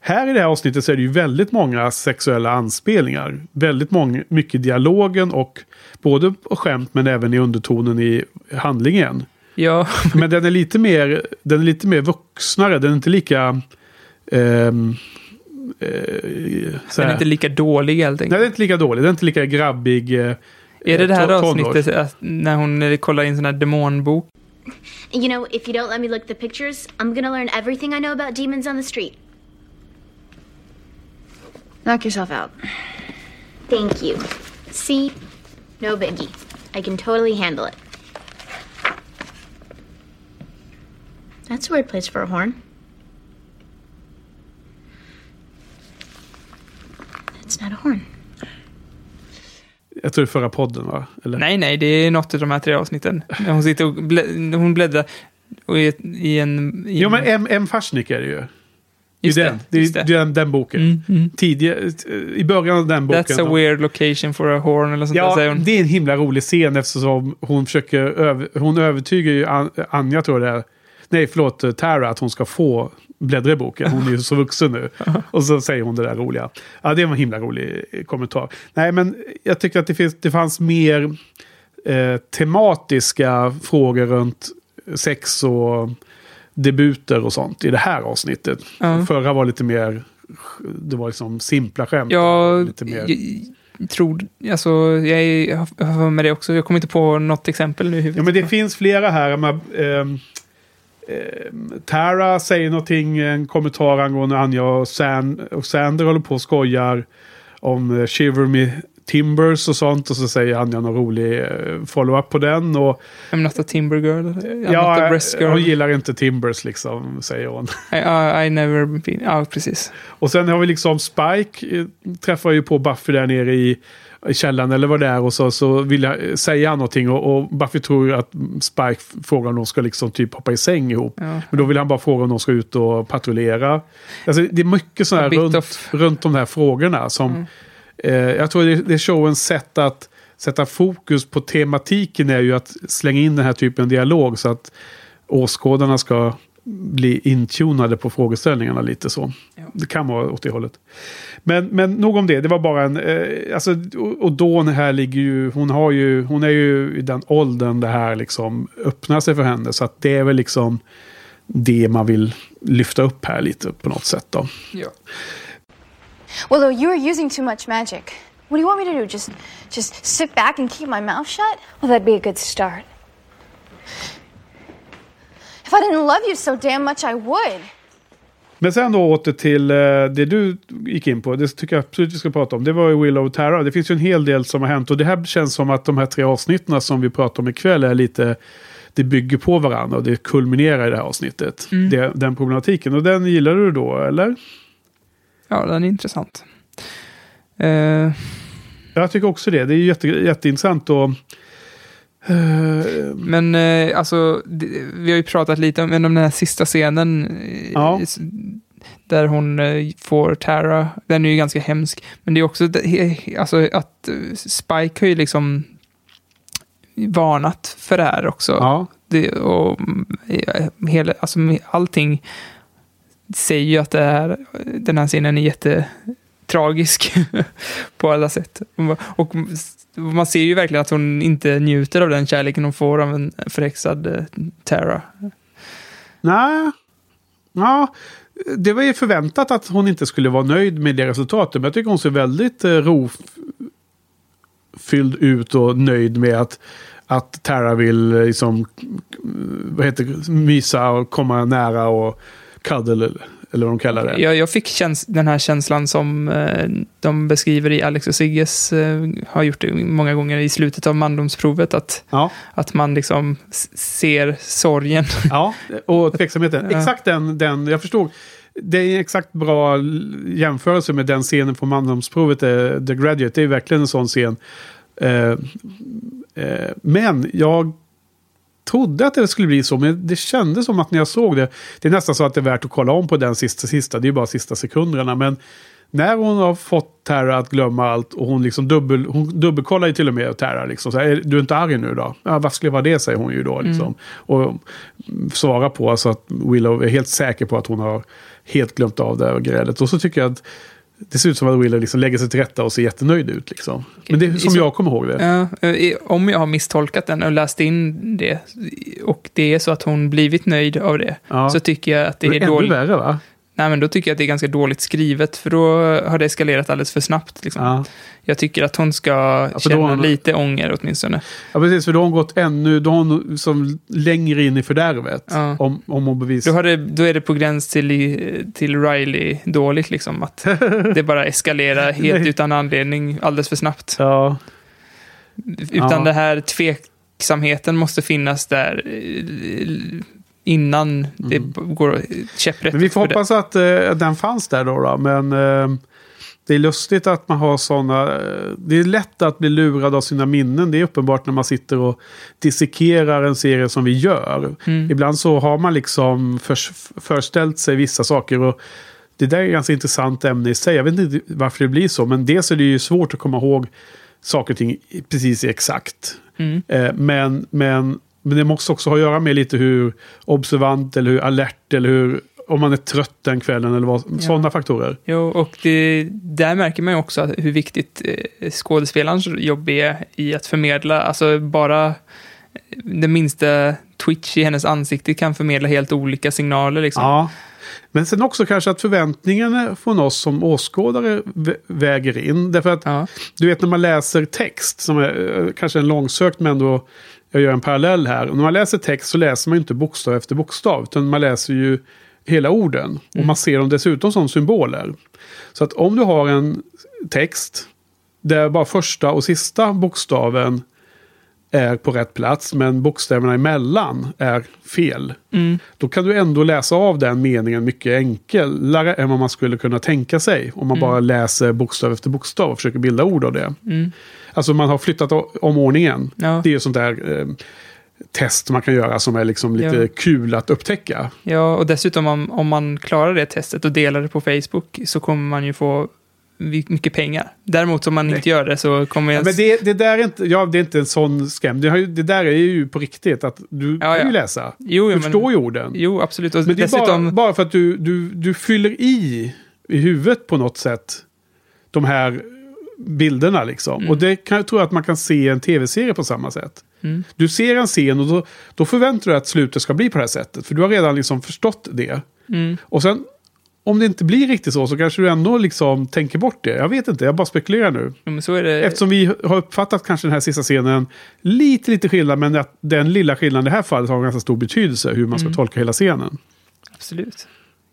Här i det här avsnittet så är det ju väldigt många sexuella anspelningar. Väldigt många, mycket dialogen och både på skämt men även i undertonen i handlingen. Ja, Men den är lite mer, den är lite mer vuxnare. Den är inte lika... ehm, eh, den är inte lika dålig helt Nej, enkelt. den är inte lika dålig. Den är inte lika grabbig. Eh, är det det här avsnittet när hon eh, kollar in sån här demonbok? You know, if you don't let me look at the pictures, I'm gonna learn everything I know about demons on the street. Knock yourself out. Thank you. See? No biggie. I can totally handle it. That's a weird place for a horn. It's not a horn. Jag tror det är förra podden va? Eller? Nej, nej, det är något av de här tre avsnitten. Hon sitter och blä, hon bläddrar och i, i en... I Jo en men M. M. Faschnik är det ju. Just det, det, just det. det är den, den boken. Mm, mm. Tidigare, I början av den boken. That's a weird location for a horn eller sånt där, Ja, säger hon. det är en himla rolig scen eftersom hon försöker över, hon övertygar ju An, Anja tror jag det är. Nej, förlåt, Tara att hon ska få bläddra i boken. Hon är ju så vuxen nu. Och så säger hon det där roliga. Ja, det var en himla rolig eh, kommentar. Nej, men jag tycker att det, finns, det fanns mer eh, tematiska frågor runt sex och debuter och sånt i det här avsnittet. Ja. Förra var lite mer, det var liksom simpla skämt. Jag, lite mer. jag tror, alltså, jag har med det också. Jag kommer inte på något exempel nu i huvudet. Ja, men det finns flera här. Ehm, ehm, Tara säger någonting, en kommentar angående Anja och, San, och Sander håller på och skojar om eh, Shiver Me Timbers och sånt. Och så säger Anja någon rolig eh, follow-up på den. Och, I'm not a timber girl. I'm not a ja, breast girl. hon gillar inte Timbers liksom, säger hon. I, I, I never been... Ja, precis. Och sen har vi liksom Spike, eh, träffar ju på Buffy där nere i källaren eller vad det är. Och så, så vill jag eh, säga någonting och, och Buffy tror ju att Spike frågar om de ska liksom typ hoppa i säng ihop. Ja. Men då vill han bara fråga om de ska ut och patrullera. Alltså, det är mycket sådana här runt, of- runt de här frågorna som... Eh, jag tror det, det är showens sätt att sätta fokus på tematiken är ju att slänga in den här typen av dialog så att åskådarna ska bli intunade på frågeställningarna lite så. Det kan vara åt det hållet. Men, men nog om det. Det var bara en... Eh, alltså, och, och Dawn här ligger ju... Hon, har ju... hon är ju i den åldern det här liksom öppnar sig för henne. Så att det är väl liksom det man vill lyfta upp här lite på något sätt då. Ja. Willow, you are using too much magic. What do you want me to do? Just just sit back and keep my mouth shut? Well, that'd be a good start. If I didn't love you so damn much I would. Men sen då åter till eh, det du gick in på. Det tycker jag absolut vi ska prata om. Det var ju Willow och Tara. Det finns ju en hel del som har hänt. Och det här känns som att de här tre avsnitten som vi pratar om ikväll är lite... Det bygger på varandra och det kulminerar i det här avsnittet. Det, den problematiken. Och den gillar du då, eller? ja, den är intressant. Eh, Jag tycker också det. Det är jätte, jätteintressant. Och, men eh, alltså, vi har ju pratat lite om, om den här sista scenen. eh, Ja. Där hon eh, får Tara. Den är ju ganska hemsk. Men det är också alltså, att eh, Spike har ju liksom varnat för det här också. ja. Det, och eh, hela, alltså, allting säger ju att det här, den här scenen är tragisk på alla sätt. Och man ser ju verkligen att hon inte njuter av den kärleken hon får av en förhäxad eh, Tara. Nej. Ja, det var ju förväntat att hon inte skulle vara nöjd med det resultatet. Men jag tycker hon ser väldigt eh, rofylld ut och nöjd med att, att Tara vill eh, liksom, eh, vad heter mysa och komma nära och cuddle eller, vad de kallar det. Jag, jag fick käns- den här känslan som eh, de beskriver i Alex och Sigges, eh, har gjort det många gånger i slutet av mandomsprovet, att, Ja, att man liksom ser sorgen. ja, och tveksamheten. Exakt den, den, jag förstod. Det är en exakt bra jämförelse med den scenen från mandomsprovet, eh, The Graduate. Det är verkligen en sån scen. Eh, eh, men jag trodde att det skulle bli så, men det kändes som att när jag såg det, det är nästan så att det är värt att kolla om på den sista, sista, det är ju bara sista sekunderna, men när hon har fått Tara att glömma allt och hon liksom dubbel, hon dubbelkollar ju till och med Tara liksom, så här, "Är du är inte arg nu då? Ja, vad skulle vara det, säger hon ju då liksom. Och mm, svarar på alltså att Willow är helt säker på att hon har helt glömt av det här grälet. Och så tycker jag att det ser ut som att Willow liksom lägger sig till rätta och ser jättenöjd ut liksom. Men det är som jag kommer ihåg det. Ja, eh, om jag har misstolkat den och läst in det och det är så att hon blivit nöjd av det Ja. så tycker jag att det Det är är ännu dåligt. värre va? Nej men då tycker jag att det är ganska dåligt skrivet, för då har det eskalerat alldeles för snabbt. Liksom. Ja. Jag tycker att hon ska för då känna hon- lite ånger åtminstone. ja, precis. För då har hon gått ännu, då har hon som längre in i fördärvet. Ja. Om, om hon bevisar. Då, det, då är det på gräns till, till Riley dåligt, liksom. Att det bara eskalerar helt utan anledning alldeles för snabbt. Ja. Utan Ja. det här tveksamheten måste finnas där eh, innan det går käpprätt. Mm. Men vi får hoppas att eh, den fanns där då. då. Men eh, det är lustigt att man har sådana... Eh, det är lätt att bli lurad av sina minnen. Det är uppenbart när man sitter och dissekerar en serie som vi gör. Mm. Ibland så har man liksom förs- förställt sig vissa saker. och det där är ett ganska intressant ämne i sig. Jag vet inte varför det blir så. Men dels är det ju svårt att komma ihåg saker och ting precis exakt. Mm. Eh, men, men, men det måste också ha att göra med lite hur observant eller hur alert eller hur om man är trött den kvällen eller vad, sådana faktorer. Jo, och det, där märker man ju också hur viktigt eh, skådespelarens jobb är i att förmedla, alltså bara det minsta twitch i hennes ansikte kan förmedla helt olika signaler. Liksom. Ja. Men sen också kanske att förväntningarna från oss som åskådare vä- väger in. Därför att Ja. du vet när man läser text, som är eh, kanske en långsökt men ändå jag gör en parallell här. Och när man läser text så läser man inte bokstav efter bokstav. Utan man läser ju hela orden. Och man ser dem dessutom som symboler. Så att om du har en text där bara första och sista bokstaven är på rätt plats men bokstäverna emellan är fel. Då kan du ändå läsa av den meningen mycket enklare än vad man skulle kunna tänka sig. Om man bara läser bokstav efter bokstav och försöker bilda ord av det. Alltså man har flyttat om ordningen. Ja. Det är sånt där eh, test man kan göra som är liksom lite Ja. kul att upptäcka. Ja, och dessutom om, om man klarar det testet och delar det på Facebook så kommer man ju få mycket pengar. Däremot om man inte gör det så kommer jag... Men det, det där är inte, ja, det är inte en sån skam. Det, det där är ju på riktigt att du Ja, kan ju ja. läsa. Jo, du men- förstår ju orden. Jo, absolut. Och Men det är dessutom... bara, bara för att du, du, du fyller i i huvudet på något sätt de här bilderna liksom. Mm. Och det kan jag tror att man kan se i en tv-serie på samma sätt. Mm. Du ser en scen och då, då förväntar du dig att slutet ska bli på det här sättet. För du har redan liksom förstått det. Mm. Och sen om det inte blir riktigt så så kanske du ändå liksom tänker bort det. Jag vet inte, jag bara spekulerar nu. Det... Eftersom vi har uppfattat kanske den här sista scenen lite, lite skillnad. Men att den lilla skillnaden i det här fallet har en ganska stor betydelse hur man ska Mm. tolka hela scenen. Absolut.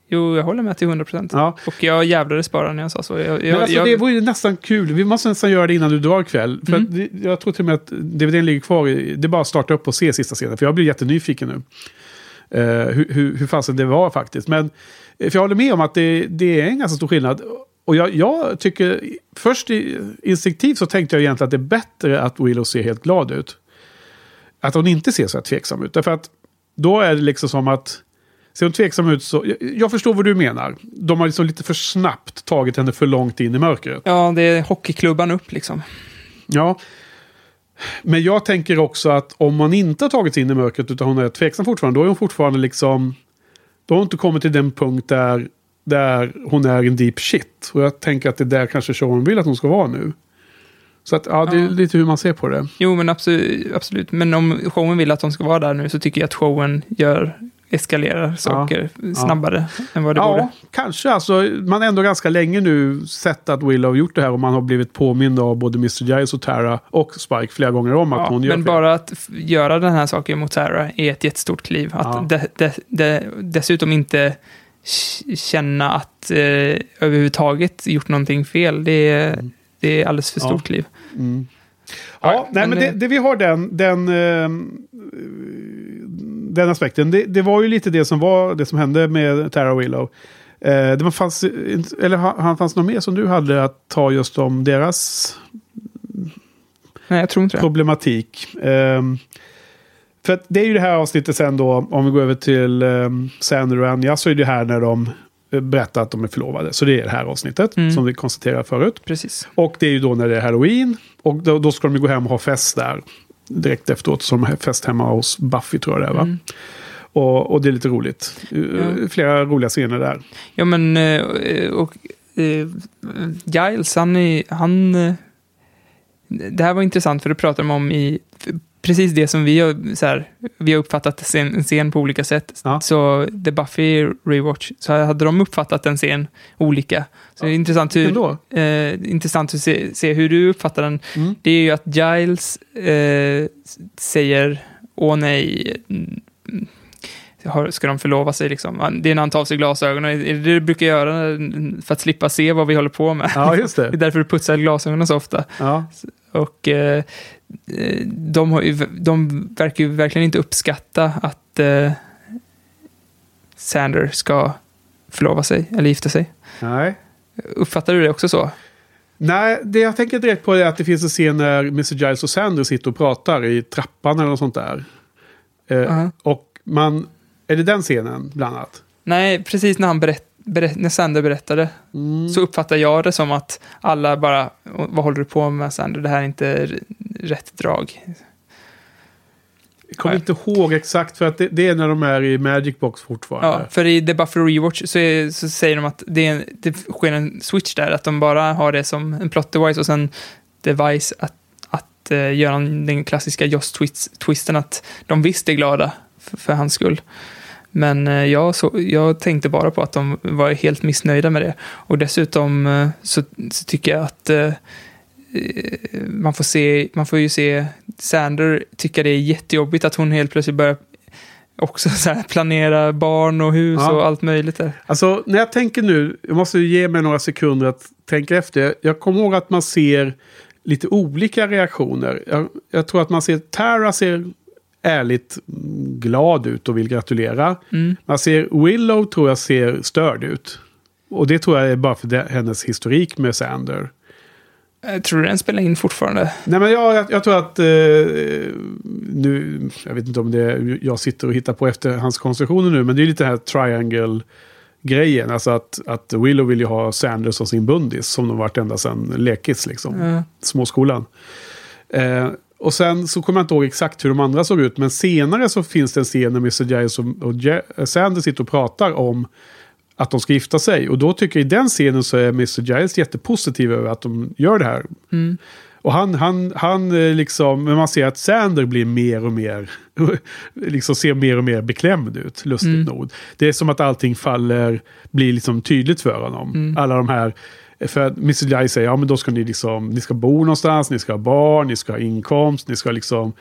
Jo, jag håller med till 100 procent. Ja. Och jag jävlades bara när jag sa så. Jag, jag, Men alltså, jag, det vore ju nästan kul. Vi måste nästan göra det innan du drar ikväll. För Mm. jag tror till och med att DVDn ligger kvar. I, det är bara att starta upp och se sista scenen. För jag blir jättenyfiken nu. Uh, hur, hur, hur fasen det var faktiskt. Men eh, för jag håller med om att det, det är en ganska stor skillnad. Och jag, jag tycker, först i, instinktivt så tänkte jag egentligen att det är bättre att Willow ser helt glad ut. Att hon inte ser så här tveksam ut. Därför att då är det liksom som att Ser hon tveksam ut så... Jag, jag förstår vad du menar. De har liksom lite för snabbt tagit henne för långt in i mörkret. ja, det är hockeyklubban upp liksom. Ja. Men jag tänker också att om man inte har tagit sig in i mörkret utan hon är tveksam fortfarande. Då är hon fortfarande liksom... Då har hon inte kommit till den punkt där, där hon är en deep shit. Och jag tänker att det är där kanske showen vill att hon ska vara nu. Så att, ja, det är Ja. lite hur man ser på det. Jo, men absolut, absolut. Men om showen vill att de ska vara där nu så tycker jag att showen gör, eskalerar saker snabbare än vad det ja, borde. kanske. Alltså, man har ändå ganska länge nu sett att Willow har gjort det här och man har blivit påmind av både Mr. Giles och Tara och Spike flera gånger om att Ja, hon gör men fel. bara att göra den här saken mot Sarah är ett jättestort kliv. Att Ja. de, de, de, dessutom inte känna att eh, överhuvudtaget gjort någonting fel, det är, det är alldeles för Mm. Ja. stort kliv. Mm. Ja, Ja, nej, men men det, det- vi har den, den, ehm, den aspekten. Det, det var ju lite det som var det som hände med Tara Willow. Eh, det var fanns, eller ha- han fanns något mer som du hade att ta just om deras Nej, jag tror inte problematik. Ehm, för att det är ju det här avsnittet sen då, om vi går över till um, Sander och Anja, så är det här när de eh, berättar att de är förlovade. Så det är det här avsnittet, Mm. som vi konstaterade förut. Precis. Och det är ju då när det är halloween. Och då, då ska de gå hem och ha fest där. Direkt efteråt. Så de fest hemma hos Buffy tror jag det är va? Mm. Och, och det är lite roligt. Eh, Flera roliga scener där. Ja, men eh, och, eh, Giles, han, är- han... Det här var intressant för det pratade de om i precis det som vi har, så här, vi har uppfattat scen, en scen på olika sätt. Så The Buffy Rewatch, så hade de uppfattat en scen olika. Så det är intressant, hur, eh, intressant att se, se hur du uppfattar den. Mm. Det är ju att Giles eh, säger, åh nej, mm, ska de förlova sig liksom? Det är när han tar av sig glasögonen. Är det det du brukar göra för att slippa se vad vi håller på med? Ja, just det. det är därför du putsar glasögonen så ofta. Ja. Och eh, eh, de, ju, de verkar ju verkligen inte uppskatta att eh, Sander ska förlova sig eller gifta sig. Nej. Uppfattar du det också så? Nej, det jag tänker direkt på är att det finns en scen när Mr. Giles och Sander sitter och pratar i trappan eller något sånt där. Eh, Ja. Och man... Är det den scenen bland annat? Nej, precis när, han berätt, berätt, när Sander berättade Mm. så uppfattar jag det som att alla bara, vad håller du på med Sander? Det här är inte rätt drag. Jag kommer inte ihåg exakt för att det, det är när de är i Magic Box fortfarande. Ja, för i The Buffer Rewatch så, är, så säger de att det, är, det sker en switch där, att de bara har det som en plot device och sen device att, att uh, göra den klassiska Joss-twisten att de visst är glada för, för hans skull. Men eh, jag, så, jag tänkte bara på att de var helt missnöjda med det. Och dessutom eh, så, så tycker jag att eh, eh, man, får se, man får ju se Sander tycka det är jättejobbigt att hon helt plötsligt börjar också planera barn och hus Ja. och allt möjligt där. Alltså, när jag tänker nu, jag måste ge mig några sekunder att tänka efter. Jag kommer ihåg att man ser lite olika reaktioner. Jag, jag tror att man ser Tara ser ärligt mm, glad ut och vill gratulera. Mm. Man ser Willow tror jag ser störd ut. Och det tror jag är bara för det, hennes historik med Sander. Jag tror den spelar in fortfarande. Nej men jag, jag, jag tror att eh, nu, jag vet inte om det är, jag sitter och hittar på efterhandskonstruktioner nu, men det är lite den här triangle-grejen. Alltså att, att Willow vill ju ha Sanders som sin bundis, som de varit ända sedan lekis, liksom. Ja. Småskolan. Eh, och sen så kommer jag inte ihåg exakt hur de andra såg ut, men senare så finns det en scen när Mr. Giles och, och Sanders sitter och pratar om att de ska gifta sig. Och då tycker jag i den scenen så är Mr. Giles jättepositiv över att de gör det här. Mm. Och han, han, han eh, liksom, men man ser att Sander blir mer och mer, liksom ser mer och mer beklämd ut, lustigt Mm. nog. Det är som att allting faller, blir liksom tydligt för honom. Mm. Alla de här, för att Mr. Jai säger, ja men då ska ni liksom, ni ska bo någonstans, ni ska ha barn, ni ska ha inkomst, ni ska liksom,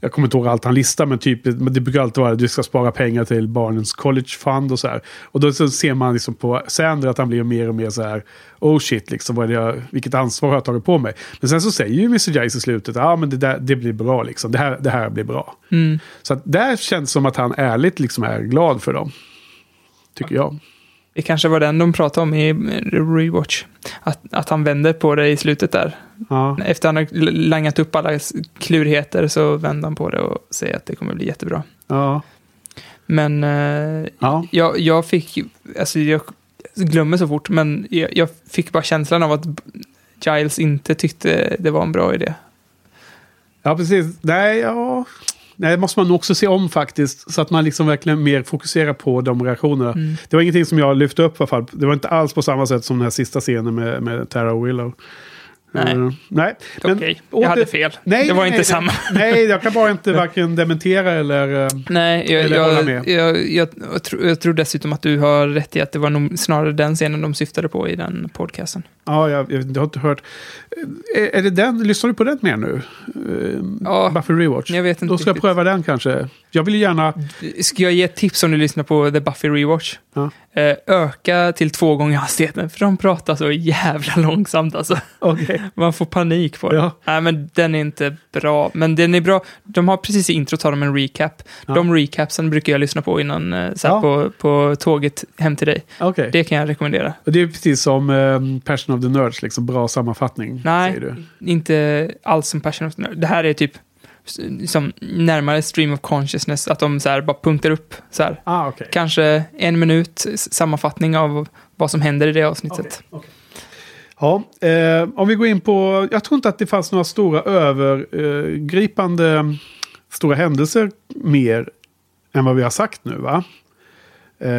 jag kommer inte ihåg allt han listar, men typ, det brukar alltid vara att du ska spara pengar till barnens college fund och så här. Och då så ser man liksom på Sander att han blir mer och mer så här, oh shit, liksom, vad är det jag, vilket ansvar har jag tagit på mig? Men sen så säger ju Mr. Jice i slutet, ja men det, där, det blir bra liksom, det här, det här blir bra. Mm. Så att där känns det som att han ärligt liksom är glad för dem. Tycker jag. Det kanske var den de pratade om i Rewatch. Att, att han vänder på det i slutet där. Ja. Efter han har langat upp alla klurigheter så vänder han på det och säger att det kommer bli jättebra. Ja. Men eh, Ja. jag, jag fick, alltså jag glömmer så fort, men jag, jag fick bara känslan av att Giles inte tyckte det var en bra idé. Ja, precis. Nej, ja. Nej, det måste man också se om faktiskt. Så att man liksom verkligen mer fokuserar på de reaktionerna. Mm. Det var ingenting som jag lyfte upp i alla fall. Det var inte alls på samma sätt som den här sista scenen med, med Tara och Willow. Nej. Eh, nej. Okej, jag hade fel. Nej, det var nej, inte nej, samma. Nej, jag kan bara inte varken dementera eller... eh, Nej, jag, Eller hålla jag, med. jag, jag, jag, tror, jag tror dessutom att du har rätt i att det var nog snarare den scenen de syftade på i den podcasten. Ja, jag, jag, jag har inte hört. Eh, Är, är det den? Lyssnar du på den mer nu? Uh, Ja, Buffy Rewatch? jag vet inte Då ska jag riktigt. pröva den kanske. Jag vill gärna... Ska jag ge ett tips om du lyssnar på The Buffy Rewatch? Ja. Eh, öka till två gånger hastigheten, för de pratar så jävla långsamt alltså. Okej. Man får panik på det. Ja. Nej, men den är inte bra. Men den är bra. De har precis i introt har de en recap. Ja. De recapsen brukar jag lyssna på innan, eh, så här Ja. på, på tåget hem till dig. Okej. Det kan jag rekommendera. Och det är precis som um, Passion of the Nerds, liksom bra sammanfattning. Nej, inte alls som Passion of the Nerd. Det här är typ s- som närmare stream of consciousness, att de så här bara punktar upp så här. Ah, okej. Kanske en minut sammanfattning av vad som händer i det avsnittet. Ja, eh, om vi går in på... Jag tror inte att det fanns några stora övergripande stora händelser mer än vad vi har sagt nu, va? Eh,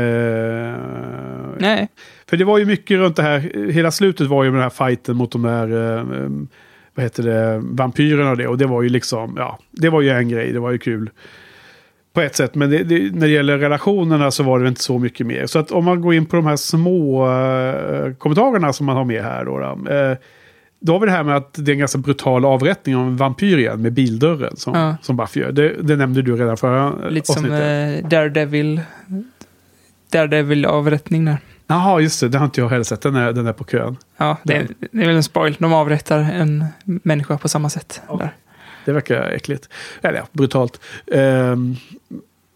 Nej, För det var ju mycket runt det här, hela slutet var ju med den här fighten mot de där eh, vad heter det, vampyrerna och det. Och det var ju liksom, ja, det var ju en grej, det var ju kul. På ett sätt, men det, det, när det gäller relationerna så var det inte så mycket mer. Så att om man går in på de här små uh, kommentarerna som man har med här då. Då, uh, då har vi det här med att det är en ganska brutal avrättning av en vampyr igen med bildörren som, Ja. som Buffy gör. Det, det nämnde du redan förra Lite som avsnittet. eh, Daredevil. Daredevil-avrättning där. Jaha, just det. Det har inte jag heller sett. Den är, den är på kön. Ja, det är, det är väl en spoil. De avrättar en människa på samma sätt. Där. Det verkar äckligt. Eller ja, brutalt. Um,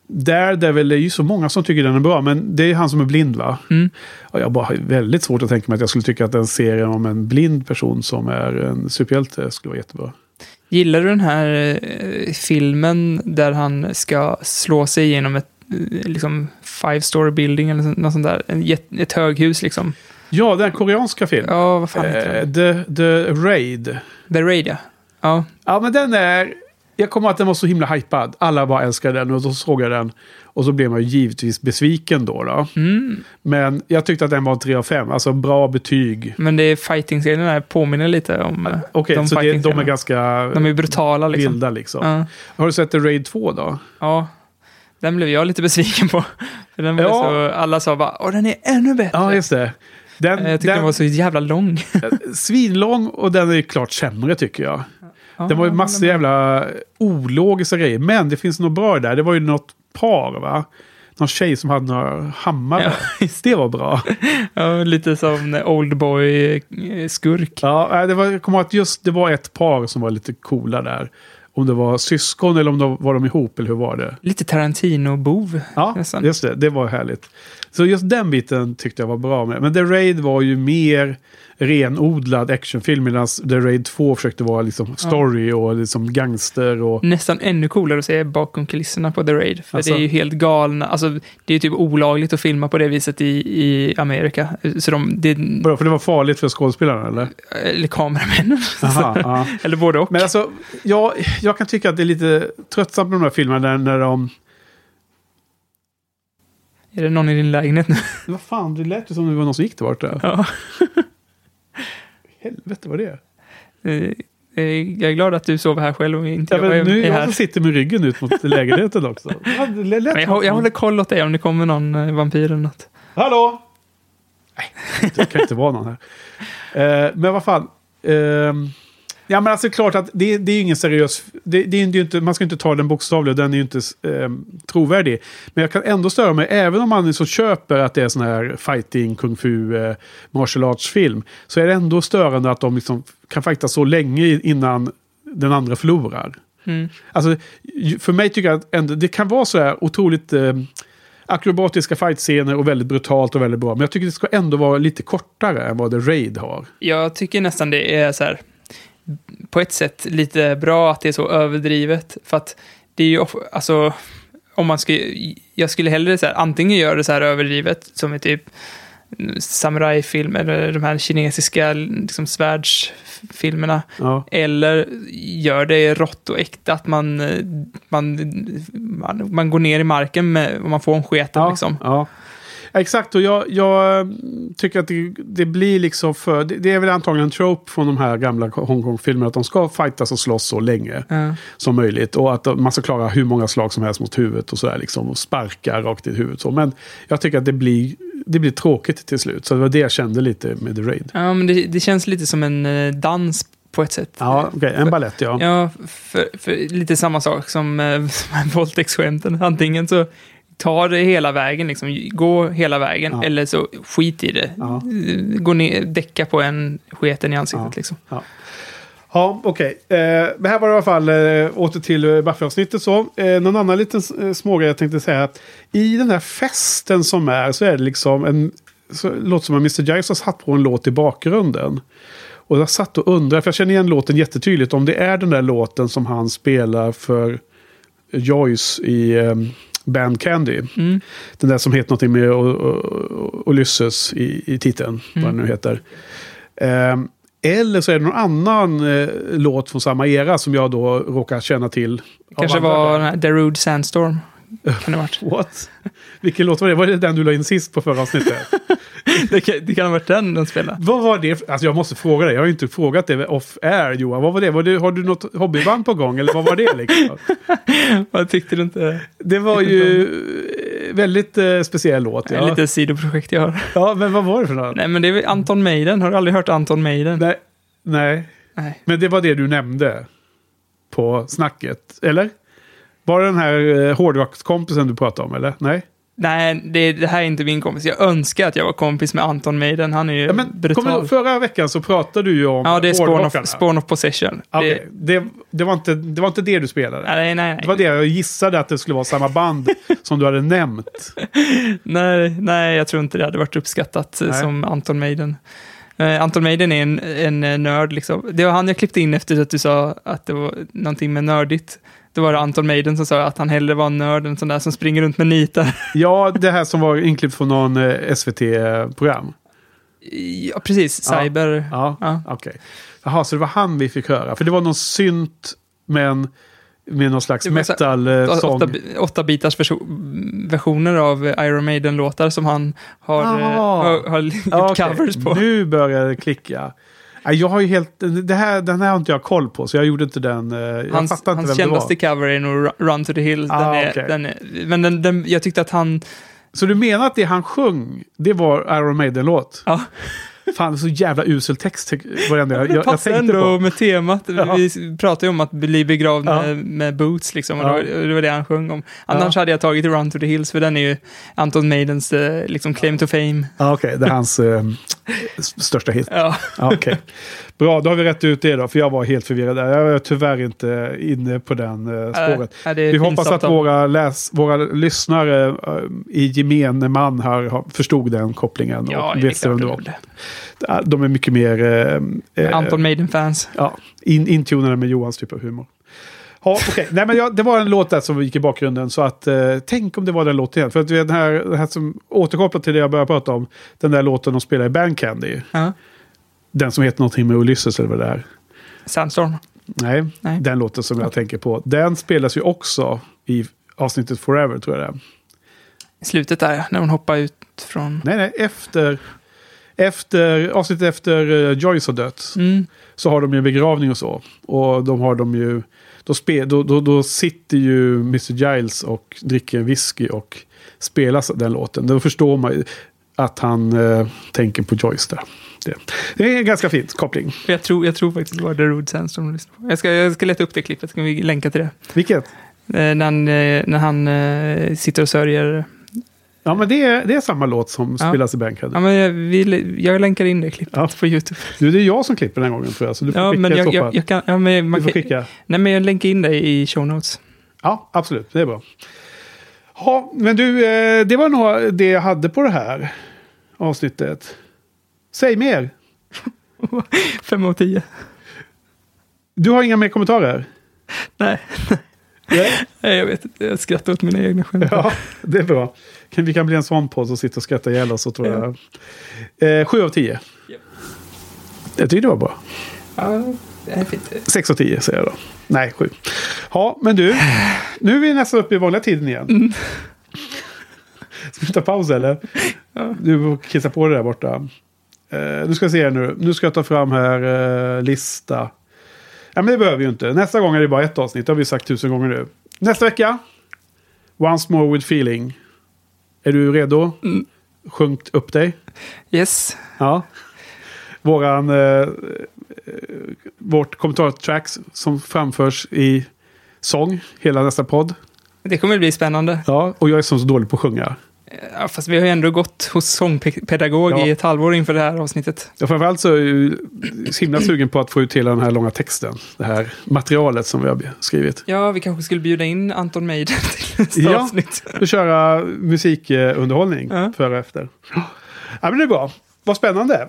där det är väl det är ju så många som tycker den är bra, men det är han som är blind va? Mm. Och jag bara har väldigt svårt att tänka mig att jag skulle tycka att en serie om en blind person som är en superhjälte skulle vara jättebra. Gillar du den här eh, filmen där han ska slå sig igenom ett liksom five story building eller något sånt där? En, ett höghus liksom. Ja, den koreanska filmen. Ja, vad fan heter Eh, den? the, the Raid. The Raid, ja. Ja, Ja, men den är... Jag kommer att den var så himla hypad. Alla bara älskade den och så såg jag den. Och så blev man ju givetvis besviken då. då. Mm. Men jag tyckte att den var 3 av 5. Alltså bra betyg. men det är fighting-scenerna påminner lite om eh, Okej, så det, de är ganska De är brutala liksom. vilda liksom. Ja. Har du sett The Raid 2 då? ja, den blev jag lite besviken på. För den Ja. så, alla sa bara, åh den är ännu bättre. Ja, just det. Den, Eh, jag tyckte den, var så jävla lång. svinlång och den är ju klart sämre tycker jag. Ja, Det var ju massa jävla ologiska grejer. Men det finns något bra där. Det var ju något par va? Någon tjej som hade några hammare. det var bra. Ja, lite som Oldboy-skurk. Ja, nej, det var, jag kommer ihåg att just det var ett par som var lite coola där. Om det var syskon eller om de var de ihop eller hur var det? Lite Tarantino-bov. Ja, nästan. just det. Det var härligt. Så just den biten tyckte jag var bra med. Men The Raid var ju mer renodlad actionfilm medan The Raid 2 försökte vara liksom story och liksom gangster och... Nästan ännu coolare att se bakom kulisserna på The Raid. För Alltså? det är ju helt galna, alltså det är ju typ olagligt att filma på det viset i, i Amerika. Så de, det, Vadå, För det var farligt för skådespelarna eller? eller kameramännen. Aha, ja. eller både och. Men alltså, jag, jag kan tycka att det är lite tröttsamt med de här filmerna där, när de... Är det någon i din lägenhet nu? Vad fan, det lät ju som det var någon som gick där borta. Ja. Helvete vad det. Eh, eh, Jag är glad att du sover här själv och inte Ja, jag nu är jag här. som sitter med ryggen ut mot lägenheten också. Ja, det lät Men jag, hå- jag håller koll åt dig om det kommer någon eh, vampyr eller något. Hallå! Nej, det kan inte vara någon här. Eh, men vad fan. ehm, ja men alltså klart att det, det är ju ingen seriös... Det, det är ju inte, man ska inte ta den bokstavligt, den är ju inte ehm, trovärdig. Men jag kan ändå störa mig, även om man så köper att det är sån här fighting, kung fu, eh, martial arts-film. Så är det ändå störande att de liksom kan fighta så länge innan den andra förlorar. Mm. Alltså, för mig tycker jag att ändå, det kan vara så här otroligt eh, akrobatiska fightscener och väldigt brutalt och väldigt bra. Men jag tycker det ska ändå vara lite kortare än vad The Raid har. Jag tycker nästan det är så här, på ett sätt lite bra att det är så överdrivet. För att det är ju, alltså, om man ska, jag skulle hellre så här, antingen göra det så här överdrivet, som i typ samurajfilm eller de här kinesiska liksom, svärdsfilmerna. Ja. Eller gör det rått och äkta, att man, eh, man, man, man går ner i marken med, och man får en sketen Ja, liksom. ja. Exakt, och jag, jag mm, tycker att det, det blir liksom för... Det, det är väl antagligen en trope från de här gamla Hongkong-filmerna att de ska fightas och slåss så länge Ja. som möjligt. Och att man ska klara hur många slag som helst mot huvudet och sådär liksom. Och sparka rakt i huvudet. Så. Men jag tycker att det blir, det blir tråkigt till slut. Så det var det jag kände lite med The Raid. Ja, men det, det känns lite som en eh, dans på ett sätt. Ja, okej. En ballett ja. Ja, för, för lite samma sak som eh, våldtäktsskämten. Antingen så ta det hela vägen, liksom, gå hela vägen, Ja. eller så skit i det. Ja. Gå ner, däcka på en sketen i ansiktet Ja. liksom. Ja, okej. Eh, men här var det i alla fall eh, åter till eh, Buffy-avsnittet. Så. Eh, någon annan liten eh, smågrej jag tänkte säga. Att I den här festen som är så är det liksom en... Så, låter som att Mr. Giles har satt på en låt i bakgrunden. Och jag satt och undrade, för jag känner igen låten jättetydligt. Om det är den där låten som han spelar för Joyce i eh, Band Candy. Mm. Den där som heter någonting med Ulysses i, i titeln. Vad den nu heter. Ehm, eller så är det någon annan eh, låt från samma era som jag då råkar känna till. Kanske var här Darude Sandstorm. Kan det varit. What? Vilken låt var det? Var det den du la in sist på förra avsnittet? det, kan, det kan ha varit den de spelade. Vad var det? Alltså jag måste fråga dig. Jag har ju inte frågat det off air Johan. Vad var det? Var det har du något hobbyband på gång? Eller vad var det liksom? Vad tyckte du inte? Det var ju väldigt eh, speciell låt. Ja. Litet sidoprojekt jag har. ja, men vad var det för något? Nej, men det är Anton Maiden. Har du aldrig hört Anton Maiden? Nej. Nej. Nej. Men det var det du nämnde på snacket, eller? Var det den här eh, hårdrockskompisen du pratade om, eller? Nej? Nej, det, det här är inte min kompis. Jag önskar att jag var kompis med Anton Maiden. Han är ju Ja, men, brutal. kommer förra veckan så pratade du ju om ja, det är Spawn of, Spawn of Possession. Okej, det, det, var inte, det var inte det du spelade? Det, nej, nej, nej. Det var det jag gissade att det skulle vara samma band som du hade nämnt. nej, nej, jag tror inte det hade varit uppskattat eh, Nej. som Anton Maiden. Eh, Anton Maiden är en, en eh, nörd liksom. Det var han jag klippte in efter att du sa att det var någonting med nördigt. Då var det Anton Maiden som sa att han hellre var en nörd än sån där som springer runt med nitar. Ja, det här som var inklippt från någon eh, SVT-program. ja, precis. Ja. Cyber. Ja, Ja. okej. Jaha, så det var han vi fick höra. För det var någon synt, men med någon slags Det metal-sång. Åtta, åtta bitars versioner av Iron Maiden-låtar som han har, eh, Ah. har, har Ja, okej. covers på. Nu börjar det klicka. Jag har ju helt, det här, den här har inte jag koll på, så jag gjorde inte den. eh, Jag Hans, inte hans vem det kändaste var. cover är nog Ru- Run to the Hill. Den Ah, är, okej. den är, men den, den, jag tyckte att han... Så du menar att det han sjöng, det var Iron Maiden-låt? Ja. Fan, så jävla usel text var det enda jag, det jag, jag tänkte ändå på. med temat. Ja. Vi pratade ju om att bli begravd Ja. med, med boots, liksom, och Ja. det, var, det det han sjöng om. Annars hade jag tagit Run to the Hills, för den är ju Anton Maidens eh, liksom, claim to fame. Ja, Okej, det är hans eh, största hit. Ja. Okej. Bra, då har vi rätt ut det då, för jag var helt förvirrad där. Jag är tyvärr inte inne på den eh, spåret. är vi hoppas att våra, läs, våra lyssnare eh, i gemene man här har, förstod den kopplingen. Ja, och visste vem det de var. De är mycket mer eh, eh, Anton Maiden-fans. ja, in, intunade med Johans typ av humor. Ja, okej. Nej, men jag, det var en låt där som gick i bakgrunden. Så att, eh, tänk om det var den låten igen. För att den här, den här som återkopplar till det jag började prata om. Den där låten de spelar i Bandcandy. Ja. Den som heter någonting med Ulysses eller vad det är. Sandstorm. Nej, Nej. den låten som jag tänker på. Den spelas ju också i avsnittet Forever tror jag det är. I slutet där, när hon hoppar ut från... Nej, nej, efter, efter avsnittet efter uh, Joyce har dött. Mm. Så har de ju en begravning och så. Och de har de ju... Då, spe, då, då, då sitter ju Mr Giles och dricker en whisky och spelar den låten. Då förstår man ju att han eh, tänker på Joyce där. Det, det är en ganska fin koppling. Jag tror, jag tror faktiskt det var The Road Sandstorm hon lyssnade på. Jag ska, jag ska leta upp det klippet, ska vi länka till det. Vilket? Eh, när han, eh, när han eh, sitter och sörjer. Ja, men det är, det är samma låt som Ja. spelas i Bandcamp. Ja, men jag, vi, jag länkar in det klippet Ja. på YouTube. Du, det är jag som klipper den här gången tror jag. Så du får Ja, skicka men så jag, jag, jag kan... Ja, men man du får kan skicka. nej, men jag länkar in det i show notes. Ja, absolut. Det är bra. Ja, men du, det var nog det jag hade på det här avsnittet. Säg mer. Fem av tio. Du har inga mer kommentarer? Nej, Nej. nej, jag vet inte. Jag skrattar åt mina egna skämt. Ja, det är bra. Vi kan bli en sån podd och sitta och skratta ihjäl oss. tror jag. Eh, sju av tio. Jag tycker det var bra. Ja, det är fint. Sex av tio säger jag då. Nej, sju. Ja, men du. Nu är vi nästan uppe i vanliga tiden igen. Ska vi ta paus eller? Du får kissa på det där borta. Eh, nu ska jag se här nu. Nu ska jag ta fram här eh, lista. Ja, men det behöver vi ju inte. Nästa gång är det bara ett avsnitt. Det har vi sagt tusen gånger nu. Nästa vecka. Once more with feeling. Är du redo? Mm. Sjungt upp dig. Yes. Ja. Våran, eh, eh, vårt kommentartracks som framförs i sång hela nästa podd. Det kommer bli spännande. Ja, och jag är så dålig på att sjunga. Ja, fast vi har ju ändå gått hos sångpedagog Ja. i ett halvår inför det här avsnittet. Ja, framförallt så är jag ju så himla sugen på att få ut hela den här långa texten. Det här materialet som vi har skrivit. Ja, vi kanske skulle bjuda in Anton Maiden till nästa Ja. avsnitt. Och köra musikunderhållning Ja. före och efter. Ja, men det är bra. Vad spännande.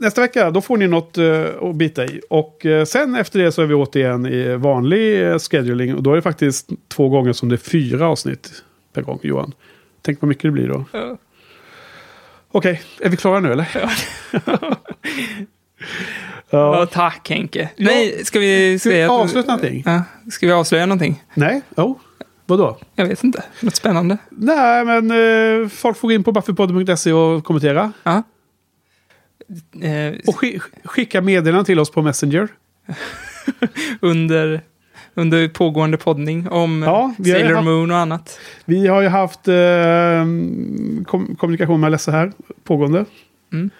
Nästa vecka då får ni något uh, att bita i. Och eh, sen efter det så är vi återigen i vanlig uh, scheduling. Och då är det faktiskt två gånger som det är fyra avsnitt per gång, Johan. Tänk vad mycket det blir då. Ja. Okej, är vi klara nu eller? Ja, tack Henke. Nej, ska vi Ska vi säga... att- avsluta någonting? Ja, ska vi avslöja någonting? Nej? Jo. Vadå? Jag vet inte. Något spännande? Nej, men eh, folk får gå in på buffypodden.se och kommentera. Ja. Eh, Och sk skicka meddelanden till oss på Messenger. under, under pågående poddning om Ja, ju Sailor haft- Moon och annat. Vi har ju haft eh, kom kommunikation med Lesse här, pågående. Mm.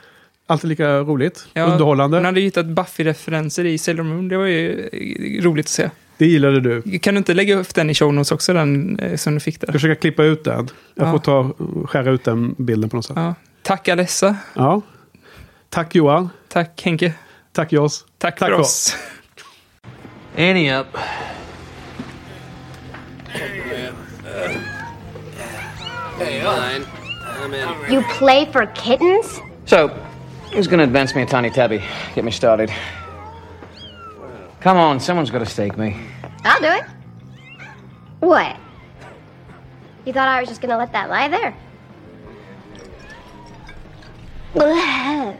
Alltid lika roligt, Ja, underhållande. Hon hade hittat Buffy-referenser i Sailor Moon. Det var ju eh, roligt att se. Det gillade du. Kan du inte lägga upp den i show notes också, den eh, som du fick där? Jag försöker klippa ut den. Jag Ja. får ta, skära ut den bilden på något sätt. Ja. Tack Alessa. Ja. Tack Johan. Tack Henke. Tack Jos. Tack, Tack för för oss. Annie up. Fine. Uh, I'm in. You play for kittens? So, who's gonna advance me a tiny tabby? Get me started. Come on, someone's gotta stake me. I'll do it. What? You thought I was just gonna let that lie there? Ugh.